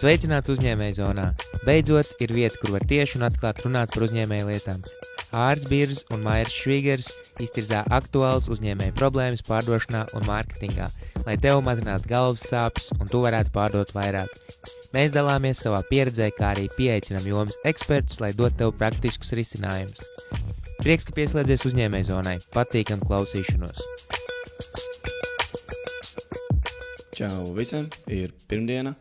Sveicināts uzņēmēju zonā. Beidzot, ir vieta, kur var tieši un atklāti runāt par uzņēmēju lietām. Hārs Biržs un Mairs Švīgers iztirzā aktuālas uzņēmēju problēmas pārdošanā un mārketingā, lai tev mazinātu galvas sāpes un tu varētu pārdot vairāk. Mēs dalāmies savā pieredzē, kā arī pieaicinām jomas ekspertus, lai dotu tev praktiskus risinājumus. Prieks, ka pieslēdzies uzņēmēju zonai. Patīkam klausīšanos! Čau visiem! Ir pirmdiena,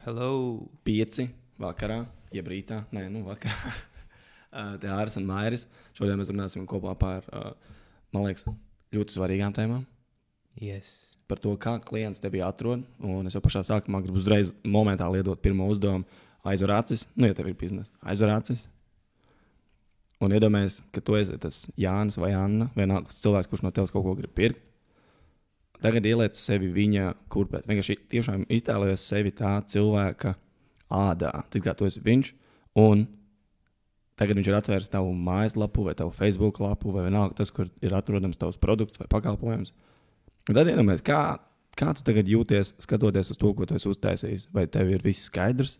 Hello! pieci vakarā, jeb rītā. Nē, nu vakarā. Uh, Te Ārs un Mairis. Šodien mēs runāsim kopā par, uh, man liekas, ļoti svarīgām tēmām. Yes. Par to, kā klients tevi atrod. Un es jau pašā sākumā gribu uzreiz momentāli iedot pirmo uzdevumu. Aizver acis, nu, ja tev ir biznesa, aizver acis. Un iedomājies, ka tu esi tas Jānis vai Anna, vienalga cilvēks, kurš no tevis kaut ko grib pirkt. Tagad ieliec sevi viņa kurpē. Vienkārši tiešām iztēlojies sevi tā cilvēka ādā. Tad kā tu esi viņš, un tagad viņš ir atvēris tavu mājaslapu, vai tavu Facebook lapu, vai vienalga tas, kur ir atrodams tavs produkts vai pakalpojums. Un tad iedomājies, kā, kā tu tagad jūties skatoties uz to, ko tu esi uztaisījis. Vai tev ir viss skaidrs,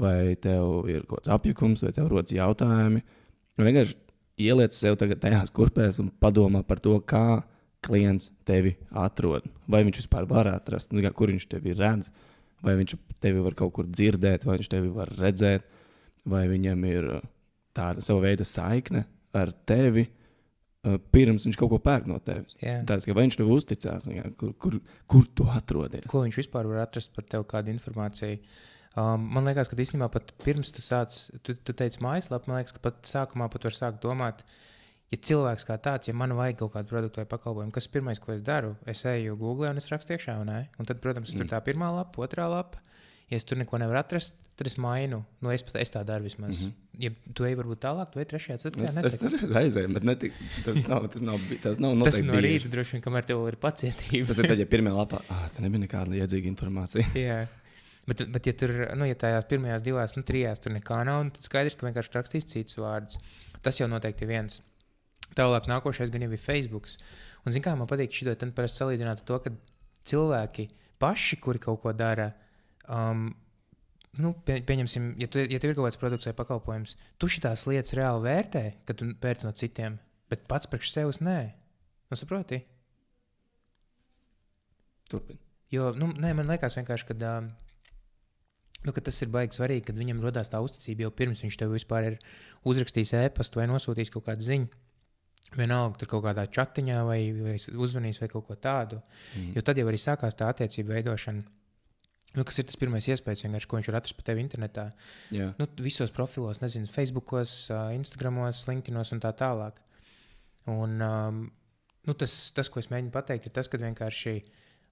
vai tev ir kaut kāds apjukums, vai tev rodas jautājumi. Un vienkārši ieliec sev tajās kurpēs un padomā par to, kā klients tevi atrod. Vai viņš vispār var atrast, nu, kā, kur viņš tevi redz, vai viņš tevi var kaut kur dzirdēt, vai viņš tevi var redzēt, vai viņam ir uh, tāda sava veida saikne ar tevi. uh, Pirms viņš kaut ko pērk no tevis. Ka vai viņš tev uzticās, jā, kur, kur, kur tu atrodies. Ko viņš vispār var atrast par tevi, kādu informāciju? Um, man liekas, ka īstenībā pat pirms tu sāc, tu, tu teici mājaslapā, man liekas, ka pat sākumā pat var sākt domāt, ja cilvēks kā tāds, ja man vajag kaut kādu produktu vai pakalpojumu, kas ir pirmais, ko es daru? Es eju Google un es rakstu iekšā, ne? Un tad, protams, tur Mm. tā pirmā lapa, otrā lapa. Ja es tur neko nevaru atrast, tad es mainu. Nu, es, pat- es tā daru vismaz. Mm. -hmm. Ja tu ej varbūt tālāk, tu ej trešajā, ceturtajā. Es, es tur aizēju, bet netik, tas nav, tas nav, tas nav Tas no rīta droši vien, kamēr tev ir pacietība. Tas ir tad, ja pirmā lapā, ah, nebija nekāda iedzīga informācija. Jā. Bet, bet ja tur, nu, ja tajās pirmajās divās, nu, trijās tur nekā nav, tad skaidrs, ka vienkārši rakstīs citus vārdus. Tas jau noteikti viens. Tālāk nākošais gan jau ir Facebook. Un, zināmā mērā, man patīk šī tā parasti salīdzināt ar to, ka cilvēki paši, kuri kaut ko dara, um, nu, pie, pieņemsim, ja, tu, ja tev ir kaut kāds produkts vai pakalpojums, tu šīs lietas reāli vērtē, kad tu pērc no citiem, bet pats priekš sevis nē. Nu, saproti? Turpin. Jo, nu, nē, man liekas, vienkārši, ka, um, nu, tas ir baigi svarīgi, kad viņam radās tā uzticība jau pirms viņš tev vispār ir uzrakstījis e-pastu vai nosūtījis kaut kādu ziņu. Vienalga, tur kaut kādā chatiņā vai, vai uzvanījis vai kaut ko tādu. Mm. Jo tad jau arī sākās tā attiecība veidošana. Nu, kas ir tas pirmais iespējas, vienkārši, ko viņš var atrast par tevi internetā? Jā. Nu, visos profilos, nezinu, Facebook, Instagram, LinkedIn un tā tālāk. Un, um, nu, tas, tas, ko es mēģinu pateikt, ir tas, ka vienkārši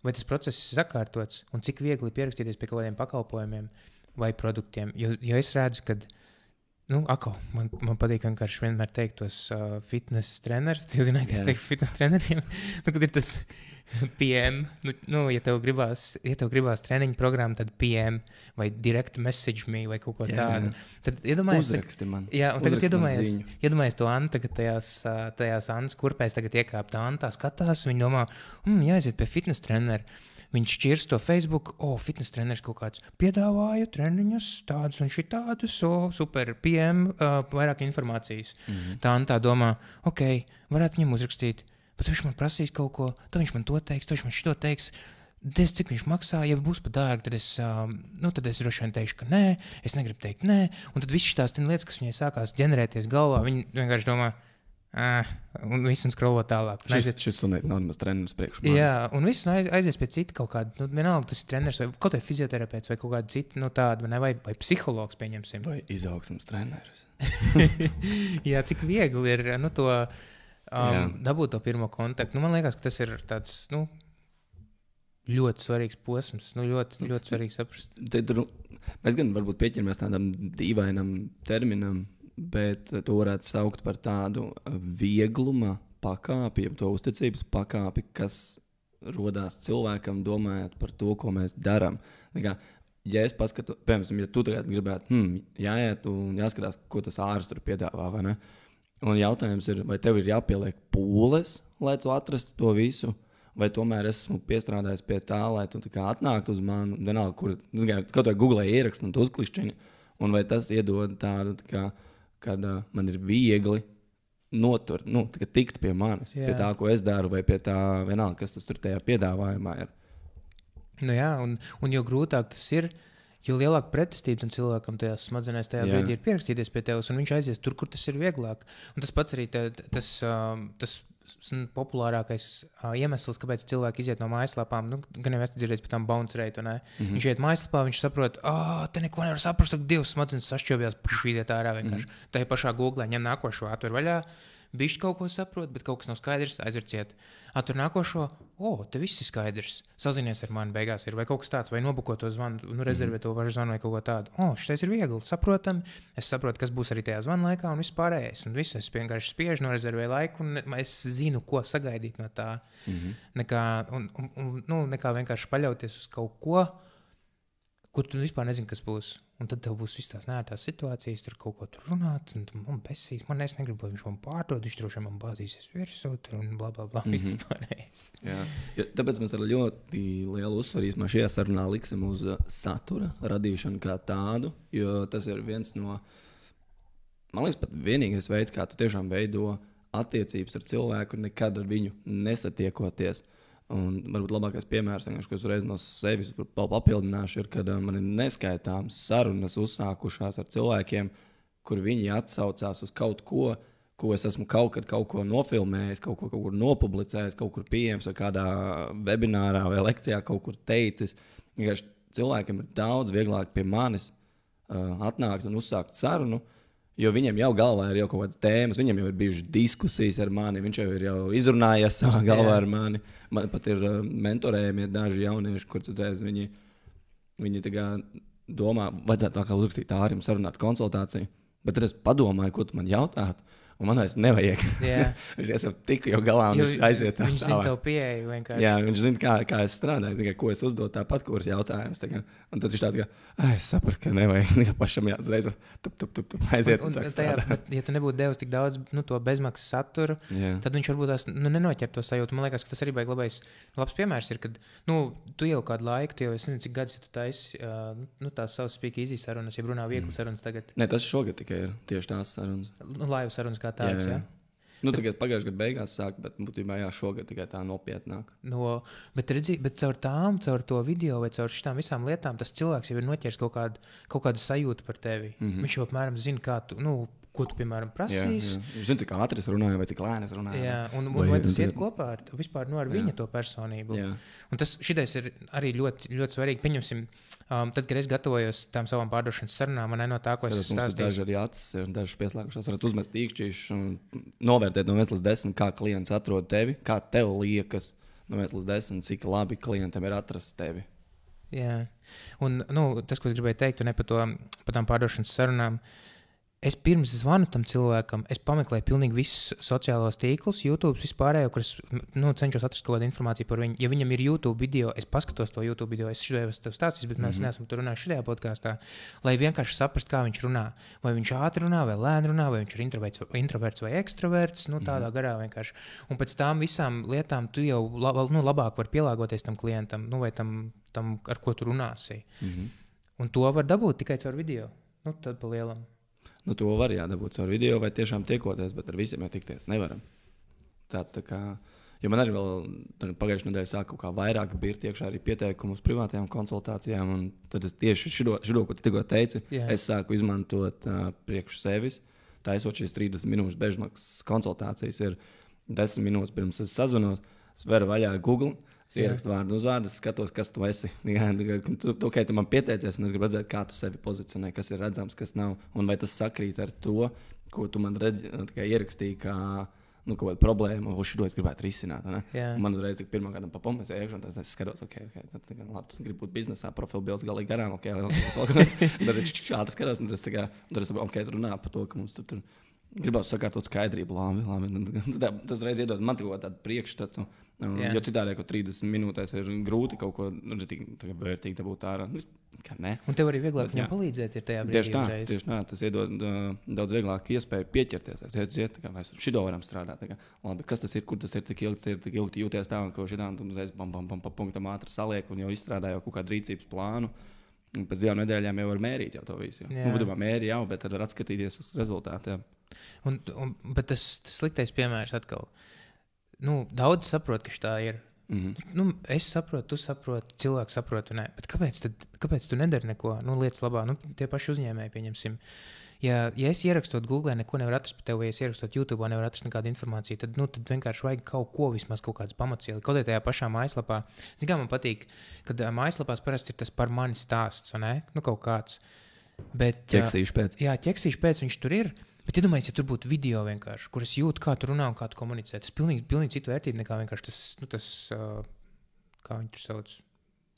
vai tas process ir sakārtots un cik viegli ir pierakstīties pie kaut kādiem pakalpojumiem vai produktiem. Jo, jo es redzu, ka. Nu, akal, man, man patīk vienkārši vienmēr teikt tos uh, fitness trenerus. Jūs zināt, kas Jā. teikt fitness treneriem? nu, kad ir tas PM, nu, nu ja tev gribās, ja tev gribās treniņu programmu, tad PM vai direct message me vai kaut ko Jā, tādu. jā. Tad iedomājieties, Uzraksti man. Jā, un tagad iedomājieties, iedomājies to Antu, tagad tajās, ā, tajās Antas kurpēs, tagad iekāpt Antā, skatās, viņa domā, mm, jāaiziet pie fitness trenera. Viņš šķirs to Facebook, o, oh, fitness treneris kaut kāds piedāvāja treniņus, tādus un šitādus, o, oh, super, PM, uh, vairāk informācijas. Mm. -hmm. Tā Antā domā, ok, varētu viņam uzrakstīt, bet viņš man prasīs kaut ko, tad viņš man to teiks, tad viņš man šito teiks. Es, cik viņš maksā, ja būs par dārgu, tad es, nu, tad es droši vien teikšu, ka nē, es negribu teikt nē. Un tad viss šīs lietas, kas viņai sākās ģenerēties galvā, viņi vienkārši domā, ah, un viss un skrolo tālāk. Un Šis, aiziet- šis nav nemaz treneris priekš manis. Jā, un viss aiz- aizies pie cita kaut kāda, nu, vienalga tas ir treneris vai kaut kāds fizioterapeits vai kaut kāda cita, nu, tāda, vai, vai, vai psihologs, pieņemsim. Vai izaugsmas treneris? Jā, cik viegli ir nu, to um, Jā. dabūt to pirmo kontaktu. Nu, man liekas, ka tas ir tāds nu, ļoti svarīgs posms. Nu, ļoti, ļoti svarīgi saprast. Tad, mēs gan varbūt pieķeramies tādam dīvainam terminam, bet to varētu saukt par tādu viegluma pakāpi, to uzticības pakāpi, kas radās cilvēkam, domājot par to, ko mēs darām. Ja es paskatu, piemēram, ja tu tagad gribētu, hmm, jāiet un jāskatās, ko tas ārsts tur piedāvā, vai ne? Un jautājums ir, vai tev ir jāpieliek pūles, lai tu atrastu to visu, vai tomēr esmu piestrādājis pie tā, lai tu tā atnāktu uz mani, vienalga, kur kaut vai googlē ierakstu un tu uzklišķini, un vai tas iedod tādu, tā kā, kad uh, man ir viegli notur, nu, tikt pie manis, Jā. pie tā, ko es daru, vai pie tā, vienalga, kas tas tur tajā piedāvājumā ir. Nu, jā, un, un jo grūtāk tas ir, jo lielāka pretestība tam cilvēkam tajā smadzenēs tajā Jā. brīdī ir pierakstīties pie tevis, un viņš aizies tur, kur tas ir vieglāk. Un tas pats arī tā, tas, um, tas populārākais uh, iemesls, kāpēc cilvēki iziet no mājaslapām, nu, gan jau esmu dzirdējis par tām bounce rate. Mm Mhm. -hmm. Viņš iet mājaslapā, viņš saprot, ah, te neko nevar saprast, tad divas smadzenes sašķobjās, puš iziet ārā vienkārši. Mm. -hmm. Tā ir pašā googlē, ņem nākošo, atver vaļā. Bišķi kaut ko saprot, bet kaut kas nav skaidrs, aizverciet. Atver nākošo, o, oh, te viss ir skaidrs. Sazinies ar mani, beigās ir vai kaut kas tāds, vai nobuko to zvanu, nu, rezervē to varu zvanu vai kaut ko tādu. O, oh, šis ir viegli, saprotami. Es saprotu, kas būs arī tajā zvanu laikā un viss pārējais. Un viss es vienkārši spiežu, norezervēju laiku, un es zinu, ko sagaidīt no tā. Mm -hmm. nekā, un, un, un, nu, nekā vienkārši paļauties uz kaut ko, kur tu vispār nezini, kas būs. Un tad tev būs visas tās nērtās situācijas, tur kaut ko tur runāt, un tu man besīs. Man es negribu, lai viņš man pārdod, viņš droši vien man bāzīsies virsū, un bla bla bla. Mm -hmm. Vispārējais. Jā. Ja, tāpēc mēs ar ļoti lielu uzsvaru šajā sarunā liksim uz uh, satura radīšanu kā tādu, jo tas ir viens no, man liekas, pat vienīgais veids, kā tu tiešām veido attiecības ar cilvēku, nekad ar viņu nesatiekoties. Un varbūt labākais piemērs, ko es uzreiz no sevis papildināšu, ir, kad uh, man ir neskaitāmas sarunas uzsākušās ar cilvēkiem, kur viņi atsaucās uz kaut ko, ko es esmu kaut kad kaut ko nofilmējis, kaut ko kaut kur nopublicējis, kaut kur pieejams, vai kādā webinārā vai lekcijā kaut kur teicis. Vienkārši cilvēkiem ir daudz vieglāk pie manis uh, atnākt un uzsākt sarunu. Jo viņiem jau galvā ir jau kaut kādas tēmas, viņiem jau ir bijušas diskusijas ar mani, viņš jau ir jau izrunājies savā galvā ar mani. Man pat ir uh, mentorējumi daži jaunieši, kurus viņi, viņi domā, vajadzētu tā kā uzrakstīt ārim, sarunāt konsultāciju. Bet tad es padomāju, ko tu man jautāt, un man vairs nevajag. Viņš esmu tik jau galā, un Jo viņš aiziet tā Viņš zina tālāk. tev pieeju vienkārši. Jā, viņš zina, kā, kā es strādāju, tikai ko es uzdodu tāpat, kuras jautājumus. Tā kā, un tad viņš tāds, ka, ah, es sapratu, ka nevajag tikai pašam jāuzreiz tup, tup, tup, tup, aiziet. Un, un, sāk tajā, bet, ja tu nebūtu devis tik daudz nu, to bezmaksas saturu, Jā. tad viņš varbūt tās nu, nenoķer to sajūtu. Man liekas, ka tas arī bija labais, labs piemērs. Ir, kad nu, tu jau kādu laiku, tu jau es nezinu, cik gadus ja tu taisi uh, nu, tās savas spīķi sarunas, ja runā viegli mm. sarunas tagad, Nē, tas šogad tikai ir tieši tās sarunas. nu, laivu sarunas kā tādas. Ja? Nu, tagad pagājušajā gadā beigās sāk, bet būtībā jā, šogad tikai tā nopietnāk. No, bet, redzi, bet caur tām, caur to video vai caur šīm visām lietām, tas cilvēks jau ir noķēris kaut kādu, kaut kādu sajūtu par tevi. Mm. -hmm. Viņš jau apmēram zina, kā tu, nu, ko tu, piemēram, prasīsi. Viņš zina, cik ātri es runāju, vai cik lēni es runāju. Jā, un, un Vai- vai tas iet kopā ar, vispār, nu, ar Jā. viņa to personību? Jā. Un tas ir arī ļoti, ļoti svarīgi. Pieņemsim, um, tad, kad es gatavojos tam savam pārdošanas sarunām, man no tā, ko es stāstīju. daži arī acis, ir daži pieslēgušies. Varat uzmest īkšķīšu un novērtēt no 1 līdz 10, kā klients atrod tevi, kā tev liekas no 1 līdz 10, cik labi klientam ir atrast tevi. Jā, un nu, tas, ko es gribēju teikt, un ne par, to, par tām pārdošanas sarunām. Es pirms zvanu tam cilvēkam, es pameklēju pilnīgi visus sociālos tīklus, YouTube, vispārējo, kur es nu, cenšos atrast kaut kādu informāciju par viņu. Ja viņam ir YouTube video, es paskatos to YouTube video, es šo jau esmu stāstījis, bet mēs mm -hmm. neesam tur runājuši šajā podkāstā. Lai vienkārši saprastu, kā viņš runā. Vai viņš ātri runā, vai lēni runā, vai viņš ir introverts, introverts vai ekstraverts. Nu, tādā mm -hmm. garā vienkārši. Un pēc tam visām lietām tu jau lab, nu, labāk vari pielāgoties tam klientam, nu, vai tam, tam, ar ko tu runāsi. Mm -hmm. Un to var dabūt tikai caur video. Nu, tad pa lielam. Nu, to var jādabūt caur video vai tiešām tiekoties, bet ar visiem jau tikties nevaram. Tāds tā kā. Jo man arī pagājušajā nedēļā sāka kaut kā vairāk bija iekšā arī pieteikumu uz privātajām konsultācijām. un Tad es tieši šo, ko tu tikko teici, Jā. es sāku izmantot uh, priekš sevis. Taisot šīs 30 minūtes bezmaksas konsultācijas, ir 10 minūtes pirms es sazinos, es veru vaļā Google. Es ierakstu vārdu uz vārdu, es skatos, kas tu esi. Jā, tu, tu, okay, tu man pieteicies, un es gribu redzēt, kā tu sevi pozicionē, kas ir redzams, kas nav. Un vai tas sakrīt ar to, ko tu man redz, tikai ierakstīji, kā nu, kaut kāda problēma, ko šī es gribētu risināt. Man uzreiz tik pirmā gada papamēs iekšā, un tad es skatos, ok, ok, tad, tā labi, tas grib būt biznesā, profila bildes galīgi garām, ok, labi, tas. Tad es ātri skatos, un tas tā kā, tad es ok, tur runā par to, ka mums tur. tur gribētu sakārtot skaidrību. Labi, labi. Tas reiz iedod man tādu priekšstatu. Um, jo citādi, ka 30 minūtēs ir grūti kaut ko nu, ritīgi tā kā vērtīgi dabūt ārā. Nu? Un tev arī vieglāk Bet, palīdzēt, ir tajā brīdī. Tieši tā, uzreiz. tieši tā, tas iedod uh, daudz vieglāk iespēju pieķerties. Es zinu, ka mēs šito varam strādāt. tā Kā, labi, kas tas ir, kur tas ir, cik ilgi tas ir, cik ilgi jūties tā, un ko šitā, un tu uzreiz bam, bam, bam, pa punktam ātri saliek, un jau izstrādāja kaut kādu rīcības plānu. Un pēc divām nedēļām jau var mērīt jau to visu. Jā. Nu, būtībā mērīt jau, bet tad var atskatīties uz rezultātiem. Un, un, bet tas, tas sliktais piemērs atkal. Nu, daudz saprot, ka tā ir. Mm -hmm. Nu, es saprotu, tu saproti, cilvēks saprot, nē. Bet kāpēc, tad, kāpēc tu nedari neko nu, lietas labā? Nu, tie paši uzņēmēji, pieņemsim. Ja, ja es ierakstot Google, neko nevaru atrast par tevi, vai es ierakstot YouTube, nevaru atrast nekādu informāciju, tad, nu, tad vienkārši vajag kaut ko, vismaz kaut kādas pamatsielas. Kaut arī tajā pašā mājaslapā. Zinām, man patīk, kad mājaslapās parasti ir tas par mani stāsts, vai ne? Nu, kaut kāds. Bet, Ķeksīšu pēc. Jā, ķeksīšu pēc viņš tur ir. Bet iedomājieties, ja tur būtu video vienkārši, kur es jūtu, kā tu runā un kā tu komunicē. Tas ir pilnīgi, pilnīgi cita vērtība nekā vienkārši tas, nu, tas uh, kā viņi tur sauc.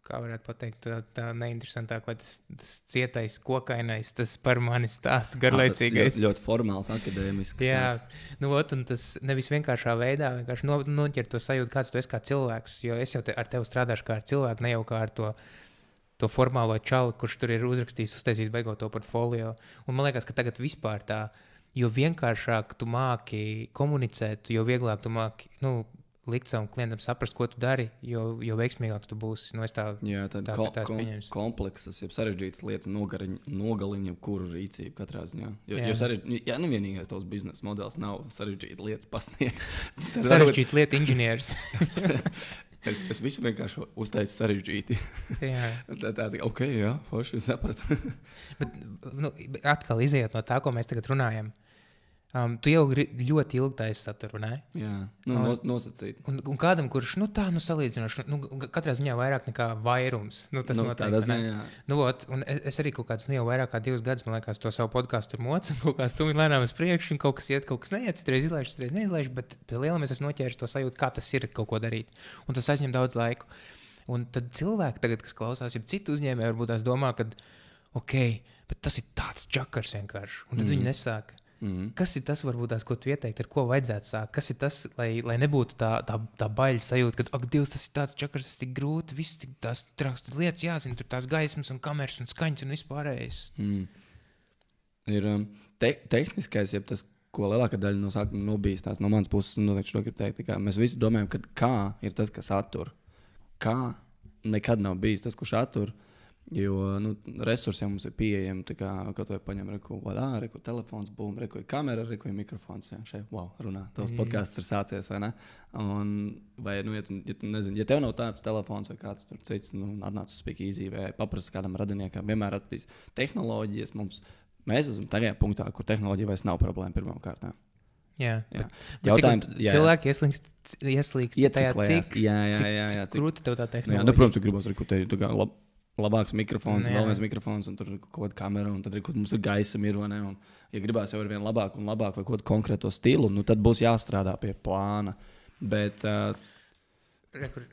Kā varētu pateikt, tā, tā neinteresantāk, lai tas, tas cietais, kokainais, tas par mani stāsts, garlaicīgais. Ļoti, ļoti formāls, akadēmisks. Jā, tāds. nu, ot, un tas nevis vienkāršā veidā, vienkārši no, noķert to sajūtu, kāds tu esi kā cilvēks. Jo es jau te, ar tevi strādāšu kā ar cilvēku, ne jau kā ar to, to formālo čauli, kurš tur ir uzrakstījis, uztaisījis beigot to portfolio. Un man liekas, ka tagad vispār tā, jo vienkāršāk tu māki komunicēt, jo vieglāk tu māki. Nu, Likt savam klientam saprast, ko tu dari, jo, jo veiksmīgāks tu būsi. Nu, tā, Jā, Tā tās kom, pieņems. kompleksas, jau sarežģītas lietas nogalina jebkuru rīcību katrā ziņā. Jo, Jā. jo sarež... ja nu vienīgais tavs biznesa modelis nav sarežģītas lietas pasniegt, tad sarežģīta lieta, inženieris. Es, es visu vienkārši uztaisu sarežģīti. Jā. tā tā tā, ok, jā, forši sapratu. Bet, nu, atkal izējot no tā, ko mēs tagad runājam. Um, tu jau ļoti ilgi taisi saturu, ne? jā, nu, Un- nos, nosacīt. Un, un kādam, kurš nu, tā nu, salīdzinoši, nu, katrā ziņā vairāk nekā vairums, nu, tas nu, noteikti, ziņā, jā. Nu, ot, un es, es arī kaut kāds, nu, jau vairāk kā divus gadus, man liekas, to savu podkāstu mocu, kaut kā stumji lēnām uz priekšu, un kaut kas iet, kaut kas neiet, citreiz izlaiž, citreiz neizlaiž, bet pie lielām es noķēris to sajūtu, kā tas ir kaut ko darīt. Un tas aizņem daudz laika. Un tad cilvēki, tagad, kas klausās, jau citu uzņēmēju, varbūt tās domā, ka, ok, bet tas ir tāds čakars vienkārši. Un tad mm. viņi nesāk. Mm. Kas ir tas, varbūt, tās, ko tu ieteiktu, ar ko vajadzētu sākt? Kas ir tas, lai, lai nebūtu tā, tā, tā baila sajūta, ka, ak, Dievs, tas ir tāds čakars, tas ir tik grūti, viss tik tās traks lietas jāzina, tur tās gaismas un kameras un skaņas un vispārējais. Mm. Ir um, te tehniskais, jeb tas, ko lielākā daļa no sākuma nobīstās no manas puses, noteikti šo gribu teikt. Mēs visi domājam, ka kā ir tas, kas attur. Kā nekad nav bijis tas, kurš attur. Jo nu, resursi jau mums ir pieejami. Kā, kaut vai paņem reku, vaļā, reku telefons, būm, reku kamera, reku mikrofons. Jā, šeit, wow, runā. Tavs Mm. podkāsts ir sācies, vai ne? Un, vai, nu, ja, tu, ja, tu nezini, ja tev nav tāds telefons vai kāds cits, nu, atnāc uz Speakeasy vai paprasti kādam radiniekam, vienmēr atradīs tehnoloģijas. Mums, mēs esam tajā punktā, kur tehnoloģija vairs nav problēma pirmām kārtām. Jā, Jā. bet, Jautājums, jā. cilvēki ieslīgst, ieslīgst tajā, cik, Jā, jā, cik, jā, jā, cik cik- grūti tev tā tehnoloģija. jā, nu, protams, ka gribos rekrutēt tā kā lab, labāks mikrofons, Nu, vēl jā. viens mikrofons, un tur ir kaut kāda kamera, un tad arī kaut ir gaisa mirvane. Un, ja gribās jau ar vien labāku un labāku vai kaut kādu konkrēto stilu, nu, tad būs jāstrādā pie plāna. Bet uh, Re, kur-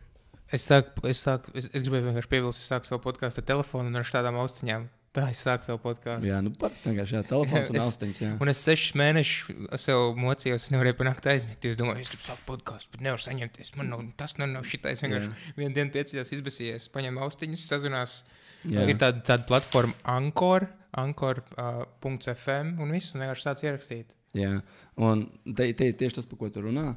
Es, sāku, es, sāku, es, es gribēju vienkārši piebilst, es sāku savu podkāstu ar telefonu un ar šādām austiņām. Tā es sāku savu podkāstu. jā, nu, parasti vienkārši jā, telefons un austiņas. Jā. Un es sešus mēnešus sev mocījos, nevarēju panākt aizmigt. Es domāju, es gribu sākt podkāstu, bet nevaru saņemties. Man nav, tas nav, nav šitais. Vienkārši vienu dienu pieceļos, izbēsījies, paņēmu austiņas, sazinās. Jā. Ir tāda, tāda platforma Ankor, Ankor.fm un viss, un vienkārši sāc ierakstīt. Jā, un te, te ir tieši tas, par ko tu runā.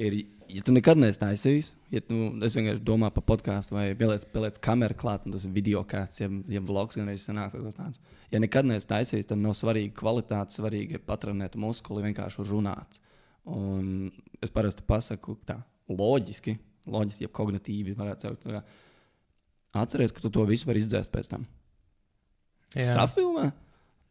Ir, ja tu nekad neesi taisījis, ja tu, vienkārši domāju par podkāstu vai pieliec, pieliec kameru klāt, un tas ir video kāds, ja, ja vlogs gan reizes sanāk, kaut kas tāds. Ja nekad neesi taisījis, tad nav svarīgi kvalitāte, svarīgi ir patronēt muskuli, vienkārši runāt. Un es parasti pasaku tā, loģiski, loģiski, ja kognitīvi varētu teikt. Atceries, ka tu to visu vari izdzēst pēc tam. Jā. Safilmē,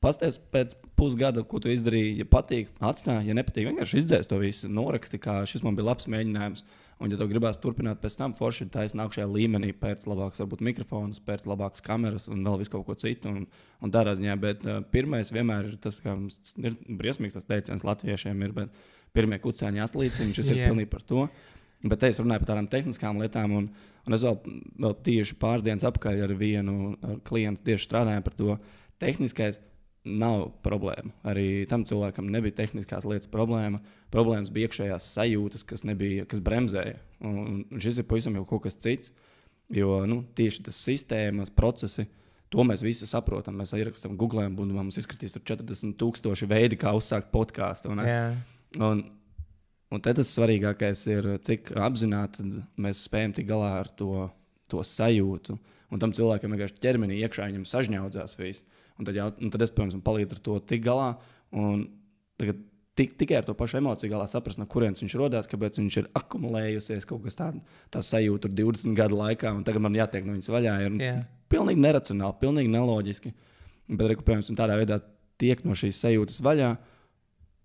pastāst pēc pusgada, ko tu izdarīji. Ja patīk, atstāj, ja nepatīk, vienkārši izdzēs to visu. Noraksti, kā šis man bija labs mēģinājums. Un, ja tu gribēsi turpināt pēc tam, forši ir taisnība nākamajā līmenī, pēc labākas, varbūt mikrofons, pēc labākas kameras un vēl visu kaut ko citu. Un, un tādā ziņā, bet uh, pirmais vienmēr ir tas, ka mums ir briesmīgs tas teiciens latviešiem, ir pirmie kucēņi atlīdzina, šis ir Jā. pilnīgi par to. Bet es runāju par tādām tehniskām lietām, un, un es vēl, vēl tieši pāris dienas atpakaļ ar vienu ar klientu tieši strādāju par to. Tehniskais nav problēma. Arī tam cilvēkam nebija tehniskās lietas problēma. Problēmas bija iekšējās sajūtas, kas, nebija, kas bremzēja. Un, un šis ir pavisam jau kaut kas cits. Jo nu, tieši tas sistēmas, procesi, to mēs visi saprotam. Mēs ierakstām Google, un mums izskatīs 40,000 veidi, kā uzsākt podkāstu. Un, un, un tas svarīgākais ir, cik apzināti mēs spējam tikt galā ar to, to sajūtu. Un tam cilvēkam vienkārši ķermenī iekšā viņam sažņaudzās viss. Un tad, jau, un tad es, protams, palīdzu ar to tik galā. Un tagad tik, tikai ar to pašu emociju galā saprast, no kurienes viņš radās, kāpēc viņš ir akumulējusies kaut kas tāds, tā sajūta 20 gadu laikā, un tagad man jātiek no viņas vaļā. Ir Jā. pilnīgi neracionāli, pilnīgi neloģiski. Bet, reku, piemēram, tādā veidā tiek no šīs sajūtas vaļā.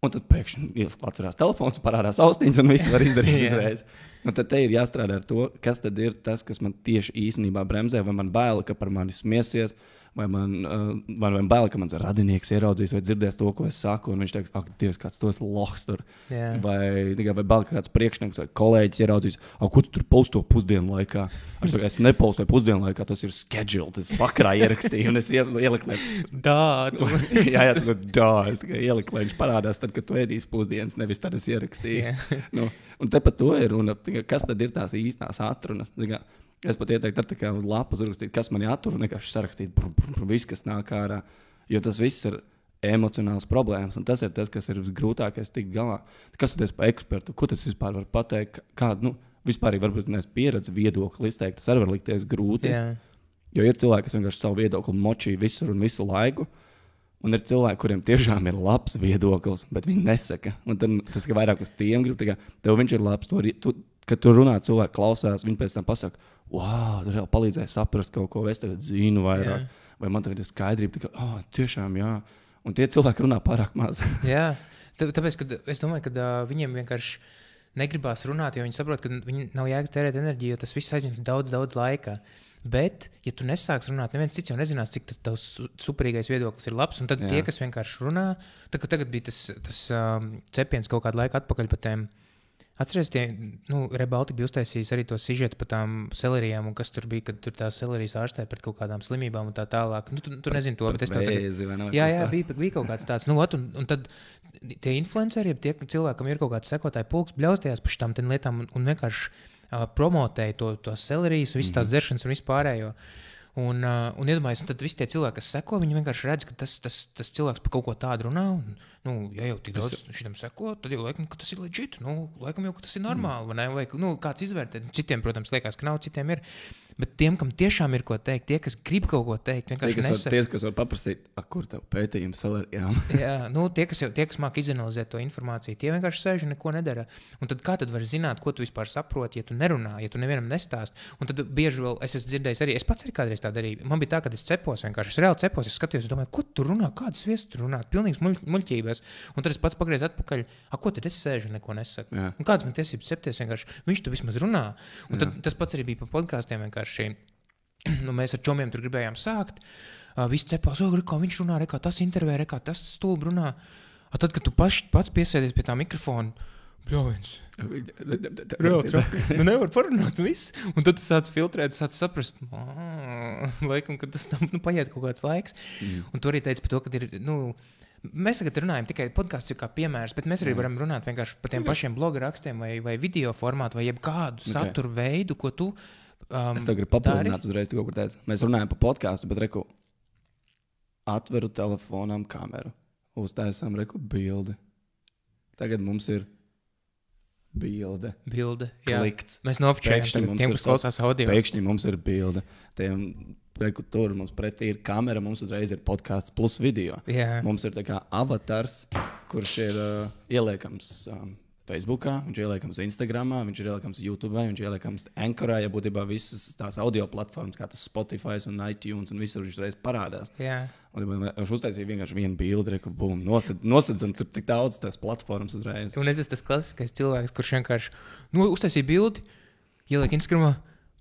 Un tad pēkšņi atcerās telefons, parādās austiņas, un viss var izdarīt uzreiz. Un tad ir jāstrādā ar to, kas tad ir tas, kas man tieši īstenībā bremzē, vai man bail, ka par mani smiesies, vai man, uh, vai man bail, ka mans radinieks ieraudzīs vai dzirdēs to, ko es saku, un viņš teiks, ak, Dievs, kāds tos lohs tur. Jā. Vai, tikai, bail, ka kāds priekšnieks vai kolēģis ieraudzīs, ak, ko tu tur posto pusdienu laikā. Es saku, es nepaustoju pusdienu laikā, tas ir schedule, tas vakarā ierakstīju, un es ieliku, lai Dātu. jā, jā, tas dārgi. Es ieliku, lai viņš parādās, tad, kad tu ēdīsi pusdienas, nevis tad es ierakstīju. Jā. nu, un te par to ir. Tikai Kas tad ir tās īstās atrunas? Tikai Es pat ieteiktu, tā uz lapas uzrakstīt, kas man jātur, un vienkārši sarakstīt, brum, brum, brum, viss, kas nāk ārā. Jo tas viss ir emocionāls problēmas, un tas ir tas, kas ir visgrūtākais tikt galā. Kas tu esi par ekspertu? Ko tas vispār var pateikt? Kādu, nu, vispār nes pieredzi, viedokli izteikt, tas arī var likties grūti. Jā. Jo ir cilvēki, kas vienkārši savu viedokli močī visur un visu laiku. Un ir cilvēki, kuriem tiešām ir labs viedoklis, bet viņi nesaka. Un tad, tas ir vairāk uz tiem grib, ka tev viņš ir labs. Tu, tu, kad tu runā, cilvēki klausās, viņi pēc tam pasakā, wow, tur jau palīdzēja saprast kaut ko, es tagad zinu vairāk, jā. vai man tagad ir skaidrība, ka, oh, tiešām, jā. Un tie cilvēki runā pārāk maz. jā, Tā, tāpēc es domāju, ka uh, viņiem vienkārši negribās runāt, jo viņi saprot, ka viņi nav jēga tērēt enerģiju, jo tas viss aizņems daudz, daudz laika. Bet, ja tu nesāksi runāt, neviens cits jau nezinās, cik tavs superīgais viedoklis ir labs. Un tad Jā. tie, kas vienkārši runā, tad, tagad bija tas, tas um, cepiens kaut kādu laiku atpakaļ par tiem Atcerieties, tie nu, Rebaltika bija uztaisījis arī to sižetu par tām selerijām, un kas tur bija, kad tur tā selerijas ārstē pret kaut kādām slimībām un tā tālāk. Nu, tu, tu nezini to, bet es tev tagad... Jā, jā, bija, bija kaut kāds tāds. Nu, ot, un, un tad tie influenceri, tie cilvēkam ir kaut kāds sekotāji pulks, bļaustījās par šīm lietām un, un vienkārši uh, promotēja to, to selerijas, visas tās -hmm. dzeršanas un vispārējo. Un, uh, un iedomājieties, tad visi tie cilvēki, kas seko, viņi vienkārši redz, ka tas, tas, tas cilvēks par kaut ko tādu runā. Un, nu, ja jau tik daudz šitam seko, tad jau laikam, tas ir leģitīvi. Nu, laikam jau tas ir normāli. Mm. Vai, nu, kāds izvērtē? Citiem, protams, liekas, ka nav, citiem ir. Bet tiem, kam tiešām ir ko teikt, tie, kas grib kaut ko teikt, vienkārši var, tie, kas var paprasīt, kur tev pētījums salērjām. Jā, nu, tie, kas, jau, tie, kas māk izanalizēt to informāciju, tie vienkārši sēž un neko nedara. Un tad kā tad var zināt, ko tu vispār saproti, ja tu nerunā, ja tu nevienam nestāst? Un tad bieži vēl es esmu dzirdējis arī, es pats arī kādreiz tā darīju. Man bija tā, ka es cepos, vienkārši es reāli cepos, es skatījos, domāju, ko tu runā, kādas viesas tu runā, pilnīgs muļ, muļķības. Un tad es pats pagriezu atpakaļ, a, ko tad es sēžu un neko nesaku. Kādas man tiesības septies, vienkārši viņš tu vismaz runā. Un tad, tas pats arī bija par podkāstiem vienkārši nu, mēs ar čomiem tur gribējām sākt. Uh, Viss cepās, oh, kā viņš runā, kā tas intervē, kā tas stulbi runā. A, tad, kad tu paš, pats piesēdies pie tā mikrofona, Bļāviens. Reāli traki. Nu, nevar parunāt visu. Un tad tu sāc filtrēt, sāc saprast, laikam, ka tas tam nu, paiet kaut kāds laiks. Mm. Un tu arī teici par to, ka ir. Nu, Mēs tagad runājam tikai podkāstā, kā piemērs, bet mēs arī mm. varam runāt vienkārši par tiem okay. pašiem bloga rakstiem, vai, vai video formātu, vai jebkādu okay. saturu veidu, ko tu Um, es tev gribu papildināt, uzreiz kaut ko teicu. Mēs runājam par podkāstu, bet reku atveru telefonam kameru, uztaisām reku bildi. Tagad mums ir bilde. Bilde, jā. Klikts. Mēs nofočējam tiem, kas klausās audio. Pēkšņi mums ir bilde. Tiem, reku, tur mums pretī ir kamera, mums uzreiz ir podkāsts plus video. Jā. Mums ir tā kā avatars, kurš ir uh, ieliekams. Um, Facebook, viņš ir ieliekams Instagram, viņš ir ieliekams YouTube, viņš ir ieliekams Anchorā, ja būtībā visas tās audio platformas, kā tas Spotify un iTunes, un visur viņš reiz parādās. Jā. Un viņš uztaisīja vienkārši vienu bildi, kur nosedzam, tur, cik daudz tās platformas uzreiz. Un es esmu tas klasiskais cilvēks, kurš vienkārši nu, uztaisīja bildi, ieliek Instagramā.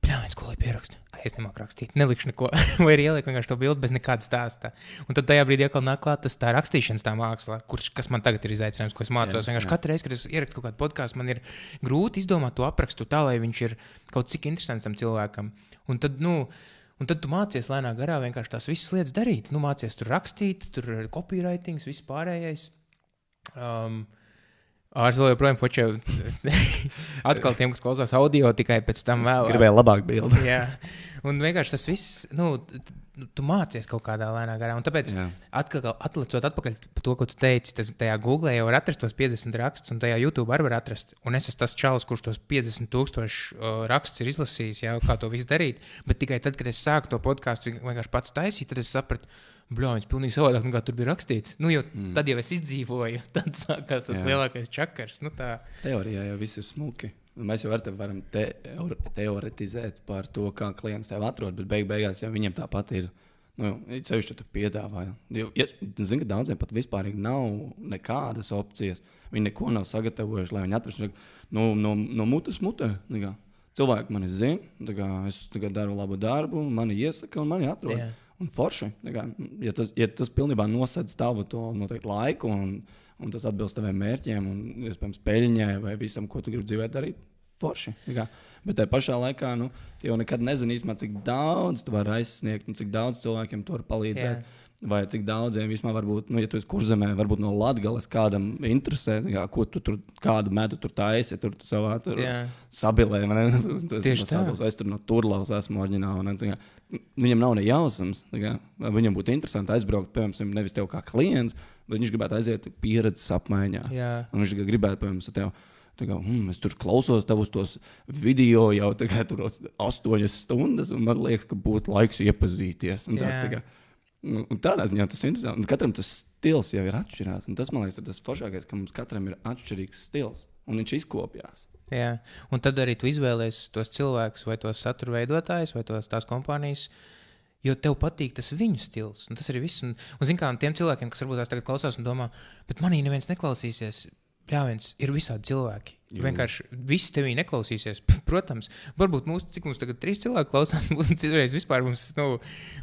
Pļāvis, ko lai pierakstu? Es nemāku rakstīt, nelikšu neko. Vai arī ieliku vienkārši to bildi bez nekāda stāsta. Un tad tajā brīdī atkal nāk klāt tas tā rakstīšanas tā māksla, kurš, kas man tagad ir izaicinājums, ko es mācos. Jā, jā. Katru reizi, kad es ierakstu kaut kādu podkāstu, man ir grūti izdomāt to aprakstu tā, lai viņš ir kaut cik interesants tam cilvēkam. Un tad, nu, Un tad tu mācies lēnām garā vienkārši tās visas lietas darīt. Nu, mācies tur rakstīt, tur ir copywriting, viss pārējais. Um, Ārsts vēl joprojām fočē. Atkal tiem, kas klausās audio, tikai pēc tam vēl. Gribēju labāk bildi. Jā, un vienkārši tas viss, nu, t- tu mācies kaut kādā lēnā garā. Un tāpēc, atkal, atlicot atpakaļ to, ko tu teici, tas tajā Google jau var atrast tos 50 rakstus, un tajā YouTube arī var atrast. Un es esmu tas čalis, kurš tos 50 tūkstošu uh, rakstus ir izlasījis, jau kā to visu darīt. Bet tikai tad, kad es sāku to podkāstu vienkārši pats taisīt, tad es sapratu. Bļā, viņš pilnīgi savādāk nekā tur bija rakstīts. Nu, jau, mm. Tad jau es izdzīvoju, tad sākās tas Jā. lielākais čakars. Nu, tā. Teorijā jau viss ir smuki. Mēs jau ar tevi varam te, teoretizēt par to, kā klients tev atrod, bet beig beigās jau viņiem tāpat ir. Nu, ceļš tur piedāvā. Jo, ja, zinu, ka daudziem pat vispār nav nekādas opcijas. Viņi neko nav sagatavojuši, lai viņi atrastu no, no, no mutes mutē. Cilvēki mani zina, es daru labu darbu, mani iesaka un mani atrod. Jā. Un forši. Kā, ja, tas, ja tas pilnībā nosedz tavu to noteikti laiku, un, un tas atbilst taviem mērķiem, un iespējams peļņai vai visam, ko tu gribi dzīvē darīt, forši. Kā, bet tajā pašā laikā nu, tu jau nekad nezini, īstenībā, cik daudz tu vari aizsniegt, un cik daudz cilvēkiem tu vari palīdzēt. Jā. Vai cik daudziem vispār varbūt, nu, ja tu esi kurzemē, varbūt no Latvijas kādam interesē, kā, ko tu tur, kādu metu tur taisi, tur tu savā tur Jā. sabilē. vai ne? Tu Tieši no. Sabilas, Es tur no Turlavas esmu ne, tā kā. Viņam nav ne jausmas. Viņam būtu interesanti aizbraukt, piemēram, nevis tev kā klients, bet viņš gribētu aiziet pieredzes apmaiņā. Jā. Un viņš gribētu, piemēram, ar tevi. Kā, mm, es tur klausos tavus tos video jau kā, tur astoņas stundas, un man liekas, ka būtu laiks iepazīties. Un Jā. tā kā, un, tādā ziņā tas ir interesanti. Un katram tas stils jau ir atšķirīgs. Tas man liekas, tas foršākais, ka mums katram ir atšķirīgs stils, un viņš izkopjās. Jā, un tad arī tu izvēlēsies tos cilvēkus, vai tos satura veidotājus, vai tos, tās kompānijas. Jo tev patīk tas viņu stils. Un tas arī viss. Un, un zin kā, un tiem cilvēkiem, kas varbūt tās tagad klausās un domā, bet manī neviens neklausīsies. Jā, viens ir visādi cilvēki. Jū. Vienkārši visi tevī neklausīsies. Protams, varbūt mūsu, cik mums tagad trīs cilvēki klausās, mums citreiz vispār mums, nu,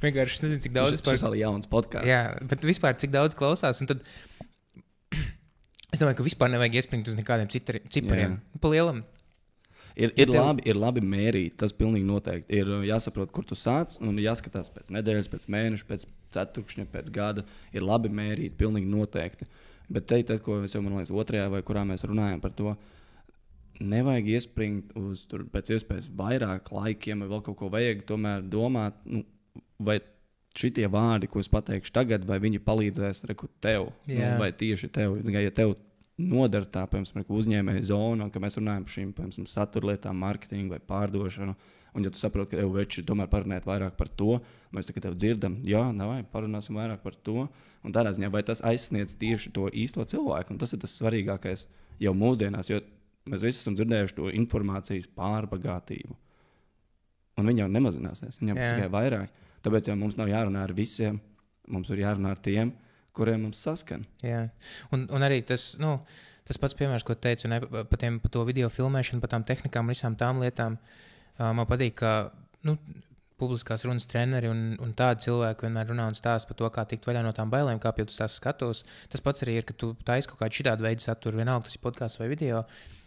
vienkārši es nezinu, cik daudz Tas ir vēl jauns podkāsts. Jā, bet vispār cik daudz klausās. un Tad... Es domāju, ka vispār nevajag iespringt uz nekādiem cipariem. Pa lielam. Ir, ir, tev- labi, ir labi mērīt, tas pilnīgi noteikti. Ir uh, jāsaprot, kur tu sāc, un jāskatās pēc nedēļas, pēc mēneša, pēc ceturkšņa, pēc gada. Ir labi mērīt, pilnīgi noteikti. Bet te ir tas, ko es jau liekas, otrajā vai kurā mēs runājam par to. Nevajag iespringt uz tur pēc iespējas vairāk laikiem, vai vēl kaut ko vajag. Tomēr domāt, nu, vai šitie vārdi, ko es pateikšu tagad, vai viņi palīdzēs reku tev, nu, Jā. vai tieši tev. Ja tev nodara tā, piemēram, uzņēmēja zona, ka mēs runājam par šīm piemēram, saturlietām, mārketingu vai pārdošanu. Un, ja tu saproti, ka tev veči tomēr parunāt vairāk par to, mēs tikai tev dzirdam, jā, vai parunāsim vairāk par to. Un tādā ziņā, vai tas aizsniedz tieši to īsto cilvēku, un tas ir tas svarīgākais jau mūsdienās, jo mēs visi esam dzirdējuši to informācijas pārbagātību. Un viņi jau nemazināsies, viņiem tikai vairāk. Tāpēc jau mums nav jārunā ar visiem, mums ir jārunā ar tiem, kuriem mums saskan. Jā. Un, un arī tas, nu, tas pats piemērs, ko teicu, ne, pa, pa, tiem, pa to video filmēšanu, par tām tehnikām, visām tām lietām. Uh, man patīk, ka nu, publiskās runas treneri un, un tādi cilvēki vienmēr runā un stāsta par to, kā tikt vaļā no tām bailēm, kā pie tās skatos. Tas pats arī ir, ka tu taisi kaut kādu šādu veidu saturu, vienalga tas ir podkāsts vai video.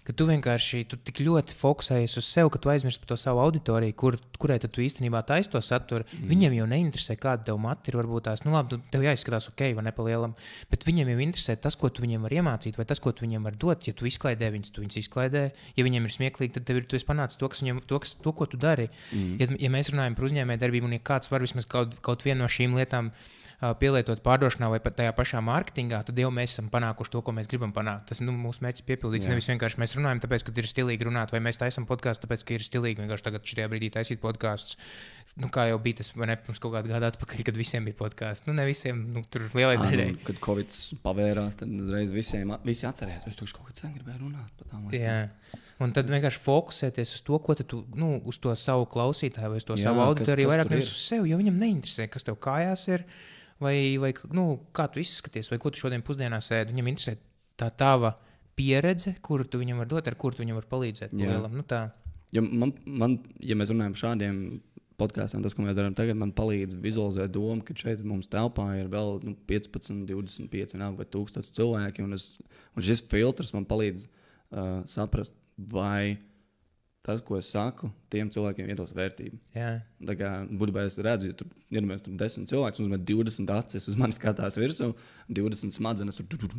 Ka tu vienkārši tu tik ļoti fokusējies uz sevi, ka tu aizmirsti par to savu auditoriju, kur, kurai tu īstenībā taisi to saturu. Mm. Viņiem jau neinteresē, kāda tev mati ir. Varbūt tās, nu, labi, tev jāizskatās ok, vai ne pa lielam. Bet viņiem jau interesē tas, ko tu viņiem vari iemācīt, vai tas, ko tu viņiem vari dot. Ja tu izklaidē viņus, tu viņus izklaidē. Ja viņiem ir smieklīgi, tad tev ir panācis to, kas viņiem, to, kas, to ko tu dari. Mm. Ja, ja mēs runājam par uzņēmējdarbību, un ja kāds var vismaz kaut, kaut vienu no šīm lietām pielietot pārdošanā vai pat tajā pašā mārketingā, tad jau mēs esam panākuši to, ko mēs gribam panākt. Tas nu, mūsu mērķis piepildīts. Jā. Nevis vienkārši mēs runājam, tāpēc, ka ir stilīgi runāt, vai mēs taisām podkāstu, tāpēc, ka ir stilīgi vienkārši tagad šajā brīdī taisīt podkāstus. Nu, kā jau bija tas, vai ne, pirms kaut kāda gada atpakaļ, kad visiem bija podkāsts. Nu, ne visiem, nu, tur lielai Ah, daļai. nu, kad Covid pavērās, tad uzreiz visiem visi atcerējās, es tur kaut kā sen gribēju runāt par tām lietām. Un tad vienkārši fokusēties uz to, ko tu, nu, uz to savu klausītāju vai uz to Jā, savu auditoriju, vairāk nevis uz sevi, jo viņam neinteresē, kas tev kājās ir, vai, vai nu, kā tu izskaties, vai ko tu šodien pusdienās ēdi. Viņam interesē tā tava pieredze, kuru tu viņam vari dot, ar kuru tu viņam vari palīdzēt. lielam. Nu, tā. Ja, man, man, ja mēs runājam šādiem podkāstiem, tas, ko mēs darām tagad, man palīdz vizualizēt domu, ka šeit mums telpā ir vēl nu, 15, 25 vienalga vai 1000 cilvēki. Un, es, un šis filtrs man palīdz uh, saprast, vai tas, ko es saku, tiem cilvēkiem iedos vērtību. Jā, Tā kā būtībā es redzu, ja tur ir ja tur 10 cilvēki, un uzmet 20 acis uz manis skatās virsū, 20 smadzenes tur tur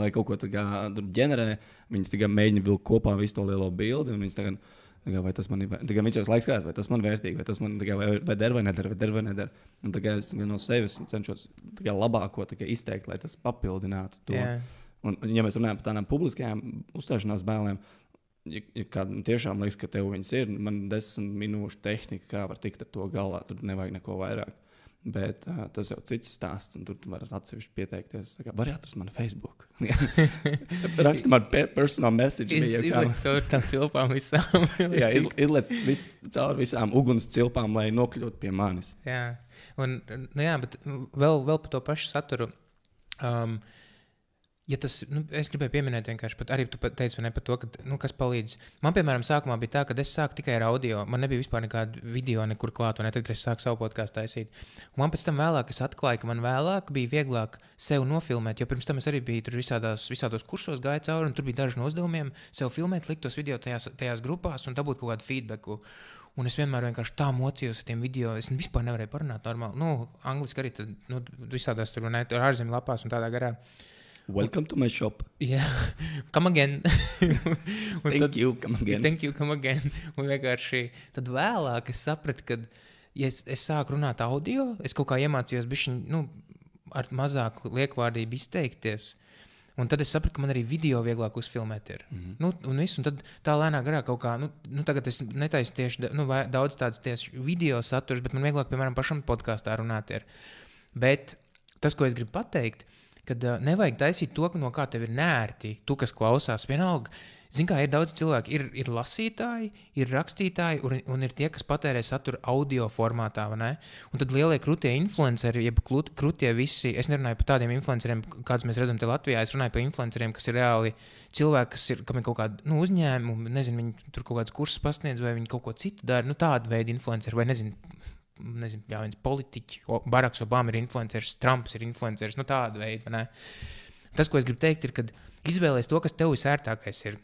lai kaut ko tā kā tur ģenerē. Viņas tikai mēģina vilkt kopā visu to lielo bildi. Tagad, tagad, vai tas man ir vērtīgi? Viņš jau laiks skatās, vai tas man ir vērtīgi, vai tas man tagad, vai, vai der vai neder, vai der vai neder. Un tagad es no sevis cenšos labāko izteikt, lai tas papildinātu to. jā. Un, ja mēs runājam par tādām publiskajām uzstāšanās bēlēm, ja, ja kādam tiešām liekas, ka tev viņas ir, man ir desmit minūšu tehnika, kā var tikt ar to galā. Tur nevajag neko vairāk. Bet uh, tas jau cits stāsts, un tur tu vari atsevišķi pieteikties. Kā Var atrast mani Facebook. Raksta man pe personal message. Iz, bija jau kā- izlikt caur tām cilpām visām. Jā, iz, izlaiž vis, cauri visām uguns cilpām, lai nokļūtu pie manis. Jā, un, nu jā bet vēl, vēl par to pašu saturu. Um, ja tas, nu, es gribēju pieminēt, vienkārši pat, arī tu teici, ne par to, ka, nu, kas palīdz. Man, piemēram, sākumā bija tā, ka es sāku tikai ar audio. Man nebija vispār nekāda video, nekur klāta, un ne tad, kad es sāku savu podkāstu taisīt. Un man pēc tam vēlāk es atklāju, ka man vēlāk bija vieglāk sev nofilmēt, jo pirms tam es arī biju tur visādās, visādos kursos gāju cauri, un tur bija daži no uzdevumiem sev filmēt, likt tos video tajās, tajās grupās un dabūt kaut kādu feedbacku. Un es vienmēr vienkārši tā mocījos ar tiem video. Es vispār nevarēju parunāt normāli. Nu, angliski arī tad, nu, visādās tur, ne, tur ārzemju lapās un tādā garā. Welcome to my shop. Jā, come again. Thank you, come again. Thank you, come again. Un vienkārši tad vēlāk es sapratu, ka, ja es, es sāku runāt audio, es kaut kā iemācījos bišķiņ, nu, ar mazāk liekvārdību izteikties. Un tad es sapratu, ka man arī video vieglāk uzfilmēt. Ir. Mm -hmm. nu, un, viss, un tad tā lēnām garā kaut kā, nu, nu tagad es netaisu tieši nu, daudz tādas tieši video saturs, bet man vieglāk, piemēram, pašam podkāstā runāt. Ir. Bet tas, ko es gribu pateikt, kad uh, nevajag taisīt to, no kā tev ir nērti. Tu, kas klausās, vienalga. Zini, kā ir daudz cilvēku, ir, ir lasītāji, ir rakstītāji, un, un ir tie, kas patērē saturu audio formātā. Un tad lielie krūtie influenceri, jeb krūtie visi, es nerunāju par tādiem influenceriem, kādus mēs redzam te Latvijā. Es runāju par influenceriem, kas ir reāli cilvēki, kas ir, kam ir kaut kāda nu, uzņēmuma, nezinu, viņi tur kaut kādas kursus pasniedz, vai viņi kaut ko citu dara. Nu, tāda veida influenceri, vai nezinu, nezinu, jā, viens politiķis, Baraks Obama ir influenceris, Trumps ir influenceris, nu tāda veida. ne? Tas, ko es gribu teikt, ir, ka izvēlēties to, kas tev visērtākais ir.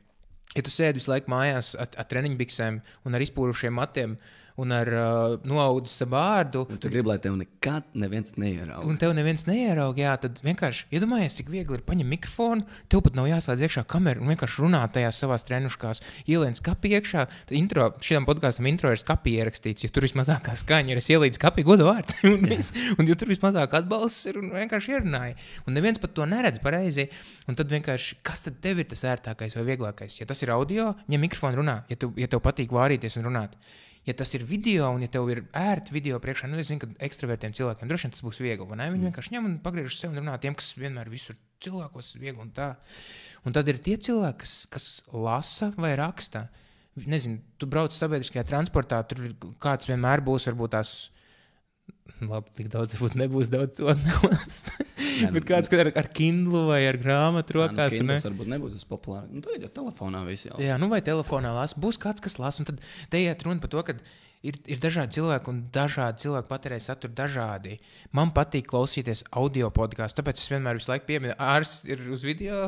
Ja tu sēdi visu laiku mājās ar, ar treniņu biksēm un ar izpūrušiem matiem un ar uh, noaudzes vārdu, Un tu gribi, lai tev nekad neviens neierauga. un tev neviens neieraudzīja, jā, tad vienkārši iedomājies, cik viegli ir paņemt mikrofonu. Tev pat nav jāslēdz iekšā kamera un vienkārši runāt tajās savās treniņškās, ieliec kapī iekšā. Tad Intro, šim podkāstam intro ir kapī ierakstīts, jo tur vismazākā skaņa ir. Es ielīdzu kapī godu vārdu, un, viss. un jo tur vismazāk atbalsts ir un vienkārši ierunāja. Un neviens pat to neredz pareizi. Un tad vienkārši, kas tad tev ir tas ērtākais vai vieglākais? Ja tas ir audio, ņem mikrofonu runā, ja, tu, ja tev patīk vārīties un runāt. Ja tas ir video, un ja tev ir ērti video priekšā, nu, es zinu, ka ekstravertiem cilvēkiem droši vien tas būs viegli. Viņi vienkārši ņem un pagriež uz sevi un runā tiem, kas vienmēr visur cilvēkos ir viegli un tā. Un tad ir tie cilvēki, kas, kas lasa vai raksta. Nezinu, tu brauc sabiedriskajā transportā, tur kāds vienmēr būs, varbūt tās. Labi, tik daudz, varbūt nebūs daudz cilvēku. Bet kāds kad ar, ar Kindlu vai ar grāmatu Jā, nu, rokās. vai ne? Kindles varbūt nebūs tas populārs. Nu, ej jau telefonā visi jau. Jā, nu vai telefonā lasa. Būs kāds, kas lasa. un Tad te iet runa par to, ka ir, ir dažādi cilvēki un dažādi cilvēki patērē saturu dažādi. Man patīk klausīties audio podkāstu, tāpēc es vienmēr visu laiku pieminu, ārsts ir uz video?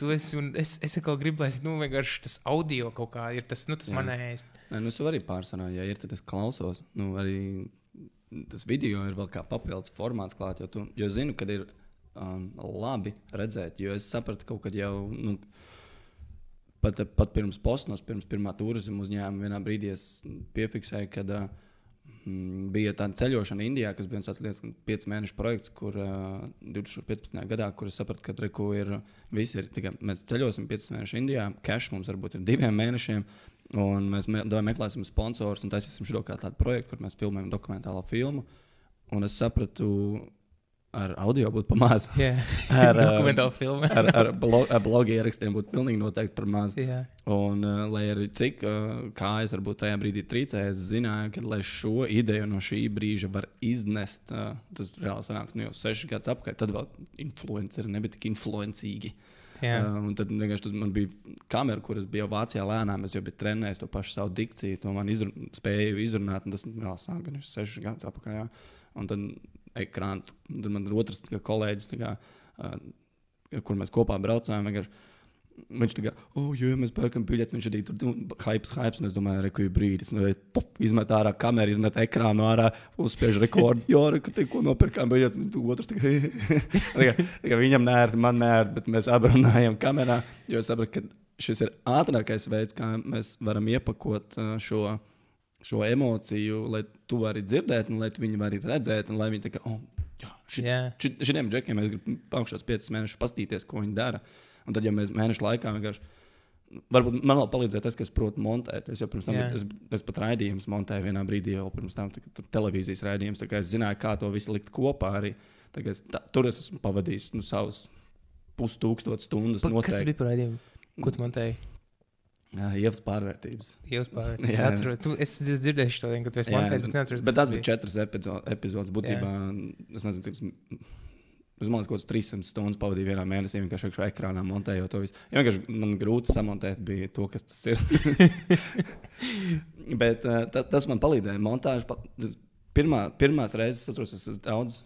Tu esi, un es, es atkal gribu, lai nu, tas audio kaut kā ir tas, nu, tas Jā. manējais. Nē, nu, es arī pārsvarā, ja ir, tad es klausos. Nu, arī tas video ir vēl kā papildus formāts klāt, jo, tu, jo zinu, ka ir um, labi redzēt, jo es sapratu kaut kad jau. Nu, Pat, pat pirms posmas, pirms pirmā turisma uzņēmuma, vienā brīdī es piefiksēju, ka uh, mm, bija tāda ceļošana Indijā, kas bija viens tāds piecu mēnešu projekts, kur uh, 2015. gadā, kur es sapratu, ka reku ir visi ir tikai mēs ceļosim piecus mēnešus Indijā, cash mums varbūt ir diviem mēnešiem. Un mēs me, meklēsim sponsorus un taisīsim šo kā tādu projektu, kur mēs filmējam dokumentālo filmu. Un es sapratu, ar audio būtu pamāts. Jā, Ar, ā, dokumentāla filma. Ar, ar, blo, ar blogu ierakstiem būtu pilnīgi noteikti par maz. Jā, Un, uh, lai arī cik uh, kājas varbūt tajā brīdī trīcēja, es zināju, ka, lai šo ideju no šī brīža var iznest, uh, tas reāli sanāks nu, jau seši gadus atpakaļ. Tad vēl influenceri nebija tik influencīgi. jā. Uh, un tad vienkārši tas bija kamera, kuras bija jau Vācijā lēnām. Es jau biju trenējis to pašu savu dikciju, to man izrun, spēju izrunāt. un Tas jau sāk gan seši gadus atpakaļ. Jā. Un tad ekrāna, tad man ir otrs kolēģis, kā, uh, kur mēs kopā braucām. vienkārši Viņš tā kā, oh, jā, mēs pērkam biļetes. Viņš arī tur nu, hypes, hypes. Un es domāju, ka ir brīdis. Nu, puf, izmet ārā kameru, izmet ekrānu ārā, uzspiež rekordu. Jā, ka tikko nopirkām biļetes. Un tu otrs tā kā, tā kā, tā kā viņam nērti, man nērti, bet mēs abi runājam kamerā. Jo es saprotu, ka šis ir ātrākais veids, kā mēs varam iepakot šo, šo emociju, lai tu vari dzirdēt, un lai tu viņu vari redzēt, un lai viņi tā kā, oh, jā, šit, Jā. šit, šitiem džekiem mēs gribam pamkšos piecus mēnešus pastīties, ko viņi dara. Un tad, ja mēs mēnešu laikā vienkārši. Varbūt man vēl palīdzēja tas, ka es protu montēt. Es jau pirms tam, Jā. es, es pat raidījumus montēju vienā brīdī, jau pirms tam televīzijas raidījumus. tā kā Es zināju, kā to visu likt kopā. Arī. Tā Es, tā, tur es esmu pavadījis nu, savus pustūkstotis stundas. Pa, kas noteikti. bija par raidījumu? Ko tu montēji? Jā, Ievas pārvērtības. Jūs pār. Jā. Atceros, tu, es dzirdēju to, ka tu esi Jā, montējis, bet neatceros. bet kas tas bija četras epizo- epizodes. Būtībā es nezinu, cik. es- Es domāju, ka 300 stundas pavadīju vienā mēnesī vienkārši iekšā ekrānā montējot to visu. Ja vienkārši man grūti samontēt bija to, kas tas ir. Bet uh, tas, tas man palīdzēja. Montāža, pirmā, pirmās reizes, es atceros, es daudz.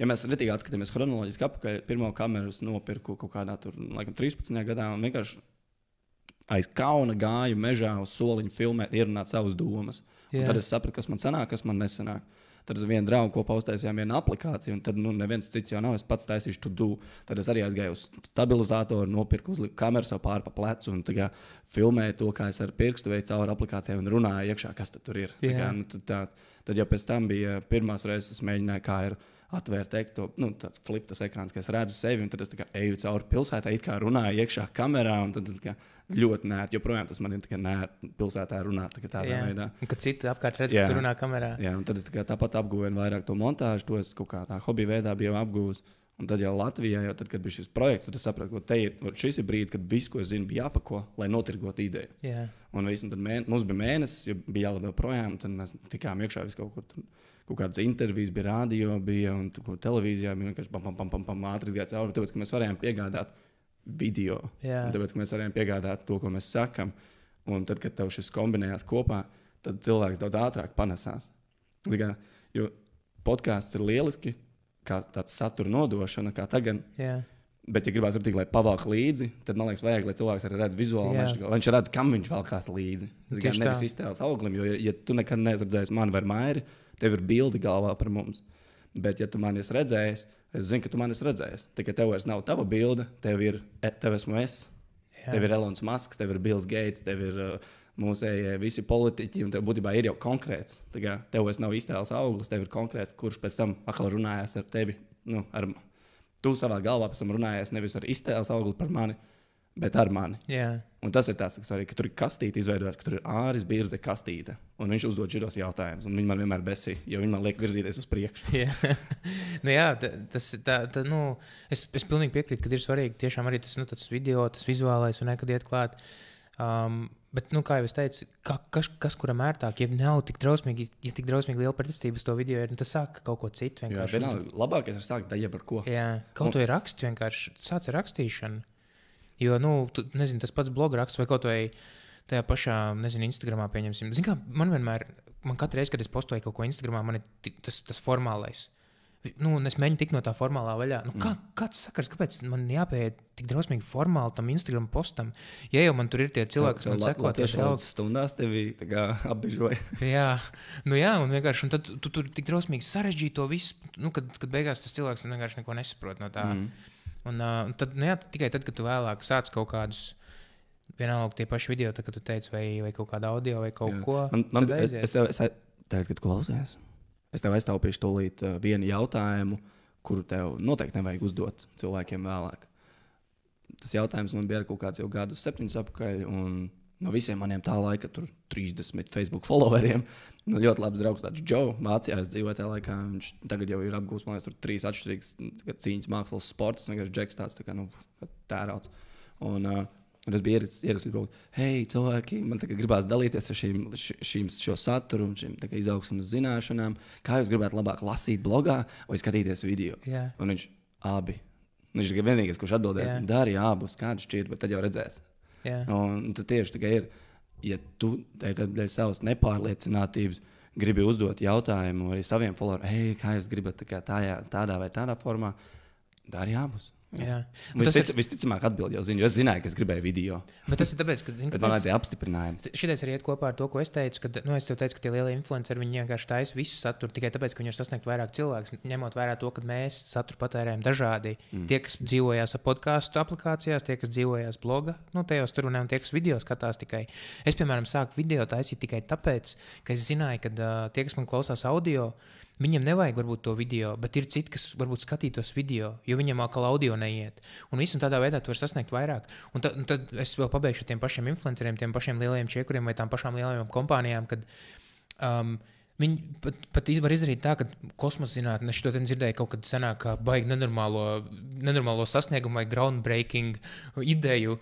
Ja mēs rītīgi atskatāmies chronoloģiski apakaļ, pirmo kameru nopirku kaut kādā tur, laikam, 13. gadā un vienkārši aiz kauna gāju mežā uz soliņa filmēt, ierunāt savas domas. Tad es sapratu, kas man sanāk, kas man nesanāk. Tad ar vienu draugu kopā uztaisījām vienu aplikāciju, un tad nu, neviens cits jau nav. Es pats taisīšu to dūmu. Tad es arī aizgāju uz stabilizatoru, nopirku, uzliku kameru sev pāri pa plecu un tā kā filmēju to, kā es ar pirkstu veicu cauri aplikācijai un runāju iekšā, kas tur ir. Tā Jā. Kā, nu, tad, tā, tad jau pēc tam bija pirmās reizes, es mēģināju, kā ir atvērt ekto, nu, tāds fliptas ekrāns, ka es redzu sevi, un tad es eju cauri pilsētai, kā runāju iekšā kamerā, tad, kā, ļoti nērti. Joprojām tas man ir kā nērti pilsētā runāt tā tādā Jā. veidā. Kad citi apkārt redz, ka tu runā kamerā. Jā, un tad es tā tāpat apgūstu vairāk to montāžu, to es kaut kā tā hobija veidā biju apgūlis. Un tad jau Latvijā, jau tad, kad bija šis projekts, tad es sapratu, ka ir, vot šis ir brīdis, kad viss, ko es zinu, bija jāpako, lai notirgotu ideju. Jā. Un, viss, un tad mēne, mums bija mēnesis, jo bija jālido projām, un tad mēs tikām iekšā vis kaut kur. Tur, Kaut kādas intervijas bija rādio, bija un tur, televīzijā bija vienkārši pam, pam, pam, pam, pam ātri gāja cauri. Tāpēc, ka mēs varējām piegādāt video. Tāpēc, ka mēs varējām piegādāt to, ko mēs sakām. Un tad, kad tev šis kombinējās kopā, tad cilvēks daudz ātrāk panesās. Tā Kā, jo podkāsts ir lieliski, kā tāds satura nodošana, kā tagad. Jā. Bet, ja gribās redzēt, lai pavāk līdzi, tad man liekas, vajag, lai cilvēks arī redz vizuāli. Kā- lai viņš redz, kam viņš valkās līdzi. Tas gan nevis tā. iztēles auglim, jo, ja, ja tu nekad neesi redzējis mani vai mairi, tev ir bilde galvā par mums. Bet, ja tu mani esi redzējis, es zinu, ka tu mani esi redzējis. Tikai tev vairs nav tava bilde, tev ir, e- tev esmu es, Jā. tev ir Elonas Masks, tev ir Bills Gates, tev ir uh, mūsējie visi politiķi, un tev būtībā ir jau konkrēts. Kā Tev vairs nav iztēles auglis, tev ir konkrēts, kurš pēc tam atkal runājās ar tevi. Nu, ar, tu savā galvā pēc tam runājies nevis ar iztēles augli par mani, bet ar mani. Jā. Un tas ir tas, kas svarīgi, ka tur ir kastīte izveidots, ka tur ir āris, birze, kastīte. Un viņš uzdod šos jautājumus, un viņi man vienmēr besī, jo viņi man liek virzīties uz priekšu. Jā, nu, jā ta- tas ir. Tā, tā, nu, es, es pilnīgi piekrītu, ka ir svarīgi tiešām arī tas, nu, tas video, tas vizuālais un nekad iet klāt. Um, bet, nu, kā jau es teicu, ka, kas, kas kuram ērtāk, ja nav tik drausmīgi, ja tik drausmīgi liela pretestība uz to video, ir, nu, tas sāk kaut ko citu. Jā, vienalga, labākais ir sākt ar jebko. Jā, kaut ko ir raksts vienkārši. Sāc ar rakstīšanu. Jo, nu, tu, nezinu, tas pats blograksts vai kaut vai tajā pašā, nezinu, Instagramā pieņemsim. Zini, kā man vienmēr, man katru reizi, kad es postoju kaut ko Instagramā, man ir tik- tas, tas formālais. Nu, es mēģinu tikt no tā formālā vaļā. Nu, kā, kāds sakars, kāpēc man jāpieiet tik drausmīgi formāli tam Instagram postam? Ja jau man tur ir tie cilvēki, kas man seko, tieši draugi. tādas stundās tevi apbežoja. Jā, nu jā, un vienkārši un tad tu, tu tur tik drausmīgi sarežģīji to visu, nu, kad, kad beigās tas cilvēks vienkārši neko nesaprot no tā. Mm. Un, uh, un tad, nu, jā, tikai tad, kad tu vēlāk sāc kaut kādus, vienalga tie paši video, tad, kad tu teici, vai, vai kaut kādu audio vai kaut Jā. ko Man, man, tad es, es, tev- es, tagad, kad klausies, es tev aiztaupīšu tūlīt uh, vienu jautājumu, kuru tev noteikti nevajag uzdot cilvēkiem vēlāk. Tas jautājums man bija kaut kāds jau gadus, septiņus atpakaļ. un No visiem maniem tā laika, tur 30 Facebook followeriem. Nu, ļoti labs draugs, tāds Joe. Vācijā es dzīvoju tajā laikā. Viņš tagad jau ir apgūlis, man liekas, tur trīs atšķirīgas nu, cīņas mākslas sports. Vienkārši džeks tāds, tā kā, nu, kā tērauds. Un, uh, Un es biju ierakstījis, ierakstījis hei, cilvēki, man gribās dalīties ar šīm, šīm šo saturu, šīm izaugsmas zināšanām. Kā jūs gribētu labāk lasīt blogā vai skatīties video? Jā. Un viņš abi. Viņš ir vienīgais, kurš atbildēja, Jā. darīja abus, kādu šķiet, bet tad jau redzēs. Jā. Un tad tieši tā ir, ja tu dēļ savas nepārliecinātības gribi uzdot jautājumu arī saviem followeriem, hei, kā jūs gribat tā kā tajā, tādā vai tādā formā, dari abus. Jā. Vistic, ir, Visticamāk, atbildēju jau ziņu, es zināju, ka es gribēju video. bet tas ir tāpēc, ka, Bet man vajadzēja apstiprinājumu. Šitais arī iet kopā ar to, ko es teicu, kad nu, es teicu, ka tie lielie influenceri vienkārši taisa visu saturu tikai tāpēc, ka viņi ir sasniegt vairāk cilvēku. Ņemot vērā to, ka mēs saturu patērējam dažādi. Mm. Tie, kas dzīvojās ar podkāstu aplikācijās, tie, kas dzīvojās bloga, nu, tajos tur un tie, kas video skatās tikai. Es, piemēram, sāku video taisīt tikai tāpēc, ka es zināju, ka uh, tie, kas man klausās audio, Viņam nevajag varbūt to video, bet ir citi, kas varbūt skatītos video, jo viņam atkal audio neiet. Un visu tādā veidā tu vari sasniegt vairāk. Un tad, un tad es vēl pabeigšu ar tiem pašiem influenceriem, tiem pašiem lielajiem čekuriem vai tām pašām lielajām kompānijām. Kad, um, Viņi pat, pat var izdarīt tā, ka kosmosa zinātnē, es to dzirdēju kaut kad senāk, baigi nenormālo, nenormālo sasniegumu vai groundbreaking ideju.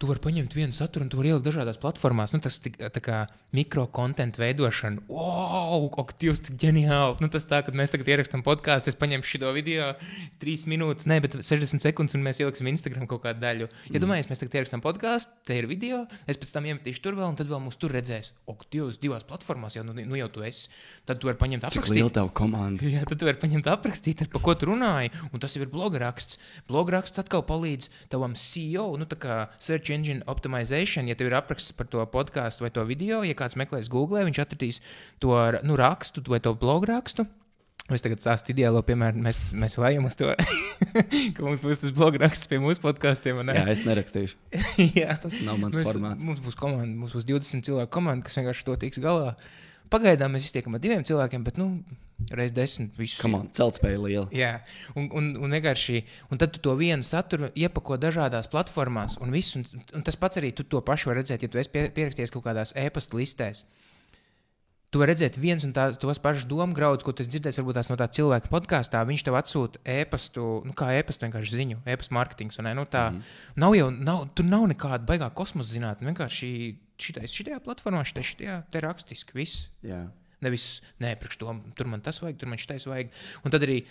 Tu vari paņemt vienu saturu un tu vari ielikt dažādās platformās. Nu, tas tik- tā kā mikrokontentu veidošana. Wow, ak, Dievs, cik ģeniāli! Nu, tas tā, kad mēs tagad ierakstām podkāstu, es paņemšu šo video, trīs minūtes, ne, bet 60 sekundes, un mēs ieliksim Instagram kaut kādu daļu. Ja domājies, mēs tagad ierakstām podkāstu, te ir video, es pēc tam iemetīšu tur vēl, un tad vēl mūs tur redzēs. Ok, Dievs, divās platformās jau, nu, nu jau tu esi. Tad tu vari paņemt Cik aprakstīt. liela tava komanda? Jā, tad tu vari paņemt aprakstīt, ar pa ko tu runāji. Un tas jau ir blograksts. Blograksts atkal palīdz tavam CEO, nu tā kā Search Engine Optimization. Ja tev ir apraksts par to podkāstu vai to video, ja kāds meklēs Google, viņš atradīs to nu, rakstu vai to blograkstu. Es tagad stāstu ideālo piemēru, mēs, mēs lejam uz to, ka mums būs tas blograksts pie mūsu podkāstiem. Jā, es nerakstīšu. Jā. Tas nav mans Mēs, formāts. mums būs komanda, mums būs 20 cilvēku komanda, kas vienkārši to tiks galā. Pagaidām mēs iztiekam ar diviem cilvēkiem, bet nu, reiz desmit visus. Kam on, celtspēja liela. Jā, un, un, un vienkārši, un tad tu to vienu saturu iepako dažādās platformās, un, visu, un, un tas pats arī tu to pašu vari redzēt, ja tu esi pie, pierakstījies kaut kādās e-pasta listēs. Tu vari redzēt viens un tā, tos pašus domu graudus, ko tu esi dzirdējis varbūt tās no tā cilvēka podkāstā. Viņš tev atsūta e-pastu, nu, kā e-pastu vienkārši ziņu, e-pasta mārketings. Nu, tā mm. nav jau, nav, tur nav nekāda baigā kosmosa zinātne. Vienkārši šitais, šitajā platformā, šitajā, šitajā te rakstiski viss. Jā. Nevis, nē, priekš to tur man tas vajag, tur man šitais vajag. Un tad arī,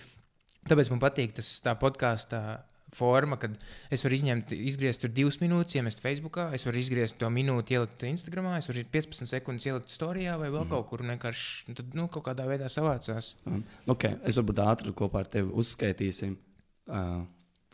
tāpēc man patīk tas tā podkāstu forma, kad es varu izņemt, izgriezt tur divas minūtes, iemest Facebookā, es varu izgriezt to minūti, ielikt Instagramā, es varu 15 sekundes ielikt storijā vai vēl mm. kaut kur, vienkārši nu, tad, nu, kaut kādā veidā savācās. Um, okay. Es varbūt ātri kopā ar tevi uzskaitīsim, uh,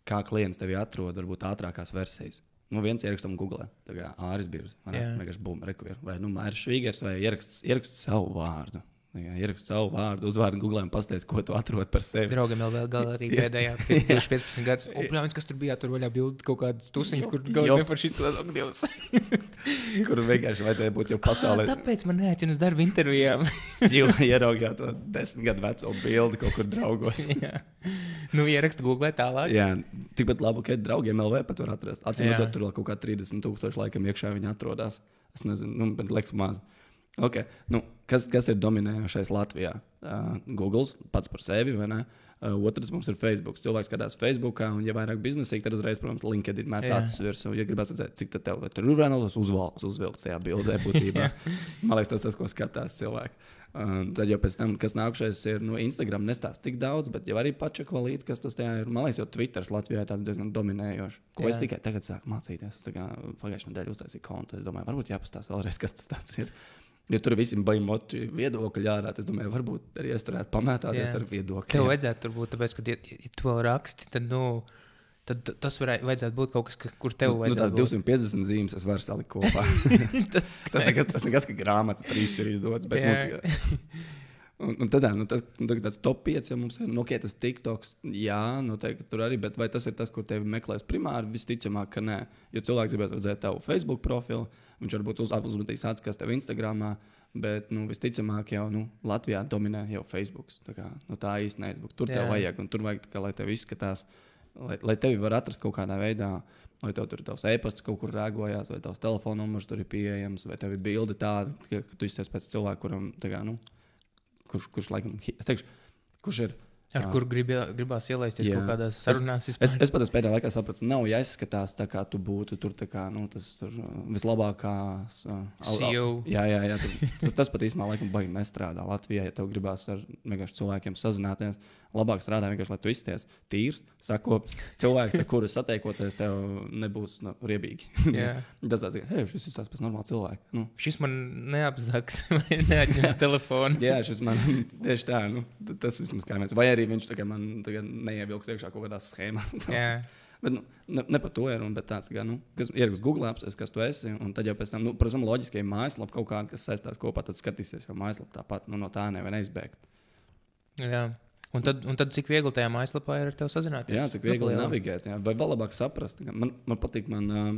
kā klients tevi atrod, varbūt ātrākās versijas. Nu, viens ierakstam Google, tā kā Āris Jā. vienkārši bumba rekvīra, vai nu Mairs Švīgers, vai ieraksts, ieraksts savu vārdu. Tā kā Ieraksts savu vārdu, uzvārdu Google un pastāst, ko tu atrod par sevi. Draugam jau vēl gala arī pēdējā, pirms 15 gadus. Un, bļāviens, kas tur bija, tur vaļā bildi kaut kādas tusiņas, kur Jo. galā neforši izskatās, ak, Dievs. Kur vienkārši vajadzēja būt jau pasaulē. Tāpēc man neaicina uz darba intervijām. Jūs ieraugāt to desmit gadu veco bildi kaut kur draugos. Jā. nu, ierakstu Google tālāk. Jā, tikpat labi, ka draugiem LV pat var atrast. Atcīm redzot, tur vēl kaut kā 30 tūkstoši laikam iekšā viņi atrodas. Es nezinu, nu, bet liekas maz. Okay. Nu, kas, kas ir dominējošais Latvijā? Uh, Google pats par sevi, vai ne? Uh, otrs mums ir Facebook. Cilvēks skatās Facebook, un, ja vairāk biznesīgi, tad uzreiz, protams, LinkedIn Jā. acis virsū. Ja gribas redzēt, cik tev tur ir vienāds uzvalks, uzvilkts tajā bildē būtībā. Man liekas, tas tas, ko skatās cilvēki. Um, tad jau pēc tam, kas nākušais ir no Instagram, nestāsta tik daudz, bet jau arī pačako līdzi, kas tas ir. Man liekas, jau Twitter Latvijā ir tāds diezgan dominējošs. Ko Jā. es tikai tagad sāku mācīties. Pagājušajā nedēļā uztaisīju kontu. Es domāju, varbūt jāpastāsta vēlreiz, kas tas tāds ir. Jo tur visiem bija moči viedokļi ārā. Es domāju, varbūt arī es turētu pamētāties Jā. ar viedokļiem. Tev vajadzētu tur būt, tāpēc, ka, ja, ja tu vēl raksti, tad, nu, tad tas varētu, vajadzētu būt kaut kas, ka- kur tev Nu, tās vajadzētu 250 zīmes es varu salikt kopā. būt. tas, tas, nekas, tas nekas, ka grāmata trīs ir izdots. Bet, nu, Un, un tad, nu, tas, nu, tāds top 5 jau mums ir. Nu, okay, tas TikToks, jā, noteikti tur arī. Bet vai tas ir tas, kur tevi meklēs primāri? Visticamāk, ka nē. Jo cilvēks gribētu redzēt tavu Facebook profilu, viņš varbūt uz, uzmetīs acis, kas tev Instagramā. Bet nu, visticamāk, jau nu, Latvijā dominē jau Facebook. Tā, kā, nu, tā īsti neizbūs. Tur Jā. tev vajag, un tur vajag, kā, lai tev izskatās, lai, lai tevi var atrast kaut kādā veidā. Vai tev tur ir tavs e-pasts kaut kur rēgojās, vai tavs telefona numurs tur ir pieejams, vai tev ir bilde tāda, ka, ka tu izties pēc cilvēka, kuram, kā, nu, kurš, kurš laikam, es teikšu, kurš ir. Ar kur gribi, gribās ielaisties Jā. kaut kādās sarunās. Es, vispār. es pat pēdējā laikā sapratu, nav jāizskatās tā, kā tu būtu tur, kā, nu, tas tur uh, vislabākās. Uh, CEO. Jā, jā, jā tu, tu, tas pat īstenībā laikam baigi nestrādā Latvijā. Ja tev gribās ar cilvēkiem sazināties, labāk strādā vienkārši, lai tu izties tīrs, sakopts. Cilvēks, ar kuru satiekoties, tev nebūs nu, riebīgi. Tas tāds, hei, šis ir tāds pēc normāla cilvēka. Nu, Šis man neapzags vai neatņems telefonu. Jā, šis man tieši tā, nu, tas vismaz kā viens. Vai arī arī viņš tagad man tagad neievilks iekšā kaut kādā schēmā. Jā. Bet, nu, ne, ne par to ir runa, bet tāds, ka, nu, kas ierakstīs Google apstāties, kas tu esi. Un tad jau pēc tam, nu, protams, loģiski, ja mājaslapa kaut kāda, kas saistās kopā, tad skatīsies, jo mājaslapa tāpat nu, no tā nevar neizbēgt. Jā. Un tad, un tad cik viegli tajā mājaslapā ir ar tevi sazināties? Jā, cik viegli Nu, navigēt, jā. vai vēl labāk saprast. Man, man patīk, man uh,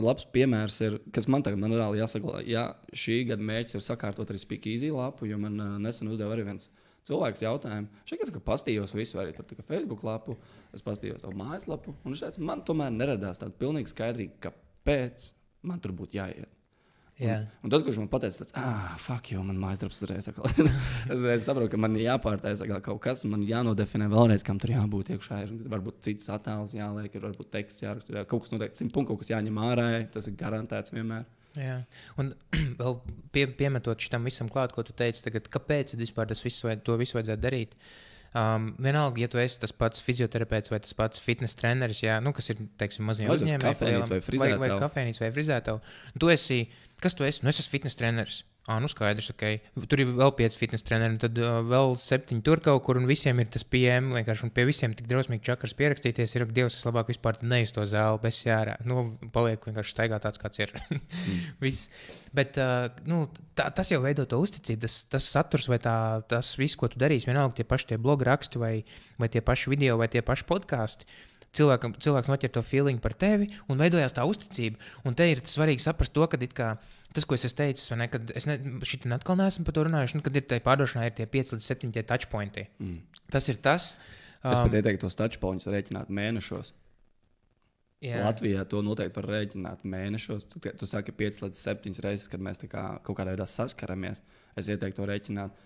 labs piemērs ir, kas man tagad man reāli jāsaglabā. Jā, šī gada mērķis ir sakārtot arī Speak Easy lapu, jo man uh, nesen uzdeva arī viens cilvēks jautājumu. Šeit es pastījos visu, arī tur tika Facebook lapu, es pastījos savu mājaslapu, un šeit man tomēr neradās tāda pilnīga skaidrība, kāpēc man tur būtu jāiet. Jā. Un, un tas, kurš man teica, tas ah, fuck, jo man mājas darbs uzreiz atkal. es saprotu, ka man ir jāpārtaisa kaut kas, man jānodefinē vēlreiz, kam tur jābūt iekšā. Ir varbūt cits attēls jāliek, ir varbūt teksts jāraksta, jā, kaut kas noteikti simt punktu, kaut kas jāņem ārā. Tas ir garantēts vienmēr. Jā. Un vēl pie, piemetot tam visam klāt, ko tu teici, tagad, kāpēc vispār tas viss, vai, to visu vajadzētu darīt? Um, vienalga, ja tu esi tas pats fizioterapeits vai tas pats fitnes treneris, jā, nu, kas ir Vai tas uzņēmēji, kafejnīca vai vai, vai frizētava? kafejnīca vai frizētava. Tu esi, kas tu esi? Nu, es esmu fitnes treneris. Ah, nu skaidrs, ok. Tur ir vēl pieci fitnes treneri, tad uh, vēl septiņi tur kaut kur, un visiem ir tas PM. Vienkārši, un pie visiem tik drausmīgi čakars pierakstīties, ir, ka Dievs, es labāk vispār neiztu to zāli, bez jārā. Nu, paliek vienkārši staigā tāds, kāds ir. Viss. Bet uh, nu, tā, tas jau veido to uzticību. Tas, tas saturs vai tā, tas viss, ko tu darīsi, vienalga tie paši tie blogi raksti vai, vai tie paši video vai tie paši podkāsti. Cilvēkam, cilvēks noķer to feeling par tevi un veidojās tā uzticība. Un te ir svarīgi saprast to, ka it kā tas, ko es esmu teicis, vai ne, kad es ne, šitā atkal neesmu par to runājuši, nu, kad ir tajā pārdošanā ir tie 5 līdz 7 tie touchpointi. Mm. Tas ir tas. Es um, pat ieteiktu tos touchpoints rēķināt mēnešos. Jā. Latvijā to noteikti var rēķināt mēnešos. Tad, kad tu saki 5 līdz 7 reizes, kad mēs kā, kaut kādā veidā saskaramies. Es ieteiktu to rēķināt.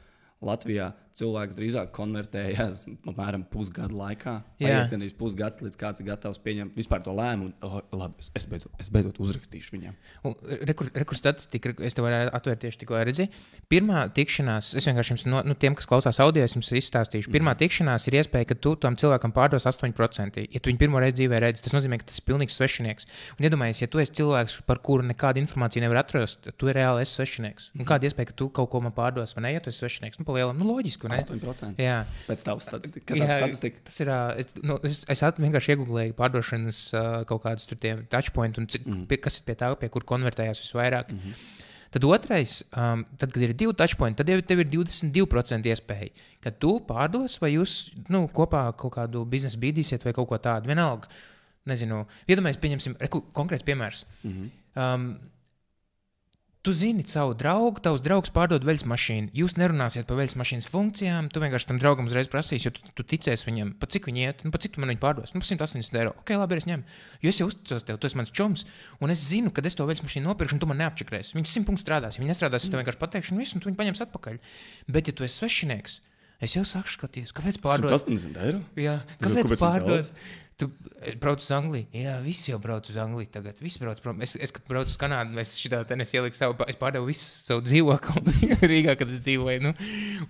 Latvijā cilvēks drīzāk konvertējās apmēram pusgadu laikā. Paiet Gan pusgads, līdz kāds ir gatavs pieņemt vispār to lēmumu. Oh, labi, es, beidzot, es beidzot uzrakstīšu viņam. Rekursu statistika, es tev varu atvērt tieši tikko redzi. Pirmā tikšanās, es vienkārši jums, no, nu, tiem, kas klausās audio, es jums izstāstīšu. Pirmā Mhm. tikšanās ir iespēja, ka tu tam cilvēkam pārdos 8%. Ja tu viņu pirmo reizi dzīvē redzi, tas nozīmē, ka tas ir pilnīgs svešinieks. Un iedomājies, ja tu esi cilvēks, par kuru nekādu informāciju nevar atrast, tu reāli esi svešinieks. Un kāda iespēja, ka tu kaut ko man pārdos, vai ne? Ja tu esi svešinieks, nu, palielam, nu, loģiski, vai ne? 8%. Jā. Pēc tavas statistikas. Kas Jā, statistika? Tas ir. Es, nu, es, es vienkārši iegūlēju pārdošanas kaut kādus tur tie touchpoints, un cik, mm. pie, kas ir pie tā, pie kur konvertējās visvairāk. Mm -hmm. Tad otrais, um, tad, kad ir divi touchpointi, tad jau tev ir 22% iespēja, ka tu pārdos vai jūs nu, kopā kaut kādu biznesu bīdīsiet vai kaut ko tādu. Vienalga, nezinu, iedomājieties, pieņemsim konkrēts piemērs. Mm -hmm. Um, Tu zini savu draugu, tavs draugs pārdod veļas mašīnu. Jūs nerunāsiet par veļas mašīnas funkcijām. Tu vienkārši tam draugam uzreiz prasīsi, jo tu, tu ticēsi viņam, pa cik viņi iet, nu, pa cik tu man viņu pārdos. Nu, pa 180 eiro. Ok, labi, es ņemu. Jo es jau uzticos tev, tu esi mans čoms, un es zinu, ka es to veļas mašīnu nopirkšu, un tu man neapčakrēsi. Viņš simt punktus strādās. Ja viņi nestrādās, es tev vienkārši pateikšu, un viss, un tu viņu paņemsi atpakaļ. Bet, ja tu esi svešinieks, es jau sāku skatīties, kāpēc pārdod. 180 eiro. Jā, kāpēc kāpēc pārdod? Tu eh, brauc uz Angliju. Jā, visi jau brauc uz Angliju. Tagad visi brauc prom. Es, es kad braucu uz Kanādu, es šitā te ieliku savu, es pārdevu visu savu dzīvokli Rīgā, kad es dzīvoju. Nu.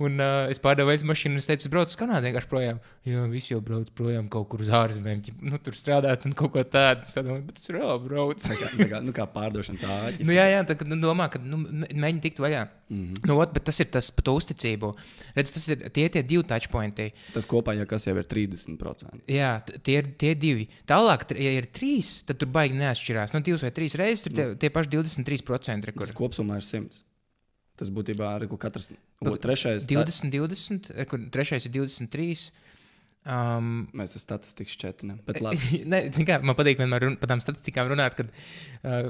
Un uh, es pārdevu veidu mašīnu, un es teicu, es braucu uz Kanādu vienkārši projām. Jā, visi jau brauc projām kaut kur uz ārzemēm, nu, tur strādāt un kaut ko tādu. Es domāju, bet tas ir reāli brauc. Tā kā, tā kā, nu, kā pārdošanas āķis. Nu, jā, jā, tā kā nu, domā, ka nu, mē- mēģini tikt vaļā. Mm. -hmm. nu, ot, bet tas ir tas par to uzticību. Redz, tas ir tie, tie divi touchpointi. Tas kopā jau, kas jau ir 30%. Jā, tie ir tie divi. Tālāk, ja ir trīs, tad tur baigi neatšķirās. Nu, divas vai trīs reizes ir tie, tie paši 23%. re, Kur Tas kopumā ir 100. Tas būtībā ir katrs o, trešais. tā- 20, 20, re, kur trešais ir 23. Um, Mēs ar statistiku labi. ne, kā, man patīk vienmēr run, par tām statistikām runāt, kad uh,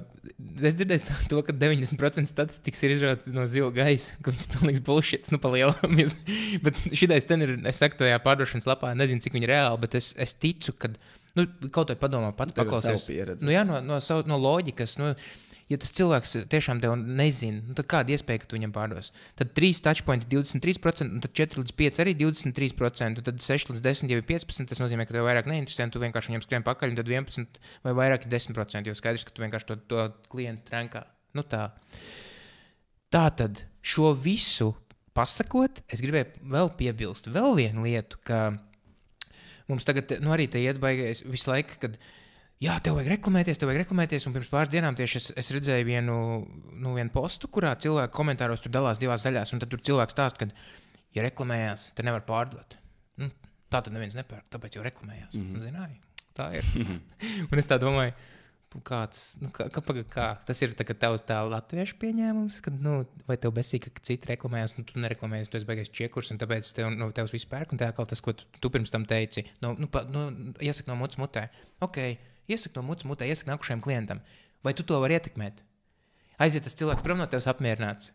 es dzirdēju to, ka 90% statistikas ir izrādīta no zila gaisa, ka viņas pilnīgs bullshit, nu, palielam. bet šitais ten ir, es saku, tajā pārdošanas lapā, nezinu, cik viņi ir reāli, bet es, es ticu, ka, nu, kaut vai padomā, pats ir paklausies. Nu, jā, no, no, savu, no loģikas. Nu, Ja tas cilvēks tiešām tevi nezina, nu, tad kāda iespēja, ka tu viņam pārdos? Tad 3 touchpointi 23%, un tad 4 līdz 5 arī 23%, un tad 6 līdz 10 jau ir 15%. Tas nozīmē, ka tev vairāk neinteresē, un tu vienkārši viņam skrien pakaļ, un tad 11 vai vairāk ir 10%. Jo skaidrs, ka tu vienkārši to, to klientu trenkā. Nu, tā. tā tad šo visu pasakot, es gribēju vēl piebilst vēl vienu lietu, ka mums tagad nu, arī te iet baigais visu laiku. Kad, Jā, tev vajag reklamēties, tev vajag reklamēties. Un pirms pāris dienām tieši es, es redzēju vienu, nu, vienu postu, kurā cilvēki komentāros tur dalās divās daļās. Un tad tur cilvēks stāsta, ka, ja reklamējās, tad nevar pārdot. Nu, Tā tad neviens nepērk, tāpēc jau reklamējās. Mm. -hmm. Zināji, tā ir. un es tā domāju. Kāds, nu, kā, kā, kā? Tas ir tā, ka tavs tā latviešu pieņēmums, ka, nu, vai tev besīk, ka citi reklamējas, nu, tu nereklamējies, tu esi beigais čiekurs, un tāpēc tev, nu, tevs viss pērk, un tā kā tas, ko tu, tu pirms tam teici, no, nu, pa, nu, iesaka no mutes mutē. Ok, iesaka no mutes mutē, iesaka nākušajam klientam. Vai tu to vari ietekmēt? Aiziet tas cilvēks prom no tevis apmierināts,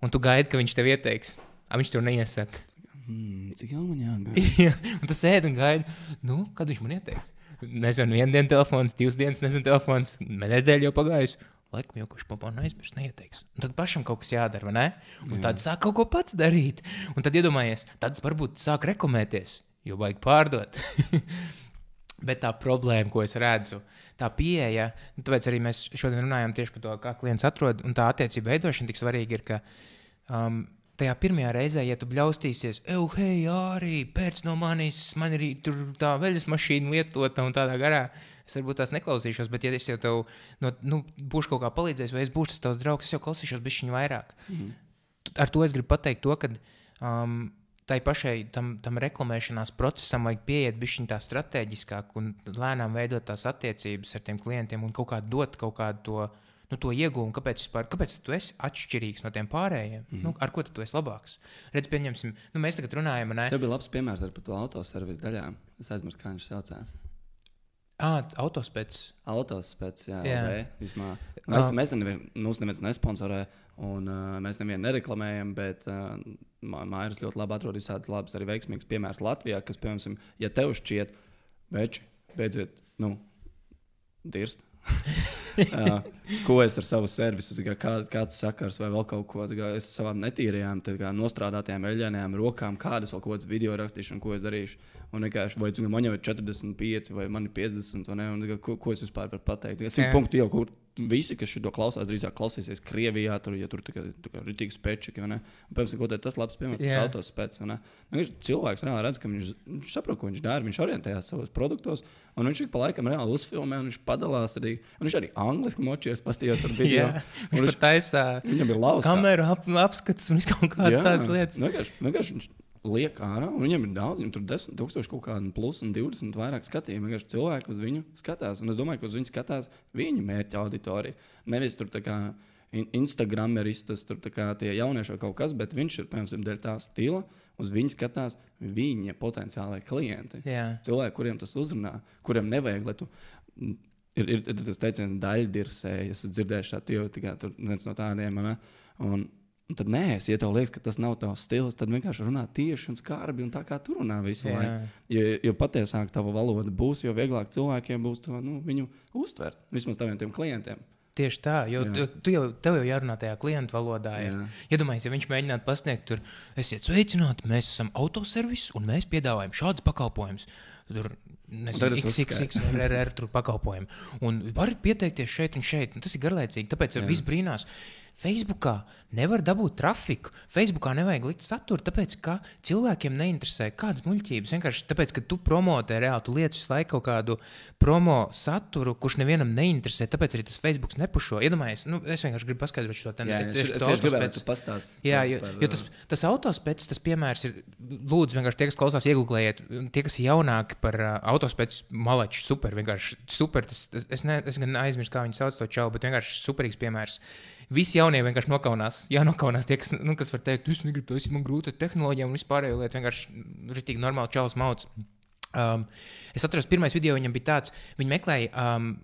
un tu gaidi, ka viņš tev ieteiks. A, viņš tev neiesaka. Hmm, cik jau man jāgaida? Jā, un tas ēd un gaida. Nu, kad viņš man ieteiks? Nezinu, viena diena telefons, divas dienas, nezinu, telefons, nedēļa jau pagājusi. Laikam jau kurš papāna aizmirst, neieteiks. Un tad pašam kaut kas jādara, vai ne? Un tad sāk kaut ko pats darīt. Un tad iedomājies, tad varbūt sāk reklamēties, jo vajag pārdot. Bet tā problēma, ko es redzu, tā pieeja, un tāpēc arī mēs šodien runājam tieši par to, kā klients atrod, un tā attiecība veidošana tik svarīga ir, ka um, tajā pirmajā reizē, ja tu bļaustīsies, ej, hei, arī pēc no manis, man ir tā veļas mašīna lietota un tādā garā. Es varbūt tās neklausīšos, bet, ja es jau tev no, nu, būšu kaut kā palīdzējis, vai es būšu tas tavs draugs, es jau klausīšos bišķiņu vairāk. Mm. Ar to es gribu pateikt to, ka um, tai pašai tam, tam reklamēšanās procesam vajag pieiet bišķiņu tā strateģiskāk un lēnām veidot tās attiecības ar tiem klientiem un kaut kā dot kaut kādu to, nu, to iegūmu. Kāpēc, vispār, kāpēc tu esi atšķirīgs no tiem pārējiem? Mm. Nu, ar ko tu esi labāks? Redz, pieņemsim, nu, mēs tagad runājam, ne? Tev bija labs piemērs par to autoservisu daļām. Es aizmirsu, kā viņš saucās. Ah, autospēc. Autos pēc jā, Jā. Vismā. Mēs, Ah. mēs nevienu, mums neviens nesponsorē, un uh, mēs nevienu nereklamējam, bet uh, Mairis ļoti labi atrod visādas labas, arī veiksmīgas piemērs Latvijā, kas, piemēram, ja tev šķiet, veči, beidziet, nu, dirst. uh, ko es ar savu servisu, kā, kā, kāds sakars vai vēl kaut ko, kā, es savām netīrajām, kā nostrādātajām eļļainajām rokām, kādas vēl kaut kādas video rakstīšu ko es darīšu. Un vienkārši, vai kā, man jau ir 45 vai man ir 50, vai ne, un kā, ko, ko es vispār varu pateikt. Cik Jā. punktu jau, kur visi, kas šo klausās, drīzāk klausīsies Krievijā, tur, ja tur kā ritīgi spečiki, vai ne. Un, piemēram, ko tas labs piemērs, tas Jā. autos spēc, vai ne. Nu, cilvēks reāli redz, ka viņš, viņš saprot, ko viņš dara, viņš orientējās savos produktos, un viņš ik pa laikam reāli uzfilmē, un viņš padalās arī, un viņš arī angliski močies, pastījot ar video. Jā, viņš viņš, pat taisa viņam ir lausa. kameru ap, apskats un kaut kādas tādas lietas. Vienkārši, vienkārši viņš liek ārā, un viņam ir daudz, viņam tur 10, 000 kaut kāda plus un 20 vairāk skatījumu. Vienkārši cilvēki uz viņu skatās, un es domāju, ka uz viņu skatās viņa mērķa auditorija. Nevis tur tā kā in- Instagrameristas, tur tā kā tie jaunieši kaut kas, bet viņš ir, piemēram, dēļ tā stila, uz viņu skatās viņa potenciālai klienti. Jā. Cilvēki, kuriem tas uzrunā, kuriem nevajag, lai tu. Ir, ir, ir tas teiciens, daļdirsēji. Es esmu dzirdējis šādu jau tikai tur viens no tādiem. ne? Un, un tad nē, es, ja tev liekas, ka tas nav tavs stils, tad vienkārši runā tieši un skarbi un tā kā tu runā visu Jā. laiku. Jo, jo patiesāk tava valoda būs, jo vieglāk cilvēkiem būs to nu, viņu uztvert. Vismaz taviem tiem klientiem. Tieši tā, jo tu, tu jau, tev jau jārunā tajā klientu valodā. Jā. Iedomājieties, ja viņš mēģinātu pasniegt, tur, esiet sveicināti, mēs esam autoservis un mēs piedāvājam šādus pakalpojumus. Tur nezinu, tad es XXX, RR, tur pakalpojumi. Un varat pieteikties šeit un šeit. Un tas ir garlaicīgi, tāpēc viss brīnās. Facebookā nevar dabūt trafiku. Facebookā nevajag likt saturu, tāpēc ka cilvēkiem neinteresē kādas muļķības. Vienkārši tāpēc, ka tu promotē reāli, tu lietas visu laiku kaut kādu promo saturu, kurš nevienam neinteresē. Tāpēc arī tas Facebook nepušo. Iedomājieties, nu, es vienkārši gribu paskaidrot šo jā, tieši es to tieši gribēju, tu pastāstītu. Jā, jo, par, jo tas, tas autospēks, tas piemērs ir, lūdzu, vienkārši tie, kas klausās, iegūlējiet, tie, kas ir jaunāki par uh, autospēku malaču, super, vienkārši super. Tas, tas, es, ne, es gan aizmirsu, kā viņi sauc to čau, bet vienkārši superīgs piemērs. Visi jaunie vienkārši nokaunās. Jā, nokaunās tie, kas, nu, kas var teikt, es negribu to, es man grūti ar tehnoloģijām un vispārējo lietu. Vienkārši rītīgi normāli čaus mauts. Um, es atceros, pirmais video viņam bija tāds, viņi meklēja. Um,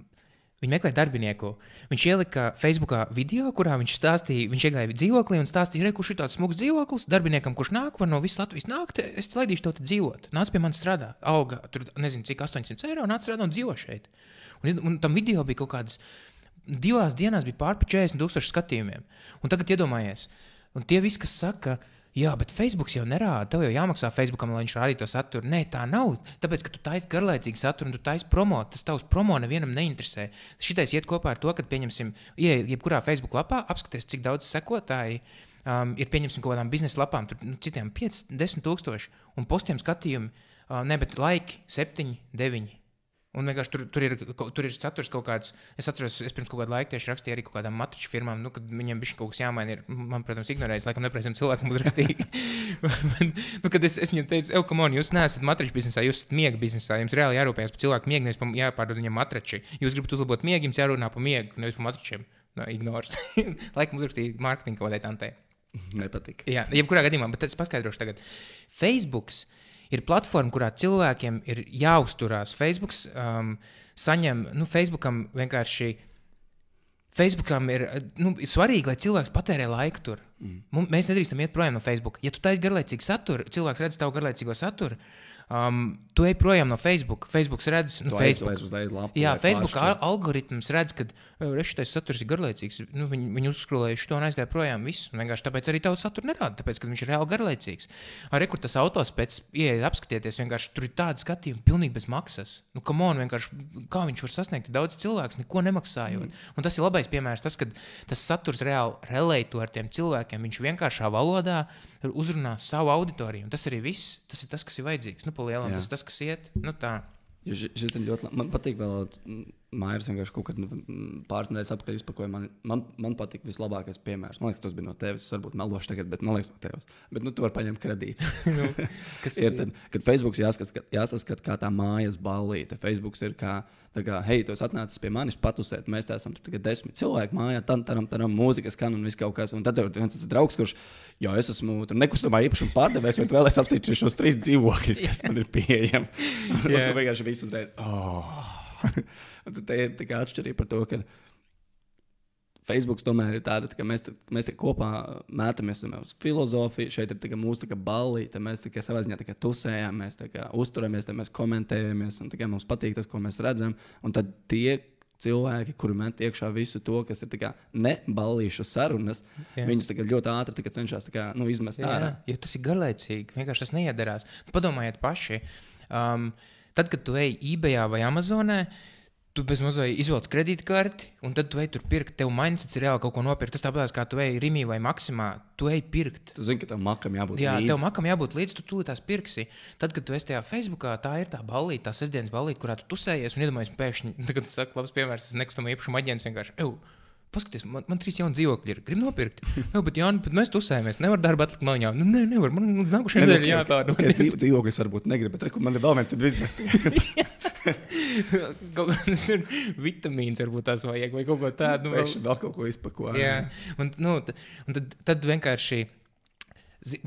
Viņa meklēja darbinieku. Viņš ielika Facebookā video, kurā viņš stāstīja, viņš iegāja dzīvoklī un stāstīja, re, kurš ir tāds smags dzīvoklis. Darbiniekam, kurš nāk, var no visas Latvijas nākt, es laidīšu te dzīvot. Nāc pie manis strādā. Alga, tur nezinu, cik 800 eiro, nāc strādā un dzīvo šeit. Un, un tam video bija kaut kādas divās dienās, bija pār 40 tūkstoši skatījumiem. Un tagad iedomājies, un tie visi, kas saka, Jā, bet Facebook jau nerāda. Tev jau jāmaksā Facebookam, lai viņš rādītu to saturu. Nē, tā nav. Tāpēc, ka tu taisīsi garlaicīgu saturu un tu taisīsi promo. Tas tavs promo nevienam neinteresē. Šitais iet kopā ar to, ka, pieņemsim, ieej jebkurā Facebook lapā, apskaties, cik daudz sekotāji um, ir pieņemsim kaut kādām biznesa lapām, tur nu, citiem 5, 10 tūkstoši un postiem skatījumi, uh, ne, bet laiki 7, 9. Un vienkārši tur, tur, ir, tur ir saturs kaut kāds. Es atceros, es pirms kaut kāda laika tieši rakstīju arī kaut kādām matriču firmām, nu, kad viņiem bija kaut kas jāmaina. Ir, man, protams, ignorējis, laikam, nepareizam cilvēkam uzrakstīja. Bet, nu, kad es, es viņam teicu, ej, kam on, jūs neesat matriču biznesā, jūs esat miega biznesā. Jums reāli jārūpējas par cilvēku miegu, nevis par jāpārdod viņam matriči. Jūs gribat uzlabot miegu, jums jārunā par miegu, nevis par matričiem. No, ignors. laikam uzrakstīja mārketinga kaut kādai tantei. Nepatīk. Jā, jebkurā gadījumā, bet es paskaidrošu tagad. Facebook ir platforma, kurā cilvēkiem ir jāuzturās. Facebook um, saņem, nu, Facebookam vienkārši. Facebookam ir nu, svarīgi, lai cilvēks patērē laiku tur. Mm. Mēs nedrīkstam iet projām no Facebook. Ja tu taisīsi garlaicīgu saturu, cilvēks redz tavu garlaicīgo saturu, um, tu ej projām no Facebook. Facebook redz, nu, Tu Facebook. lapu, Jā, Facebook algoritms redz, ka reizes saturs ir garlaicīgs. Nu, viņi, viņi uzskrolējuši to un aizgāja projām. Viss. Vienkārši tāpēc arī tādu saturu nerāda, tāpēc, ka viņš ir reāli garlaicīgs. Arī kur tas autos pēc ienākuma apskatieties, vienkārši tur ir tāda skatījuma, pilnīgi bez maksas. Nu, on, kā viņš var sasniegt daudz cilvēku, neko nemaksājot. Mm. Un tas ir labais piemērs, tas, kad tas saturs reāli relēto ar tiem cilvēkiem. Viņš vienkāršā valodā uzrunā savu auditoriju. Un tas arī viss. Tas ir tas, kas ir vajadzīgs. Nu, pa lielam, Jā. tas, tas, kas iet. Nu, tā. Jo ši- Šis ir ļoti labi. Man patīk, vēl Mairs vienkārši kaut kad mm, pāris nedēļas atpakaļ izpakoja. Man, man, man patīk vislabākais piemērs. Man liekas, tas bija no tevis. Es varbūt melošu tagad, bet man liekas, no tevis. Bet nu, tu vari paņemt kredītu. nu, kas ir tad, kad Facebook jāsaskat, jāsaskat kā tā mājas ballīte. Facebook ir kā, kā, hei, tu esi atnācis pie manis patusēt. Mēs te esam tur tikai desmit cilvēki mājā, tam tam tam mūzika skan un viss kaut kas. Un tad tev ir viens tas draugs, kurš, jo es esmu tur nekustamā īpašuma pārdevējs, vai tu vēlēsies apstīties šos trīs dzīvokļus, kas man ir pieejami. Un Jā. tu vienkārši visu uzreiz. Oh. Te ir tā atšķirība par to, ka Facebook tomēr ir tāda, ka mēs, te- mēs te kopā mētāmies uz filozofiju. Šeit ir tā mūsu tā kā ballīte, mēs tikai savā ziņā tā tusējam, mēs tā uzturamies, tā mēs komentējamies, un tikai mums patīk tas, ko mēs redzam. Un tad tie cilvēki, kuri met iekšā visu to, kas ir tā kā ne ballīšu sarunas, Jā. viņus tā ļoti ātri tā cenšas tā kā, nu, izmest Jā, ārā. jo tas ir garlaicīgi. Vienkārši tas neiedarās. Padomājiet paši. Um, tad, kad tu ej eBay vai Amazonē, tu bez mazliet izvelc kredītkarti, un tad tu ej tur pirkt. Tev mindsets ir reāli kaut ko nopirkt. Tas tāpat kā tu ej Rimī vai Maksimā. Tu ej pirkt. Tu zini, ka tam makam jābūt Jā, līdzi. tev makam jābūt līdzi, tu to tās pirksi. Tad, kad tu esi tajā Facebookā, tā ir tā balīta, tā sestdienas balīta, kurā tu tusējies un iedomājies pēkšņi, tagad tas saka, labs piemērs, tas nekustamā īpašuma aģents vienkārši. Ew, Paskaties, man, man trīs jauni dzīvokļi ir. Gribu nopirkt. Jā, bet, Jāni, bet mēs tusējamies. Nevar darbu atlikt mājā. Nu, nē, nevar. Man līdz nākošajai nu, nedēļai jātāda. okay, dzīv, dzīvokļus varbūt negribu, bet reku, man ir vēl viens biznesa. kaut kādas vitamīnas varbūt tās vajag vai kaut ko tādu. Nu, vēl- vēl kaut ko izpakoju. Jā, un, nu, un tad, tad vienkārši.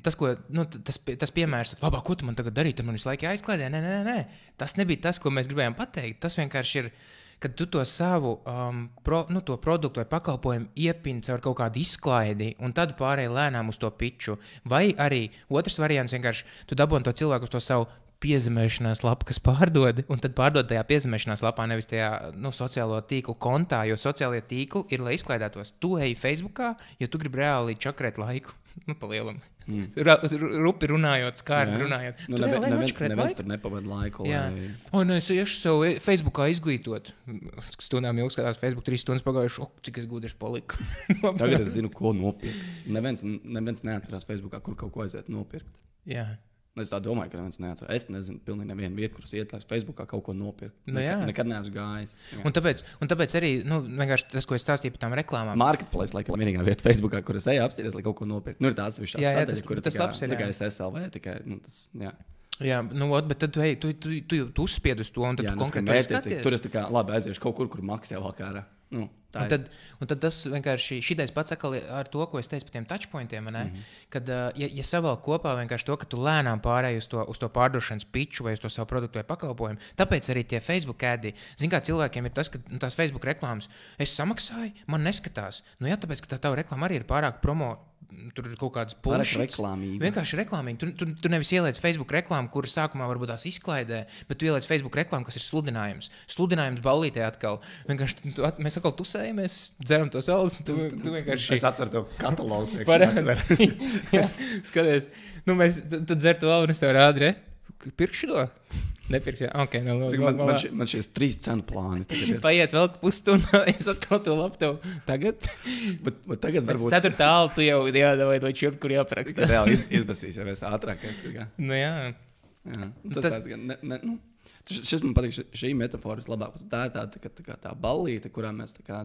Tas, ko, nu, tas, tas piemērs, labā, ko tu man tagad darīji, tad man visu laiku aizklādē. Nē, nē, nē, nē, tas nebija tas, ko mēs gribējām pateikt. Tas vienkārši ir, kad tu to savu um, pro, nu, to produktu vai pakalpojumu iepini caur kaut kādu izklaidi, un tad pārēji lēnām uz to piču. Vai arī otrs variants vienkārši tu dabūji to cilvēku uz to savu. Piezemēšanās lapa, kas pārdod, un tad pārdod tajā piezemēšanās lapā, nevis tajā nu, sociālo tīklu kontā, jo sociālie tīkli ir, lai izklaidētos. Tu ej Facebookā, jo tu gribi reāli čakrēt laiku. Nu, pa lielam. Mm. Rupi runājot, skārbi runājot. Nu, Tu neve, neviens, neviens tur nepavada laiku. Jā, Lai... oh, nē, es iešu sev Facebookā izglītot. Stundām jau skatās, Facebook trīs stundas pagājuši, oh, cik es gudrs paliku. Tagad es zinu, ko nopirkt. Neviens, neviens neatcerās Facebookā, kur kaut ko aiziet nopirkt. Jā. Es tā domāju, ka neviens neatcerās. Es nezinu, pilnīgi nevienu vietu, kuras iet, lai Facebookā kaut ko nopirkt. Nu nekad, jā. nekad neesmu gājis. Jā. Un tāpēc, un tāpēc arī nu, vienkārši tas, ko es stāstīju par tām reklāmām. Marketplace, laikam, vienīgā vieta Facebookā, kur es eju apstīties, lai kaut ko nopirktu. Nu, ir tāds jā, sadaļa, tas- kur tas tikai, labs ir, tikai SLV, tikai, nu, tas, jā. Jā, nu, ot, bet tad tu, ej, tu, tu, tu, tu uzspied uz to, un tad jā tu nu, konkrēti skaties. Tur es tā kā labi aiziešu kaut kur, kur maksā vēl kā. Nu, Un tad, un tad tas vienkārši šitais pats ar to, ko es teicu par tiem touchpointiem. Mm. -hmm. Kad, ja, ja savēl kopā vienkārši to, ka tu lēnām pārēji uz to, uz to pārdošanas piču vai uz to savu produktu vai pakalpojumu, tāpēc arī tie Facebook ēdi. Zini, kā cilvēkiem ir tas, ka nu, tās Facebook reklāmas es samaksāju, man neskatās. Nu, jā, tāpēc, ka tā tava reklāma arī ir pārāk promo. Tur ir kaut kādas puses. reklāmīga. Vienkārši reklāmīgi. Tu, tu, tu nevis ieliec Facebook reklāmu, kuras sākumā varbūt tās izklaidē, bet tu ieliec Facebook reklāmu, kas ir sludinājums. Sludinājums ballītē atkal. Vienkārši tu, at, mēs atkal tusējamies, dzeram to salas. Tu, tu vienkārši Es atveru to katalogu. Parādi. skaties, nu, mēs tad tad dzer to vēl, un es tev rādu? Pirkšu to? Nepirkšu. Ok, no, no, Man, no, man, šie, man šie trīs cenu plāni. Paiet vēl pusstunda, es atkal to tev tagad. Bet, bet tagad Varbūt ceturtā alta tu jau jādara, vai to čurp, kur jāapraksta. reāli iz, izbasīs, ja mēs ātrāk esam. Nu jā. Jā, Nu, tas tas- gan ne, ne, nu, šis, šis man patīk, šī- metafora vislabāk. Tā ir tā, tā, tā, tā, tā ballīte, kurā mēs tā kā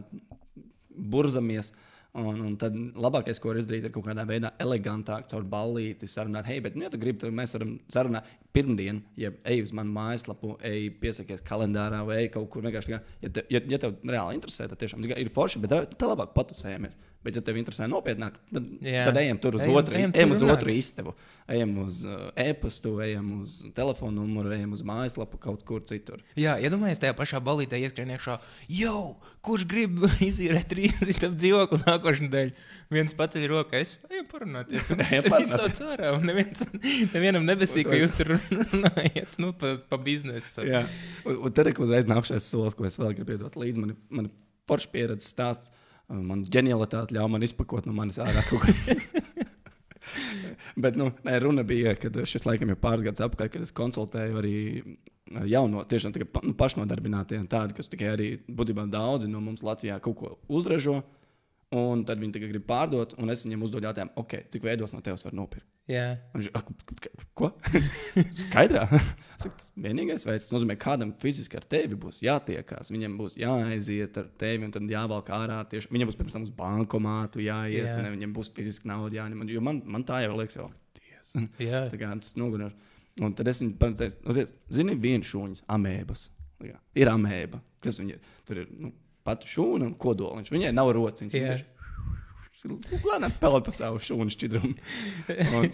burzamies. Un, un tad labākais, ko var izdarīt, ir kaut kādā veidā elegantāk, caur ballīti sarunāt, hei, bet, nu, ja tu gribi, tad mēs varam sarunāt pirmdien, ja ej uz manu mājaslapu, ej piesakies kalendārā vai ej kaut kur vienkārši. Ja, te, ja, ja tev reāli interesē, tad tiešām ir forši, bet tā, tā labāk patusējamies. Bet, ja tev interesē nopietnāk, tad, Jā. tad ejam tur uz Ejam- otru, ejam ejam uz runāt. otru istabu, ejam uz uh, e-pastu, ejam uz telefonu numuru, ejam uz mājaslapu kaut kur citur. Jā, iedomājieties, tajā pašā balītē ieskrien iekšā, jau, kurš grib izīrēt trīs istabas dzīvokli nākošais nedēļa. Viens paceļ roku, es ejam parunāties. Un es izsaucu ārā, un neviens, nevienam nebesīk, ka jūs tur runājat, nu, pa, pa biznesu. Jā, un, un tad ir uzreiz nākamais solis, ko es vēl gribu iedot līdzi. Man, man forši pieredzes stāsts, man ģenialitāte ļauj man izpakot no manis ārā kaut ko. Bet nu, nē, runa bija, ka šis laikam jau pāris gadus atpakaļ, kad es konsultēju arī jauno, tiešām nu, pašnodarbinātie, un tādi, kas tikai arī būtībā daudzi no mums Latvijā kaut ko uzražo. Un tad viņi tikai grib pārdot, un es viņiem uzdodu jautājumu, okay, cik veidos no tevis var nopirkt. Un Viņš ir ko? Skaidrā. Saku, Tas vienīgais veids, tas nozīmē, kādam fiziski ar tevi būs jātiekās. Viņam būs jāaiziet ar tevi, un tad jāvelk ārā. Tieši. Viņam būs pirms tam uz bankomātu jāiet, Jā. yeah. ne, viņam būs fiziski nauda jāņem. Jo man, man tā jau liekas, jau ties. jā. Tā kā tas nogunās. Un tad es viņam pateicu, "Uzies, zini, viens šūņas, amēbas. Ir amēba. Kas viņa tur ir? Nu, pat šūna un kodoliņš. Viņai nav rociņas. Viņa Lēnām pelna pa savu šūnu šķidrumu. Un,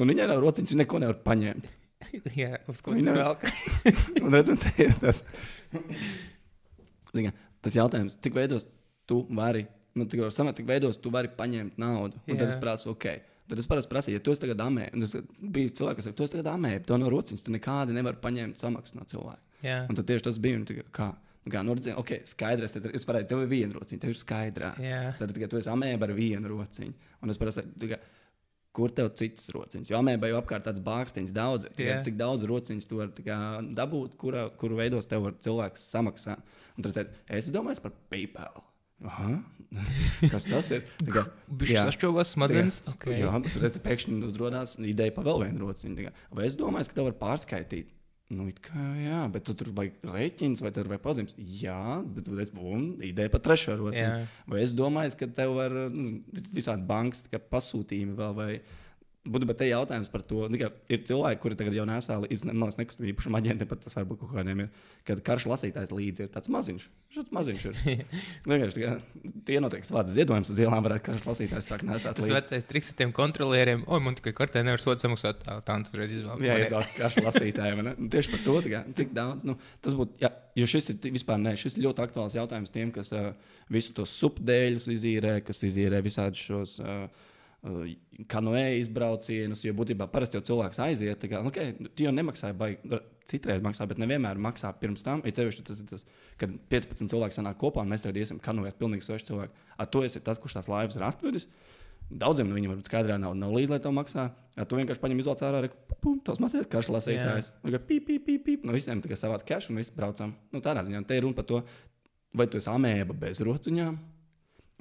un viņai nav rociņas, viņa neko nevar paņemt. jā uz ko nav- vēl? Un redzam, te ir tas. Zini, tas jautājums, cik veidos tu vari, nu, cik, var samat, cik veidos tu vari paņemt naudu. Un tad Jā. es prasu, ok. Tad es parasti prasīju, ja tu esi tagad amē, un tas bija cilvēks, kas teica, tu esi tagad amē, to no rociņas, tu nekādi nevari paņemt samaksu no cilvēka. Jā, Un tad tieši tas bija, un tā kā, kā, nu, redzēju, ok, skaidrs, tad es parādīju, tev ir viena rociņa, tev ir skaidrā. jā. Tad tikai tu esi amēba ar vienu rociņu. Un es parasti kur tev citas rociņas? Jo amēbai jau apkārt tāds bārtiņš daudz. Tikai Cik daudz rociņas tu vari kā dabūt, kura, kuru veidos tev var cilvēks samaksāt. Un tad es domāju par PayPal. Aha. Kas tas ir? Jā. sašķobās smadzenes. Okay. jā bet pēkšņi uzrodās ideja par vēl vienu rociņu. Vai es domāju, ka tev var pārskaitīt? Nu, it kā jā, bet tu tur vajag rēķins vai tur vajag pazīmes. Jā, bet es būnu ideja par trešo rociņu. Vai es domāju, ka tev var nu, ir visādi bankas pasūtījumi vēl vai. Būtībā te jautājums par to, ka ir cilvēki, kuri tagad jau nesā līdzi no nekustamā īpašuma aģentiem, pat tas varbūt kaut kādiem ir. Kad karš lasītājs līdzi ir tāds maziņš. Šis maziņš ir. Vienkārši tā tie notiek vārds ziedojums uz ielām, varētu karš lasītājs sākt nesāt Tas līdzi. vecais triks ar tiem kontrolieriem, oi, man tikai kartē nevar sodu samaksāt. Tā, tā tas uzreiz izvēlēt. Jā, izvēlēt karš lasītājiem. ne? Nu, Tieši par to, tā kā, cik daudz. Nu, tas būtu, jā, jo šis ir vispār ne, šis ir ļoti aktuāls jautājums tiem, kas uh, visu tos supdēļus izīrē, kas izīrē visādus šos. Uh, Kanoē izbraucienus, jo būtībā parasti jau cilvēks aiziet. Kā, nu, okay, tu jau nemaksāji, vai citreiz maksā, bet nevienmēr maksā pirms tam. Ir sevišķi tas, tas, kad 15 cilvēki sanāk kopā un mēs tagad iesim kanoēt pilnīgi sveši cilvēki. Ar to esi tas, kurš tās laivas ir atvedis. Daudziem no viņiem varbūt skaidrā nav, nav līdzi, lai to maksā. Ja tu vienkārši paņem izolāciju ārā, pum, tos mazliet karš lasītājs. Pīp, pīp, pīp, pīp. No visiem tikai savāc cash un viss braucam. Nu, tādā ziņā te ir runa par to, vai tu esi amēba bez rociņām,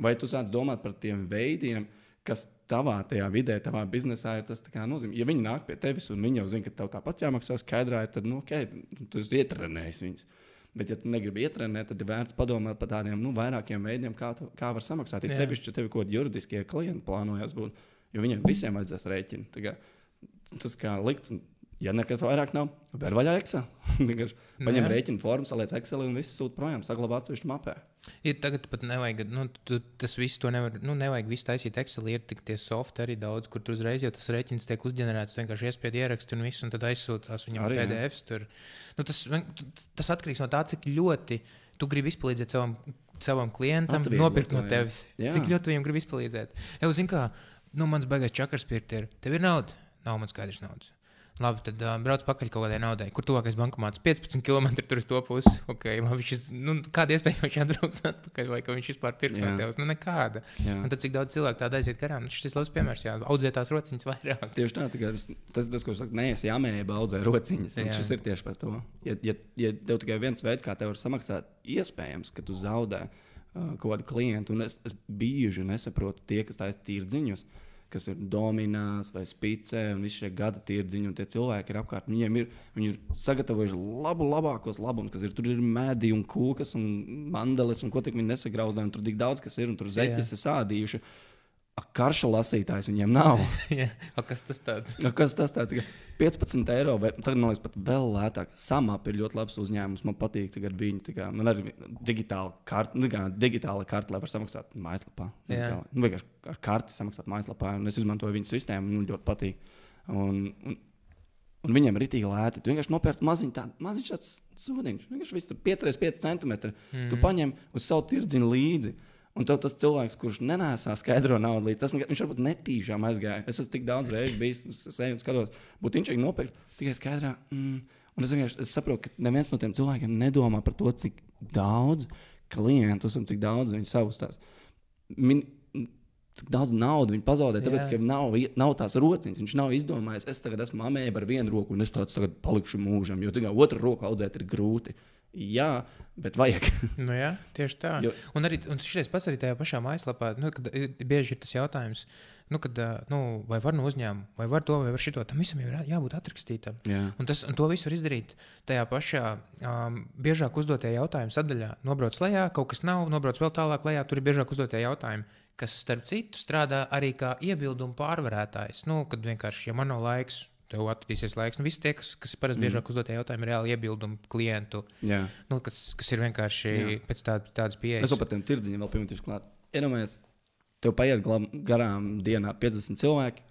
vai tu sāc domāt par tiem veidiem, kas tavā tajā vidē, tavā biznesā ir tas nozīmē. Ja viņi nāk pie tevis un viņi jau zina, ka tev tāpat jāmaksā skaidrā, tad, nu, ok, tu esi ietrenējis viņus. Bet, ja tu negribi ietrenēt, tad ir vērts padomāt par tādiem nu, vairākiem veidiem, kā, tu, kā var samaksāt. Ir sevišķi, ja tev kaut kādi juridiskie klienti plānojas būt, jo viņiem visiem vajadzēs rēķinu. Tas kā likts, un, ja nekad vairāk nav, ver vaļā Excel. Paņem rēķinu formu, saliec Excel un viss sūta projām, saglabā atsevišķu mapē. Ja tagad pat nevajag, nu, tu, tas viss to nevar, nu, nevajag visu taisīt Excel, ir tik tie soft arī daudz, kur tur uzreiz jau tas rēķins tiek uzģenerēts, vienkārši iespēja ierakstīt un viss, un tad aizsūtās viņam Arī. PDFs. Tur. Nu, tas, tas atkarīgs no tā, cik ļoti tu gribi izpalīdzēt savam, savam klientam, Atvieglot nopirkt no tevis. Jā. Cik ļoti viņam grib izpalīdzēt. Jau zini, kā, nu, mans beigās čakars pirkt ir, tev ir nauda, nav man skaidrs naudas. Labi, tad uh, brauc pakaļ kaut kādai naudai. Kur tuvākais bankomāts? 15 km tur uz to pusi. Okay, labi, šis, nu, kāda iespēja, viņš atbrauks atpakaļ, vai ka viņš vispār pirks no tevis? Nu, nekāda. Jā. Un tad cik daudz cilvēku tādu aiziet garām? Nu, šis ir labs piemērs, jā, audzē tās rociņas vairāk. Tieši tā, tikai tas, tas, tas ko es saku, neesi jāmēģina audzēt rociņas. Jā. Šis ir tieši par to. Ja, ja, ja tev tikai viens veids, kā tev var samaksāt, iespējams, ka tu zaudē uh, kaut kādu klientu, un es, es bieži nesaprotu tie, kas taisa tīrdziņus, kas ir dominās vai spicē, un visi šie gada tirdziņi un tie cilvēki ir apkārt. Viņiem ir, viņi ir sagatavojuši labu, labākos labumus, kas ir. Tur ir mēdī un kūkas un mandeles, un ko tik viņi nesagrauzdē, un tur tik daudz kas ir, un tur zeķes ir sādījuši. Karša lasītājs viņiem nav. Jā, A, kas tas tāds? Nu, kas tas tāds? Tikai 15 eiro, vai tagad man liekas, pat vēl lētāk. Samap ir ļoti labs uzņēmums. Man patīk, tagad viņi tā kā, man arī digitāla karte, nu, kā digitāla karte, lai var samaksāt mājaslapā. Jā. Nu, vienkārši ar karti samaksāt mājaslapā, un es izmantoju viņu sistēmu, man ļoti patīk. Un, un, un viņiem ir rītīgi lēti. Tu vienkārši nopērci maziņu tādu, maziņš tāds sodiņš. Vienkārši viss tur 5x5 centimetri. Mm. Tu paņem uz savu tirdziņu līdzi. Un tev tas cilvēks, kurš nenēsā skaidro naudu līdzi, tas viņš varbūt netīšām aizgāja. Es esmu tik daudz reižu bijis, es eju un skatos, būtu viņš arī nopirkt tikai skaidrā. Mm. Un es vienkārši es saprotu, ka neviens no tiem cilvēkiem nedomā par to, cik daudz klientus un cik daudz viņi savus tās. Min, Cik daudz naudas viņi pazaudē, tāpēc, ka nav, nav tās rociņas. Viņš nav izdomājis, es tagad esmu mamēja ar vienu roku, un es tāds tagad palikšu mūžam, jo tikai otru roku audzēt ir grūti. Jā, bet vajag. Nu, jā, tieši tā. Jo-. Un arī un šis pats arī tajā pašā mājaslapā, nu, kad bieži ir tas jautājums, nu, kad, nu, vai var no uzņēmuma, vai var to, vai var šito. Tam visam ir jābūt atrakstītam. Jā. Un, tas, un to visu var izdarīt tajā pašā um, biežāk uzdotajā jautājuma sadaļā. Nobrauc lejā, kaut kas nav, nobrauc vēl tālāk lejā, tur ir biežāk uzdotie jautājumi. Kas, starp citu, strādā arī kā iebildumu pārvarētājs. Nu, kad vienkārši, ja man nav laiks, tev atradīsies laiks. Nu, visi tie, kas, kas ir parasti mm. biežāk uzdotie jautājumi, ir reāli iebildumi klientu, Jā. nu, kas, kas ir vienkārši Jā. pēc tāda, tādas pieejas. Es vēl par tiem tirdziņiem vēl pieminēšu klāt. Iedomājieties, tev paiet garām dienā 50 cilvēki,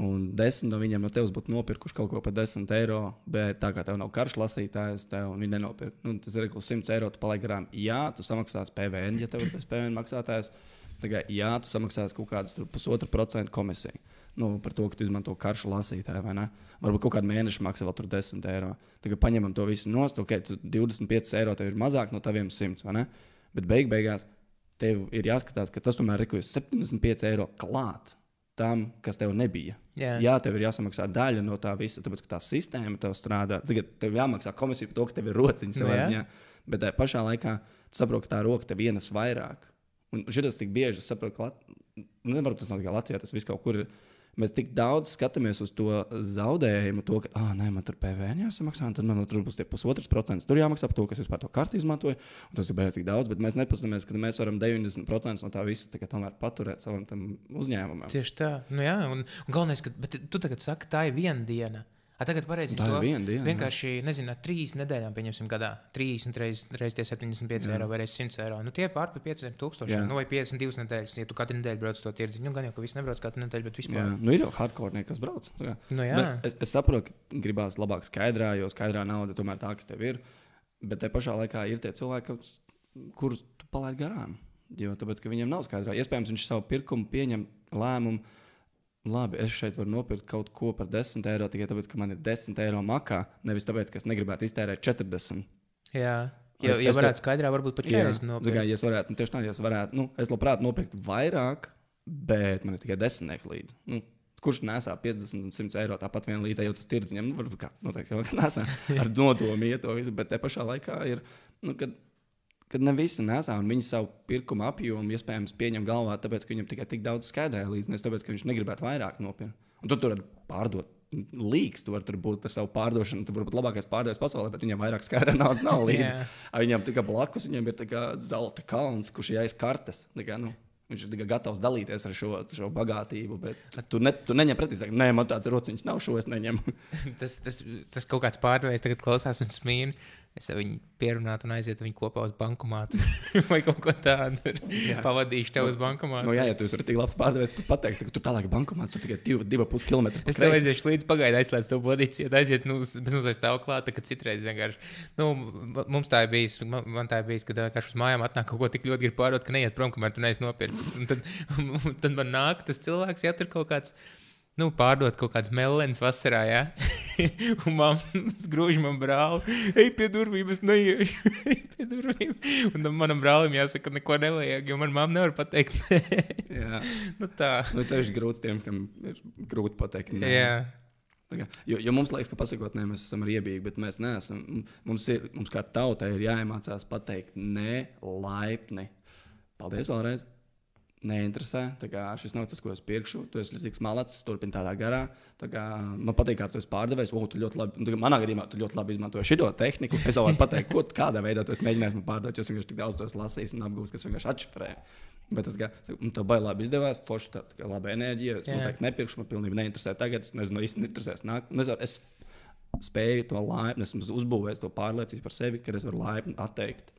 un 10 no viņiem no tevis būtu nopirkuši kaut ko par 10 eiro, bet tā kā tev nav karš lasītājs, tev viņi nenopirka. Nu, tas ir kaut 100 eiro, tu palaidi garām. Jā, tu samaksāsi PVN, ja tev ir PVN maksātājs. Tagad, jā, tu samaksāsi kaut kādas tur pusotra procenta komisiju. Nu, par to, ka tu izmanto karšu lasītāju, vai ne? Varbūt kaut kādu mēnešu maksā vēl tur 10 eiro. Tagad paņemam to visu nost, ok, tu 25 eiro tev ir mazāk no taviem 100, vai ne? Bet beig beigās tev ir jāskatās, ka tas tomēr ir 75 eiro klāt tam, kas tev nebija. Jā. Jā, tev ir jāsamaksā daļa no tā visa, tāpēc ka tā sistēma tev strādā. Tagad tev jāmaksā komisija par to, ka tev ir rociņas Nu savā jā. ziņā. Bet tajā pašā laikā tu saproti, ka tā roka tev ienes vairāk. Un šis tik bieži, es saprotu, ka Lat... nu, nevaru tas nav tikai Latvijā, tas viss kaut kur ir. Mēs tik daudz skatāmies uz to zaudējumu, to, ka, ah, nē, man tur PVN jāsamaksā, un tad man tur būs tie pusotrs procents. Tur jāmaksā par to, kas vispār to karti izmantoja. Tas ir beigas tik daudz, bet mēs nepaskatāmies, ka mēs varam 90% no tā visa tā tomēr paturēt savam uzņēmumam. Tieši tā. Nu, jā, un, un galvenais, ka tu tagad saki, tā ir viena diena. A, tagad pareizi Tā ir viena diena, jā. Vienkārši, nezinu, ar trīs nedēļām, pieņemsim, gadā. 30 reizes reiz tie 75 jā. eiro vai reizes 100 eiro. Nu, tie pār par 500 Jā. tūkstošiem. Nu, vai 52 nedēļas, ja tu katru nedēļu brauc to tirdziņu. Nu, gan jau, ka viss nebrauc katru nedēļu, bet Jā, vispār. nu ir jau hardcore, kas brauc. Nu, jā. Nu, jā. Bet es, es saprotu, ka gribās labāk skaidrā, jo skaidrā nauda tomēr tā, kas tev ir. Bet te pašā laikā ir tie cilvēki, kurus tu palaidi garām. Jo tāpēc, ka viņiem nav skaidrā. Iespējams, viņš savu pirkumu pieņem lēmumu. Labi, es šeit varu nopirkt kaut ko par 10 eiro tikai tāpēc, ka man ir 10 eiro makā. Nevis tāpēc, ka es negribētu iztērēt 40. jā. Es- Ja, ja es varētu skaidrā, varbūt pat 40 Zagā, nopirkt. ja es varētu, nu, tieši tā, ja es varētu, nu, es labprāt nopirkt vairāk, bet man ir tikai desmitnieki līdzi. Nu, kurš nesā 50 un 100 eiro tāpat vien līdzi, jau tas tirdziņam, nu, varbūt kāds noteikti jau nesā ar nodomu iet to visu, bet te pašā laikā ir, nu, kad, kad ne visi nesā un viņi savu pirkuma apjomu iespējams pieņem galvā, tāpēc, ka viņam tikai tik daudz skaidrē līdzi, nevis tāpēc, ka viņš negribētu vairāk nopirkt. Un tu tur vari pārdot. Līks, tu vari tur būt ar savu pārdošanu. Tu vari būt labākais pārdevējs pasaulē, bet viņam vairāk skaidra naudas nav līdzi. Ar Viņam tikai blakus viņam ir zelta kalns, kurš ir aiz kartes. Kā, nu, viņš ir tikai gatavs dalīties ar šo, šo bagātību. Bet tu, ne, tu neņem pretī, saka, nē, man tāds rociņš nav, šo es neņemu. Tas, tas, tas kaut kāds pārdevējs tagad klausās un smīn. Es viņu pierunātu un aizietu viņu kopā uz bankomātu vai kaut ko tādu. Pavadīšu tev uz bankomātu. Nu, jā, ja tu esi tik labs pārdevējs, tad pateiksi, ka tu tālāk bankomāts, tu tikai 2,5 km. Es tev aiziešu līdzi pagaidi, aizslēdzu to pozīciju, aiziet, nu, bez mums aiz stāv klāt, ka citreiz vienkārši, nu, mums tā ir bijis, man, man tā ir bijis, ka vienkārši uz mājām atnāk kaut ko tik ļoti grib pārdot, ka neiet prom, kamēr tu neesi nopircis. Un tad, un tad man nāk tas cilvēks, ja tur kaut kāds. Nu, pārdot kaut kādas melnas vasarā, ja? un mamma grūž man brāli. Ej, pie durvīm, es neiešu. Ej, pie durvīm. Un tam manam brālim jāsaka, ka neko nevajag, jo man mamma nevar pateikt. Jā, nu, tā. nu, ceļš grūti tiem, kam ir grūti pateikt. nē. Jā. Jo, jo mums liekas, ka pasakot, nē, mēs esam riebīgi, bet mēs neesam. Mums, ir, mums kā tautai ir jāiemācās pateikt nē, laipni. Paldies vēlreiz. Neinteresē. Šis nav tas, ko es pirkšu. Tu esi tik malacis, turpini tādā garā. Tā kā, man patīk, kāds esi pārdevējs. O, tu ļoti labi, nu, manā gadījumā tu ļoti labi izmanto šo tehniku. Es jau varu pateikt, ko, kādā veidā tu mēģināsi man pārdot. Es vienkārši tik daudz to lasīju un apgūstu, kas vienkārši atšifrē. Bet tas, ka nu, tev baigi labi izdevās, forši tāds, laba enerģija. Es noteikti nepirkšu, man pilnībā neinteresē tagad. Es nezinu, īsti interesēs nāk. Nezinu, es spēju to laipni, esmu uzbūvējis to pārliecību par sevi, ka es varu laipni atteikt.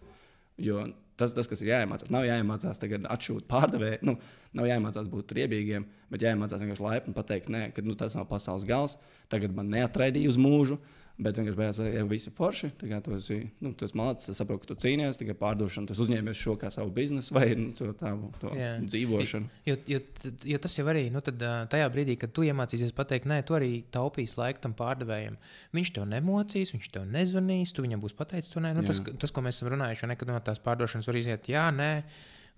Jo tas, tas, kas ir jāiemācās, nav jāiemācās tagad atšūt pārdevēju. Nu, nav jāiemācās būt riebīgiem, bet jāiemācās vienkārši laipni pateikt, nē, ka nu, tas nav pasaules gals. Tagad man neatraidīja uz mūžu. Bet vienkārši beigās jau viss ir forši. Tu esi, nu, tu esi mācīts, es saprotu, ka tu cīnies, tikai pārdošanu, tu uzņēmies šo kā savu biznesu vai nu, to tādu to dzīvošanu. Jo, jo, jo tas jau arī nu, tad, tajā brīdī, kad tu iemācīsies pateikt, nē, tu arī taupīsi laiku tam pārdevējam. Viņš tev nemocīs, viņš tev nezvanīs, tu viņam būs pateicis, to nē. Nu, tas, tas, ko mēs esam runājuši, nekad no tās pārdošanas var iziet, jā, nē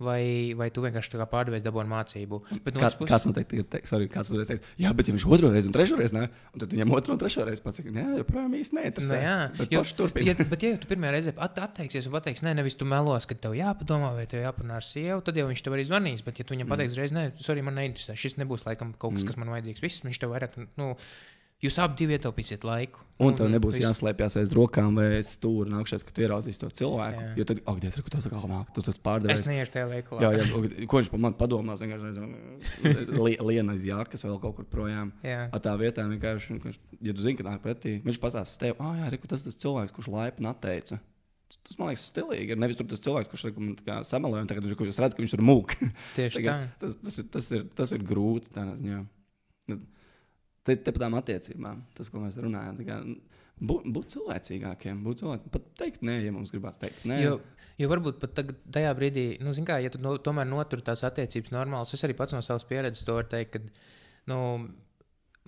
vai, vai tu vienkārši kā pārdevējs dabūji mācību. Bet, Kā, puses... Kāds noteikti teiks, sorry, kāds teiks, jā, bet ja viņš otro reizi un trešo reizi nē, un tad viņam otru un trešo reizi pasakā, nē, joprojām īsti neinteresē. Nu, jā, bet, jo, ja, bet ja tu pirmā reize at, atteiksies un pateiks, nē, nevis tu melos, ka tev jāpadomā vai tev jāparunā ar sievu, tad jau viņš tev arī zvanīs. Bet ja tu viņam mm. pateiks, reiz, nē, sorry, man neinteresē, šis nebūs laikam kaut kas, mm. kas man vajadzīgs. Viss viņš tev vairāk. Nu, Jūs abi ietaupīsiet laiku. Un tev nebūs visu... jāslēpjas aiz rokām vai aiz stūra nākšais, kad ieraudzīsi to cilvēku. Jā. Jo tad, ak, Dievs, kur tas atkal nāk, tu tas pārdevies. Es neiešu tajā veikalā. Jā, jā, ko viņš par mani padomās, vienkārši li, liena aiz jākas vēl kaut kur projām. Jā. A tā vietā vienkārši, ja tu zini, ka nāk pretī, viņš pasās tev, ah, jā, reku, tas tas cilvēks, kurš laipni atteica. Tas man liekas, stilīgi. Nevis tur tas cilvēks, kurš samelē, un tagad viņš redz, ka viņš ir mūks. Tieši tā. Tas, tas, ir, tas, ir, tas ir grūti. Tādā ziņā. Te, te par tām attiecībām, tas, ko mēs runājam. Kā, būt, būt cilvēcīgākiem, būt cilvēcīgākiem. Pat teikt, nē, ja mums gribās teikt, nē. Jo, jo varbūt pat tagad, tajā brīdī, nu, kā, ja tu no, tomēr notur tās attiecības normālas, es arī pats no savas pieredzes to varu teikt, ka, nu,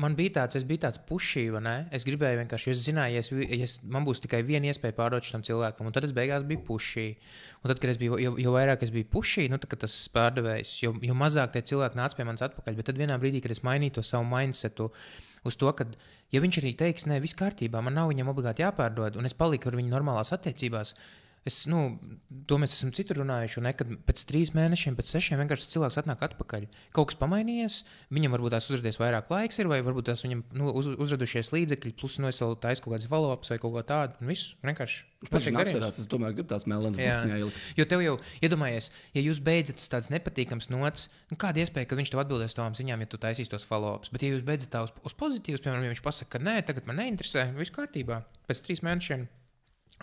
man bija tāds, es biju tāds pušī, vai ne? Es gribēju vienkārši, es zināju, ja, es, ja es, man būs tikai viena iespēja pārdot šim cilvēkam, un tad es beigās biju pušī. Un tad, kad es biju, jo, jo vairāk es biju pušī, nu, tad, tas pārdevējs, jo, jo mazāk tie cilvēki nāca pie manis atpakaļ. Bet tad vienā brīdī, kad es mainīju to savu mindsetu uz to, ka, ja viņš arī teiks, nē, viss kārtībā, man nav viņam obligāti jāpārdod, un es paliku ar viņu normālās attiecībās, Es, nu, mēs esam citur runājuši. Ne, kad pēc trīs mēnešiem, pēc sešiem vienkārši cilvēks atnāk atpakaļ. Kaut kas pamainījies, viņam varbūt tās uzrādījis vairāk laiks, ir, vai varbūt tās viņam nu, uz, uzradušies līdzekļi, plus no nu, es vēl taisa kaut kādas follow-ups vai kaut ko tādu. Un viss vienkārši. Viņš man atcerās, es tomēr gribu tās melnas būtnes. Jo tev jau, iedomājies, ja jūs beidzat uz tādas nepatīkamas nots, nu, kāda iespēja, ka viņš tev atbildēs tavām ziņām, ja tu taisīsi tos follow-ups. Bet, ja jūs beidzat tā uz, uz pozitīvas, piemēram, ja viņš pasaka, ka nē, tagad man neinteresē, viss kārtībā, pēc trīs mēnešiem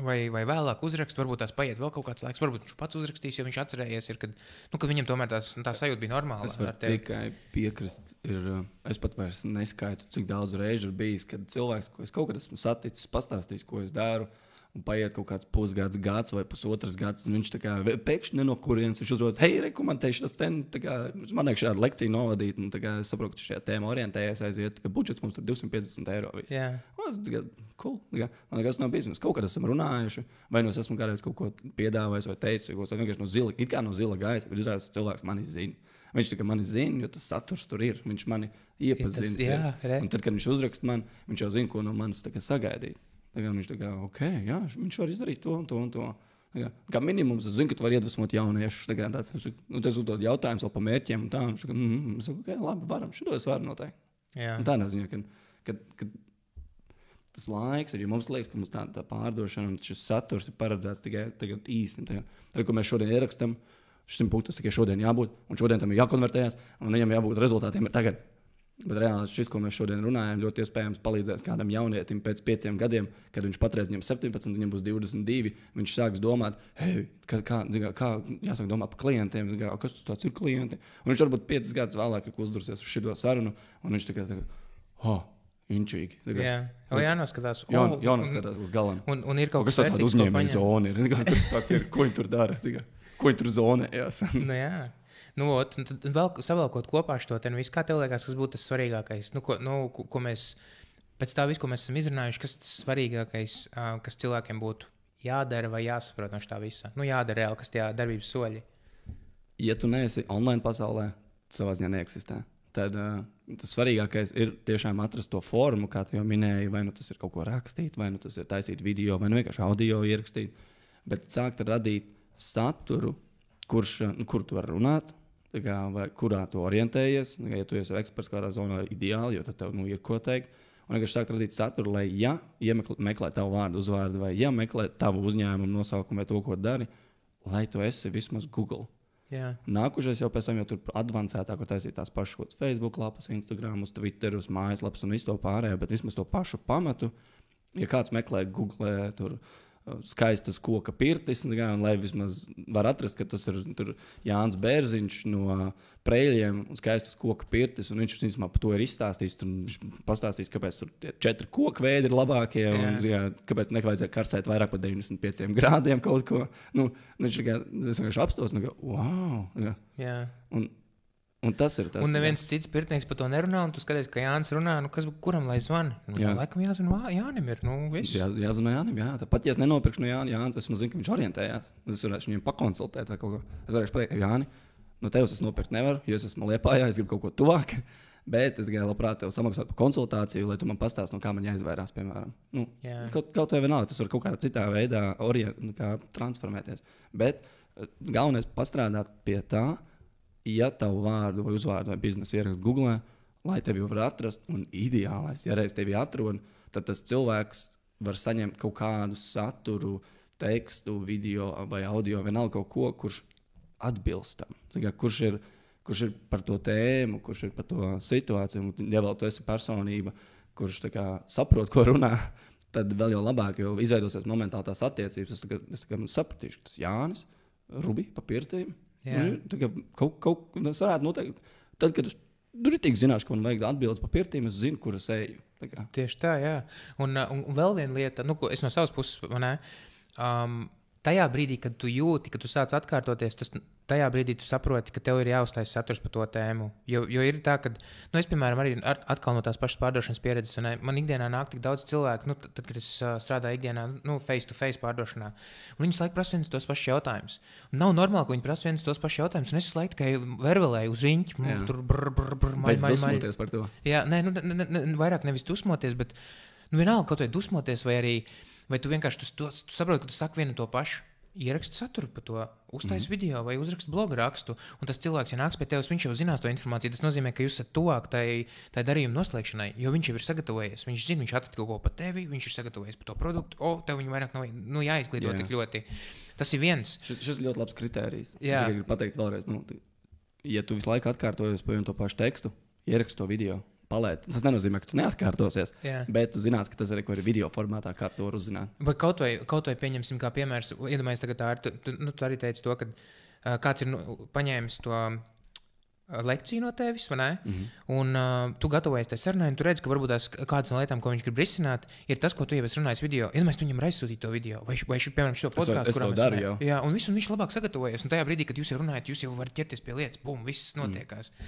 Vai, vai vēlāk uzrakst, varbūt tās paiet vēl kaut kāds laiks, varbūt viņš pats uzrakstīs, jo viņš atcerējies, ir, kad, nu, ka viņam tomēr tās, tā sajūta bija normāla. Es tikai piekrist. Ir, es pat vairs neskaitu, cik daudz reižu ir bijis, kad cilvēks, ko es kaut kad esmu saticis, pastāstījis, ko es daru, un paiet kaut kāds pusgads, gads vai pusotrs gads. Viņš kā, pēkšņi no kurienes viņš uzrodas, hei, rekomendēšu tas ten, kā, man liekas, šādu lekciju novadīt. Un, kā, es saprotu, ka šajā tēmā orientējies aiziet, ka budžets mums ir 250 eiro. Viss. Yeah. Tas ir cool. Kā, man liekas, nav bijis. Kaut kad esam runājuši, vai nu es esmu kādreiz kaut ko piedāvājis vai teicis, ko vienkārši no zila, it kā no zila gaisa, bet izrādās, cilvēks mani zina. Viņš tikai mani zina, jo tas saturs tur ir. Viņš mani iepazīstina. Ja tad, kad viņš uzraksta man, viņš jau zina, ko no manis sagaidīt. Tagad viņš kā, ok, jā, viņš var izdarīt to un to. Un to. Kā, kā minimums, es zinu, ka tu vari iedvesmot jauniešus. Tas ir nu, uzdod jautājums par mērķiem. Tā, viņš saka, mm, mm, saku, okay, labi, varam, šo es varu noteikti. Tā nozīmē, ka, ka, ka tas laiks ja mums liekas, ka mums tā, tā pārdošana un šis saturs ir paredzēts tikai īsti. Tad, ko mēs šodien ierakstām, šim punktam tikai šodien jābūt, un šodien tam ir jākonvertējas, un viņam jābūt rezultātiem tagad. Bet reāli šis, ko mēs šodien runājam, ļoti iespējams palīdzēs kādam jaunietim pēc pieciem gadiem, kad viņš patreiz viņam 17, viņam būs 22. Viņš sāks domāt, hei, kā, kā, kā jāsāk domāt par klientiem, kā, kas tas ir klienti. Un viņš varbūt piecus gadus vēlāk uzdursies uz šo sarunu, un viņš tikai tā, oh, Inčīgi. Jā, jau jānoskatās. Jā, oh, jānoskatās līdz galam. Un, un ir kaut kas tāds, kāda uzņēmēja zona ir. Tāds ir, ko viņi tur dara, ko viņi tur zonējās. nu, jā. Nu, ot, un tad vēl savēlkot kopā šo te visu, kā tev liekas, kas būtu tas svarīgākais, nu, ko, nu, ko, ko mēs pēc tā visu, ko mēs esam izrunājuši, kas tas svarīgākais, kas cilvēkiem būtu jādara vai jāsaprot no tā visa. Nu, jādara reāli, kas tie darbības soļi. Ja tu neesi online pasaulē, savā ziņā neeksistē. Tad uh, tas svarīgākais ir tiešām atrast to formu, kā jau minēji. Vai nu tas ir kaut ko rakstīt, vai nu tas ir taisīt video, vai nu vienkārši audio ierakstīt. Bet sākt radīt saturu, kurš, nu, kur tu vari runāt, kā, vai, kurā tu orientējies, Nu, ja tu esi eksperts kādā zonā, ideāli, jo tad tev nu, ir ko teikt. Un vienkārši sāk radīt saturu, lai, ja iemeklē, meklē tavu vārdu, uzvārdu, vai ja meklē tavu uzņēmumu nosaukumu vai to, ko dari, lai tu esi vismaz Google. Jā, Nākošais jau pēc tam jau tur avansētāk, ko taisīt tās pašas Facebook lapas, Instagram, Twitter, mājaslapas un visu to pārējo, bet vismaz to pašu pamatu. Ja kāds meklē Google, tur skaistas koka pirtis, nu kā, un lai vismaz var atrast, ka tas ir tur Jānis Bērziņš no Preļiem un skaistas koka pirtis, un viņš īstenībā par to ir izstāstījis. Viņš pastāstīs, kāpēc tur četri koku veidi ir labākie, un Jā. jā, kāpēc nevajadzēja karsēt vairāk par 95 grādiem kaut ko. Nu, viņš vienkārši apstos, nu, ka, wow! Jā. jā. Un, un tas ir tas. Un neviens cits pirtnieks par to nerunā, un tu skaties, ka Jānis runā, nu kas, kuram lai zvana? Nu, jā. Jā. Laikam jāzina Jānim ir, nu viss. Jā, jāzina Jānis. Jā, tāpat, ja es nenopirkšu no Jānis, Jānis es zinu, ka viņš orientējās. Es varēšu viņam pakonsultēt vai kaut ko. Es varēšu pateikt, Jāni, no tevis es nopirkt nevaru, jo es esmu liepājā, es gribu kaut ko tuvāk. Bet es gribēju labprāt tev samaksāt par konsultāciju, lai tu man pastāstītu, no kā man jāizvairās, piemēram. Nu, Jā. kaut, kaut vai vienalga, tas var kaut kādā citā veidā orient, nu, kā transformēties. Bet eh, galvenais ir pastrādāt pie tā, ja tavu vārdu vai uzvārdu vai biznesu ierakst Google, lai tevi var atrast. Un ideālais, ja reiz tevi atrod, tad tas cilvēks var saņemt kaut kādu saturu, tekstu, video vai audio, vienalga kaut ko, kurš atbilst tam. Kurš ir, kurš ir par to tēmu, kurš ir par to situāciju, un ja vēl tu esi personība, kurš kā saprot, ko runā. Tad vēl jau labāk, jo izveidosies momentāli tās attiecības. Es, tagad, es tagad sapratīšu, ka tas Jānis, Rubija, papirtīm. Jā. Kaut, kaut kas varētu notikt. Tad, kad es tur tik zināšu, ka man vajag atbildēt par pirtīm, es zinu, kur es eju. Tā. Tieši tā, jā. Un, uh, un, un vēl viena lieta, nu, ko es no savas puses manā. Um, tajā brīdī, kad tu jūti, ka tu sāc atkārtoties, tas tajā brīdī tu saproti, ka tev ir jāuztais saturs par to tēmu. Jo, jo ir tā, ka, nu, es, piemēram, arī ar, atkal no tās pašas pārdošanas pieredzes, un eh, man ikdienā nāk tik daudz cilvēku, nu, tad, kad es uh, strādāju ikdienā, nu, face to face pārdošanā, un viņi laiku prasa viens tos pašus jautājumus. Nav normāli, ka viņi prasa viens tos pašus jautājumus, un es laiku tikai vervelēju uz riņķi, tur brr, brr, brr, maļ, maļ, maļ. par to. Jā, nē, nu, ne, ne, ne, vairāk nevis dusmoties, bet nu, vienalga kaut vai dusmoties, vai arī vai tu vienkārši tu, tu, tu saproti, ka tu saki vienu to pašu. Ieraksti saturu par to, uztaisīt mm -hmm. video vai uzrakst blogu rakstu. Un tas cilvēks, ja nāks pie tevis, viņš jau zinās to informāciju. Tas nozīmē, ka jūs esat tuvāk tai, tai darījuma noslēgšanai, jo viņš jau ir sagatavojies. Viņš zina, viņš atrada kaut ko par tevi, viņš ir sagatavojies par to produktu. O, tev viņa vairāk nav nu, jāizglīto Jā. tik ļoti. Tas ir viens. Šis, šis ļoti labs kriterijs. Jā. Es gribu pateikt vēlreiz, nu, ja tu visu laiku atkārtojies par vienu to pašu tekstu, ieraksti to video. Palēt. Tas nenozīmē, ka tu neatkārtosies. Jā. Bet tu zinās, ka tas arī ir video formātā, kāds to var uzzināt. Bet kaut vai, kaut vai pieņemsim, kā piemērs, iedomājieties, tagad tā ir. Tu, tu, nu, tu arī teici to, ka uh, kāds ir nu, paņēmis to lekciju no tevis, vai ne? Mm -hmm. Un uh, tu gatavojies tai sarunai, un tu redz, ka varbūt tās kādas no lietām, ko viņš grib risināt, ir tas, ko tu jau esi runājis video. Iedomājieties, tu viņam ir aizsūtījis to video, vai, vai šī, piemēram, šo podkāstu, es to daru jau. Jā, un, visu, un viņš labāk sagatavojas. Un tajā brīdī, kad jūs jau runājat, jūs jau varat ķerties pie lietas, bum, viss notiekās. Mm.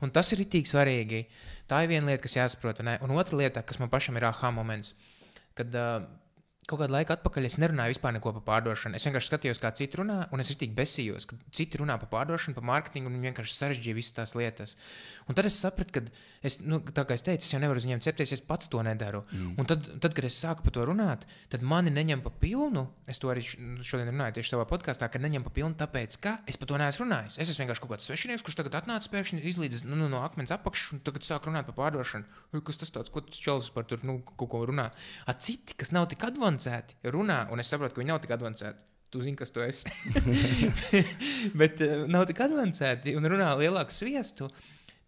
Un tas ir itī svarīgi. Tā ir viena lieta, kas jāsaprot. ne? Un otra lieta, kas man pašam ir aha moments, kad uh, kaut kādu laiku atpakaļ es nerunāju vispār neko par pārdošanu. Es vienkārši skatījos, kā citi runā, un es arī besījos, ka citi runā par pārdošanu, par mārketingu, un viņi vienkārši sarežģīja visas tās lietas. Un tad es sapratu, ka, es, nu, tā kā es teicu, es jau nevaru uz viņiem cepties, es pats to nedaru. Mm. Un tad, tad, kad es sāku par to runāt, tad mani neņem pa pilnu. Es to arī š- šodien runāju tieši savā podkāstā, ka neņem pa pilnu, tāpēc, ka es par to neesmu runājis. Es esmu vienkārši kaut kāds svešinieks, kurš tagad atnāca pēkšņi izlīdz nu, nu, no akmens apakšas un tagad sāk runāt par pārdošanu. Kas tas tāds, ko tas čels par tur nu, kaut ko runā? A citi, kas nav tik avansēti, runā, un es saprotu, ka viņi nav tik avansēti. Tu zini, kas tu esi. Bet uh, nav tik avansēti un runā lielāku sviestu.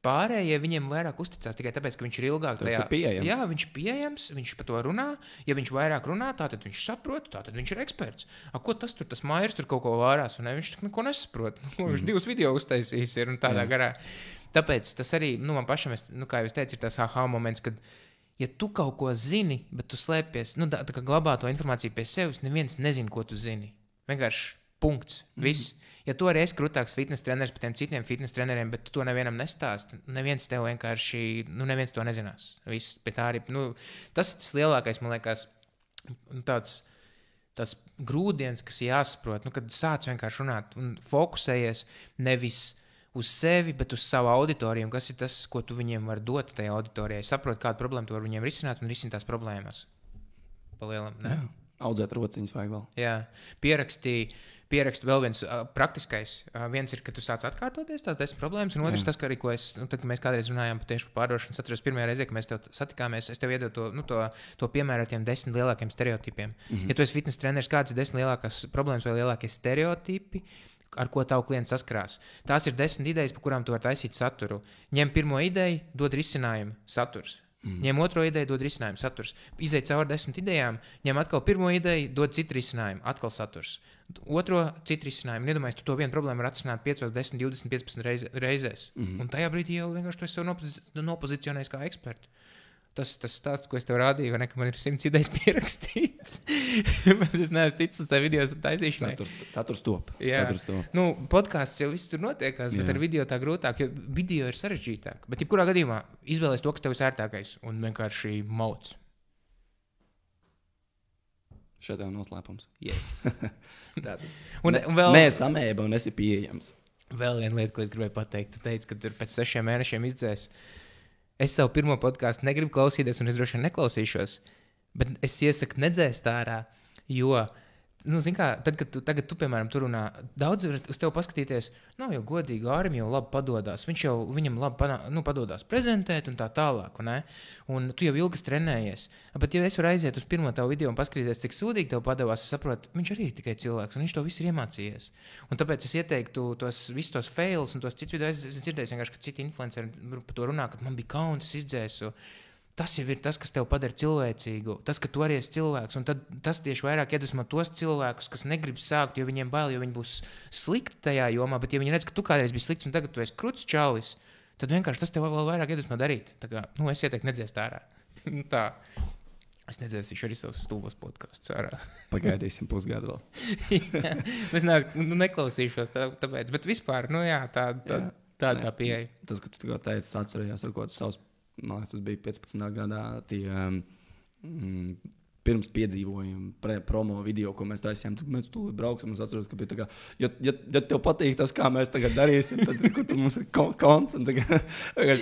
Pārējie viņiem vairāk uzticās tikai tāpēc, ka viņš ir ilgāk ka pieejams. Jā, viņš ir pieejams, viņš par to runā. Ja viņš vairāk runā, tad viņš saprot, tad viņš ir eksperts. A, ko tas tur, tas mājas tur kaut ko vārās, un ne, viņš neko nesaprot. Nu, viņš divus video uztaisīs ir un tādā Jā. garā. Tāpēc tas arī nu, man pašam, es, nu, kā jau teicu, ir tas aha moments, kad, ja tu kaut ko zini, bet tu slēpies, nu, tā, tā kā glabā to informāciju pie sevis, neviens nezina, ko tu zini. Vienkārši punkts. Viss. Ja tu arī esi krūtāks fitnes treneris par tiem citiem fitnes treneriem, bet tu to nevienam nestāsti, neviens tev vienkārši, nu, neviens to nezinās. Viss, bet tā arī, nu, tas ir tas lielākais, man liekas, nu, tāds. Tas grūdienis, kas jāsaprot, nu, kad sāc vienkārši runāt un fokusējies nevis uz sevi, bet uz savu auditoriju, kas ir tas, ko tu viņiem vari dot tajā auditorijai. Saprot, kādu problēmu tu vari viņiem risināt un risināt tās problēmas. Palielam, ne? Jā. Audzēt rociņus vajag vēl. Jā, pierakstīja. Pierakst vēl viens uh, praktiskais. Uh, viens ir, ka tu sāc atkārtoties tās desmit problēmas, un otrs, Jā. tas, ka arī ko es, nu, tad, mēs kādreiz runājām par tieši pārdošanu, atceros, pirmā reize, kad mēs tev satikāmies, es tev iedodu to, nu, to, to piemēru ar tiem desmit lielākiem stereotipiem. Mm -hmm. Ja tu esi fitnes treneris, kādas ir desmit lielākās problēmas vai lielākie stereotipi? Ar ko tavu klients saskarās. Tās ir desmit idejas, par kurām tu vari taisīt saturu. Ņem pirmo ideju, dod risinājumu, saturs. Mm. Ņem otro ideju, dod risinājumu, saturs. Izej cauri desmit idejām, ņem atkal pirmo ideju, dod citu risinājumu, atkal saturs. Otro citu risinājumu. Iedomājieties, tu to vienu problēmu vari atrisināt 5, 10, 20, 15 reiz, reizēs. Mm -hmm. Un tajā brīdī jau vienkārši tu esi nopozicionējis kā eksperts. Tas tas stāsts, ko es tev rādīju, vai ne, man ir simts idejas pierakstītas. Bet es neesmu ticis tam video taisīšanai. Saturs, saturs top. Jā. Saturs top. Nu, podkāsts jau viss tur notiekās, bet Jā. ar video tā grūtāk, jo video ir sarežģītāk. Bet, jebkurā gadījumā, izvēlēties to, kas tev ir ērtākais un vienkārši mauts. Šeit jau noslēpums. Yes. Un, un vēl, Nē, samēba un esi pieejams. vēl viena lieta, ko es gribēju pateikt. Tu teici, ka tur pēc sešiem mēnešiem izdzēs. Es savu pirmo podkāstu negribu klausīties, un es droši vien neklausīšos. Bet es iesaku nedzēst ārā, jo, nu, kā, tad, kad tu, tagad, tu, piemēram, tur runā, daudz var uz tevi paskatīties, nav jau godīgi, Ārim jau labi padodas. Viņš jau viņam labi panā, nu, padodas prezentēt un tā tālāk. Un, un tu jau ilgi trenējies. Bet, ja es varu aiziet uz pirmo tavu video un paskatīties, cik sūdīgi tev padevās, es saprotu, viņš arī ir tikai cilvēks, un viņš to visu ir iemācījies. Un tāpēc es ieteiktu tos visus tos fails un tos citus video. Es dzirdējis, vienkārši, ka citi influenceri par to runā, ka man bija kauns, es izdzēsu. Tas jau ir tas, kas tev padara cilvēcīgu. Tas, ka tu arī esi cilvēks. Un tas tieši vairāk iedvesmo tos cilvēkus, kas negrib sākt, jo viņiem bail, jo viņi būs slikti tajā jomā. Bet, ja viņi redz, ka tu kādreiz biji slikts un tagad tu esi krūts čalis, tad vienkārši tas tev vēl vairāk iedvesmo darīt. Tā kā, nu, es ieteiktu nedzēst ārā. Nu, tā. Es nedzēsīšu arī savus stūvos podkāstus ārā. Pagaidīsim pusgadu vēl. Jā. es neesmu, nu, neklausīšos tā, tāpēc. Bet vispār, nu jā, tā, tā, Jā. tā, tā pieeja. Tas, ka tu tikko teici, atcerējos ar kaut kādu savus, man liekas, tas bija 15. gadā. Tie, mm, Pirms piedzīvojuma, pre, promo video, ko mēs taisījām, tad mēs tur brauksim. Es atceros, ka bija tā, kā, ja, ja, ja tev patīk tas, kā mēs tagad darīsim, tad tur mums ir ko- konts. un Tagad,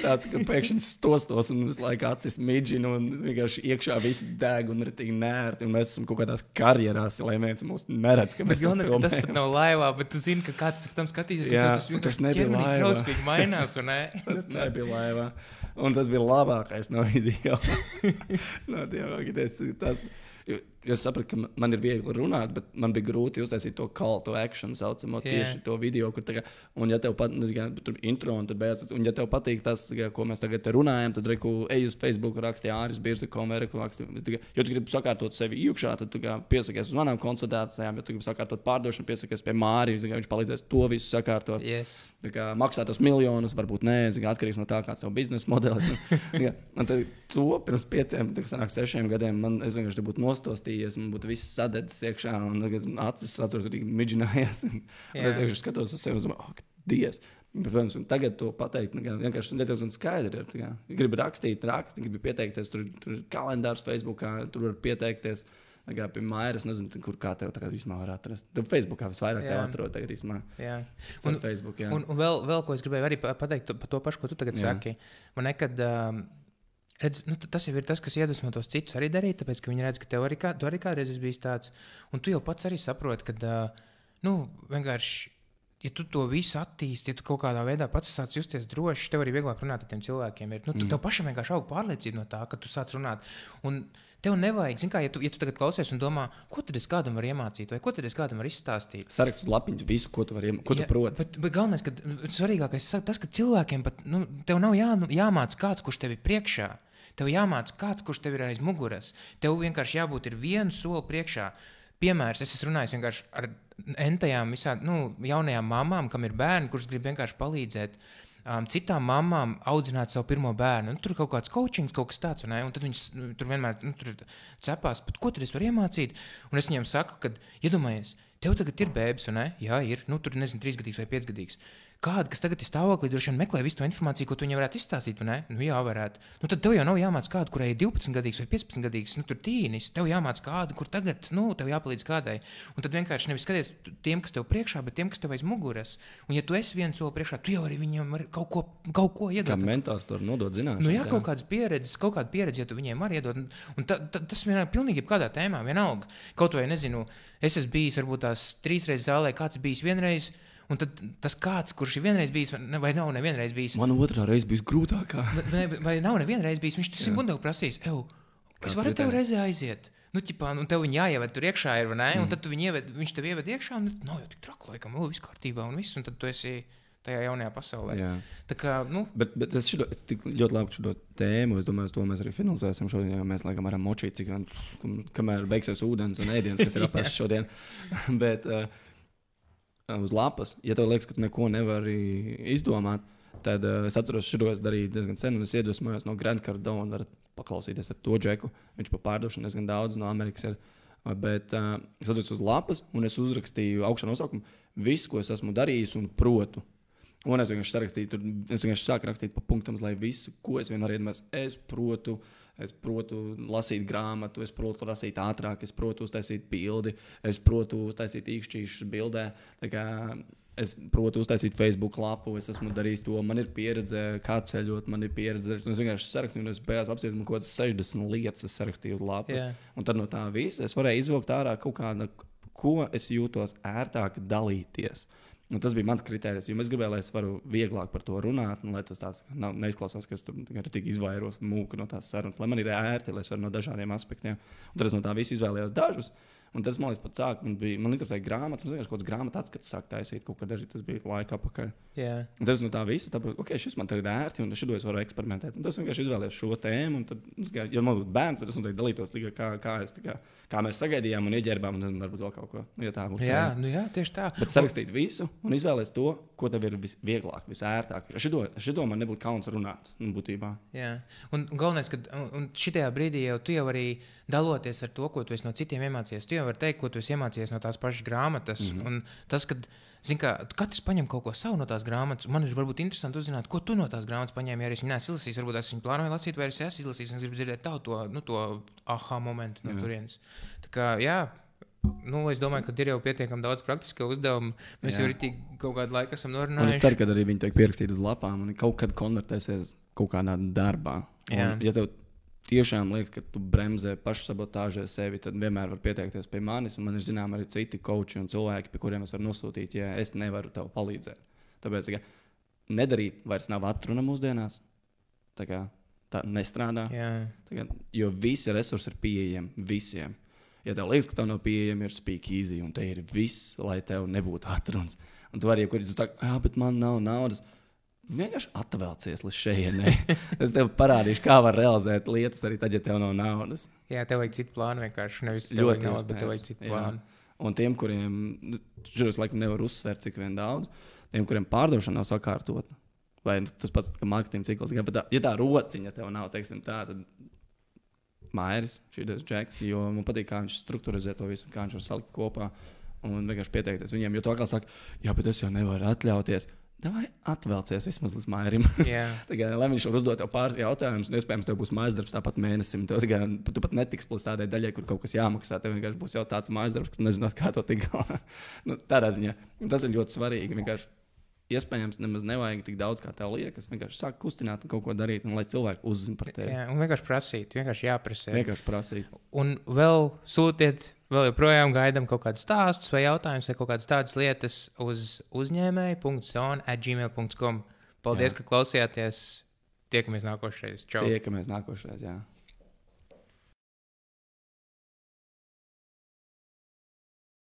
tā, tā, pēkšņi stostos un visu laiku acis midžina un vienkārši iekšā viss deg un ir tik nērti. Un mēs esam kaut kādās karjerās, lai viens mūs neredz, ka mēs galvenais, ka tas nav laivā, bet tu zini, ka kāds pēc tam skatīsies. Jā, tas vienkārši nebija laivā. Tas nebija laivā. Un tas bija labākais no video. no tiem idejas. Tas, es sapratu, ka man ir viegli runāt, bet man bija grūti uztaisīt to call to action, saucamo Jā. tieši to video, kur tā kā, un ja tev patīk, tur intro un tad beidzas, un ja tev patīk tas, kā, ko mēs tagad runājam, tad reku, ej uz Facebook, raksti Āris Birsa, komerku, raksti, kā, jo tu gribi sakārtot sevi iekšā, tad tu kā piesakies uz manām konsultācijām, ja tu gribi sakārtot pārdošanu, piesakies pie Mārijas, viņš palīdzēs to visu sakārtot. Yes. Tā kā maksā tos miljonus, varbūt nē, kā, atkarīgs no tā, kāds ir biznesa modelis. Jā, un tad to pirms pieciem, tā, sanāk, sešiem gadiem man es vienkārši būtu nostostījies, man būtu viss sadedzis iekšā, un tagad acis atceros. Un, un Jā. es vienkārši skatos uz sevi un domāju, ak, Dievs! Protams, un tagad to pateikt, nu, kā, vienkārši diezgan skaidri ir. Ja gribi rakstīt, rakstīt, gribi pieteikties, tur, tur ir kalendārs Facebook, tur var pieteikties. Kā pie mājas, nezinu, kur kā tev tagad vispār var atrast. Tu Facebookā visvairāk tev Jā. atrod tagad īstenībā. Jā. Un Un- Facebook, jā. Un, un vēl, vēl ko es gribēju arī pa- pateikt par to pašu, ko tu tagad Jā. saki. Man nekad, um, redz, nu, tas jau ir tas, kas iedvesmo tos citus arī darīt, tāpēc, ka viņi redz, ka tev arī, kā, tu arī kādreiz esi bijis tāds. Un tu jau pats arī saproti, ka, uh, nu, vienkārši. Ja tu to visu attīstīsi, ja tu kaut kādā veidā pats sāc justies droši, tev arī vieglāk runāt ar tiem cilvēkiem. Ir. Nu, tu, mm. Tev pašam vienkārši aug pārliecība no tā, ka tu sāc runāt. Un tev nevajag, zini, kā, ja tu, ja tu tagad klausies un domā, ko tad es kādam varu iemācīt, vai ko tad es kādam varu izstāstīt. Saraksts uz lapiņas visu, ko tu vari iemācīt, ko tu Jā, proti. Bet, bet galvenais, ka svarīgākais ir tas, ka cilvēkiem pat nu, tev nav jā, jāmācās kāds, kurš tev ir priekšā. Tev jāmācās kāds, kurš tev ir aiz muguras. Tev vienkārši jābūt vienu soli priekšā. Piemērs, es esmu runājis vienkārši ar entajām visām nu, jaunajām mamām, kam ir bērni, kurš grib vienkārši palīdzēt. Um, citām mamām audzināt savu pirmo bērnu. Nu, tur kaut kāds coaching, kaut kas tāds, un, un tad viņas nu, tur vienmēr nu, tur cepās, ko tad es varu iemācīt? Un es viņiem saku, ka, iedomājies, tev tagad ir bērns, un ne? Jā, ir, nu, tur nezinu, trīsgadīgs vai piecgadīgs. Kāda, kas tagad ir stāvoklī, droši vien meklē visu to informāciju, ko tu viņai varētu izstāstīt. Nu, jā, varētu. Nu, tad tev jau nav jāmācās kādu, kurai ir 12 gadīgs vai 15 gadīgs, nu, tur tīnis. Tev jāmācās kādu, kur tagad, nu, tev jāpalīdz kādai. Un tad vienkārši nevis skaties tiem, kas tev priekšā, bet tiem, kas tev aiz muguras. Un, ja tu esi viens soli priekšā, tu jau arī viņam vari kaut ko, kaut ko Kā iedot. mentāls tur nodot zināšanas. Nu, jā, kaut kādas pieredzes, kaut kāda pieredze, ja tu viņiem vari iedot. Un, un ta, ta, tas ir pilnīgi jebkādā tēmā, vienalga. Kaut vai, nezinu, es esmu bijis varbūt tās trīs reizes zālē, kāds bijis vienreiz. Un tad tas kāds, kurš ir vienreiz bijis, vai- nav nevienreiz bijis, Man otrā reize bija grūtākā. vai, vai nav nevienreiz bijis, viņš tas gudīgi prasījis. Ew, es varu tev reizē aiziet. Nu, ķipā, nu, tev viņa jāieved tur iekšā, ir, ne? Mm. Un tad ieved, viņš tev ieved iekšā, un nu, jau tik traki, laikam, o, viss kārtībā, un viss, un tad tu esi tajā jaunajā pasaulē. Jā. Tā kā, nu, Bet, bet es, šito, es ļoti labi šo tēmu, es domāju, to mēs arī finansēsim šodien. Mēs laikam varam močīt, cik vien, kamēr beigsies ūdens un ēdiens, kas ir apēsts šodien. bet uh, uz lapas, ja tev liekas, ka tu neko nevari izdomāt, tad uh, es atceros, šo es darīju diezgan sen, un es iedvesmojos no Grand Cardona. Varat paklausīties ar to džeku. Viņš pa pārdošanu diezgan daudz no Amerikas. Ir. Uh, Bet uh, es atceros uz lapas, un es uzrakstīju augšā nosaukumu visu, ko es esmu darījis un protu. Un es vienkārši sarakstīju, tur, es vienkārši sāku rakstīt pa punktiem, lai visu, ko es vienmēr iedomājos, es protu, es protu lasīt grāmatu, es protu lasīt ātrāk, es protu uztaisīt bildi, es protu uztaisīt īkšķīšus bildē. Es protu uztaisīt Facebook lapu, es esmu darījis to, man ir pieredze, kā ceļot, man ir pieredze. Es vienkārši sarakstīju, un es beigās apspriedu, man kaut kādas 60 lietas sarakstīju uz lapas. Jā. Un tad no tā visa es varēju izvilkt ārā kaut kādu, ko es jūtos ērtāk dalīties. Un tas bija mans kriterijs, jo es gribēju, lai es varu vieglāk par to runāt, un lai tas tāds nav, neizklausās, ka es tur tik izvairos mūku no tās sarunas, lai man ir ērti, lai es varu no dažādiem aspektiem. Un tad es no tā visa izvēlējos dažus. Un tas man liekas, pat sāk, man bija, man interesēja grāmatas, un es vienkārši kaut kādas grāmatas atskatas sāk taisīt, kaut kad arī tas bija laika apakaļ. jā. Un tas no tā visa, tāpēc, ok, šis man tagad ērti, un šito es varu eksperimentēt. Un tas vienkārši izvēlējos šo tēmu, un tad, kā- ja man būtu bērns, tad es noteikti dalītos tikai kā, kā, es, kā, kā mēs sagaidījām un ieģērbām, un nezinu, varbūt vēl kaut ko. Nu, ja tā būtu. Jā, nu jā, tieši tā. Bet sarakstīt visu un izvēlēties to, ko tev ir visvieglāk, visērtāk. Šito, šito man nebūtu kauns runāt. Nu, būtībā. Jā. Un un galvenais, ka un- un šitajā brīdī jau tu jau arī daloties ar to, ko tu esi no citiem iemācījies. Vari teikt, ko tu esi iemācījies no tās pašas grāmatas. Mm -hmm. Un tas, kad kā, katrs paņem kaut ko savu no tās grāmatas, man ir varbūt interesanti uzzināt, ko tu no tās grāmatas paņēmi. Ja es viņu neesmu izlasījis, varbūt es viņu plānoju lasīt, vai es esmu izlasījis, un es gribu dzirdēt tavu to, nu, to aha momentu no Jā. turienes. Tā kā, jā. Nu, es domāju, ka ir jau pietiekami daudz praktisku uzdevumu. Mēs Jā. jau arī kaut kādu laiku esam Un es norunājuši. ceru, ka arī viņi tiek pierakstīti uz lapām un kaut kad konvertēsies kaut kādā darbā. Un, ja tev tiešām liekas, ka tu bremzē pašsabotāžē sevi, tad vienmēr var pieteikties pie manis. un Man ir zināms arī citi koči un cilvēki, pie kuriem es varu nosūtīt, ja es nevaru tev palīdzēt. Tāpēc tā kā, nedarīt vairs nav atruna mūsdienās. Tā kā tā nestrādā. Jā, Tā Kā, jo visi resursi ir pieejami visiem. Ja tev liekas, ka tev nav pieejami, ir speak easy, un te ir viss, lai tev nebūtu atrunas. Un tu arī, kur jūs sakāt, ah, bet man nav naudas. Vienkārši atvēlcies līdz šejienei. es tev parādīšu, kā var realizēt lietas arī tad, ja tev nav naudas. jā tev vajag citu plānu vienkārši. Nevis Ļoti naudu, bet tev vajag citu jā. plānu. Un tiem, kuriem, šos laikam nevar uzsvērt, cik vien daudz, tiem, kuriem pārdošana nav sakārtota. Vai tas pats, kā mārketinga cikls, bet tā, ja tā rociņa tev nav, teiksim, tā, tad Mairis, šis džeks, jo man patīk, kā viņš struktūrizē to visu, kā viņš var salikt kopā un vienkārši pieteikties viņiem. Jo to kā saka, jā, bet es jau nevaru atļauties. Vai atvēlcies vismaz līdz? Jā. Tagad, lai viņš var uzdot tev pāris jautājumus, un iespējams, tev būs mājas darbs tāpat mēnesim. Tev tikai, tu pat netiks līdz tādai daļai, kur kaut kas jāmaksā. Tev vienkārši būs jau tāds mājas darbs, kas nezinās, kā to tikt galā. nu, tādā ziņā tas ir ļoti svarīgi. Vienkārši, iespējams, nemaz nevajag tik daudz, kā tev liekas. Vienkārši sāk kustināt un kaut ko darīt, un lai cilvēki uzzina par tevi. Jā, un vienkārši prasīt, vienkārši jāprasa. Vienkārši prasīt. Un vēl sūtiet, vēl joprojām gaidām kaut kādus stāstus vai jautājumus, vai kaut kādas tādas lietas uz uzņēmēju.zona.gmail.com. Paldies, Jā. ka klausījāties! Tiekamies nākošais. Čau! Tiekamies nākošais. Jā.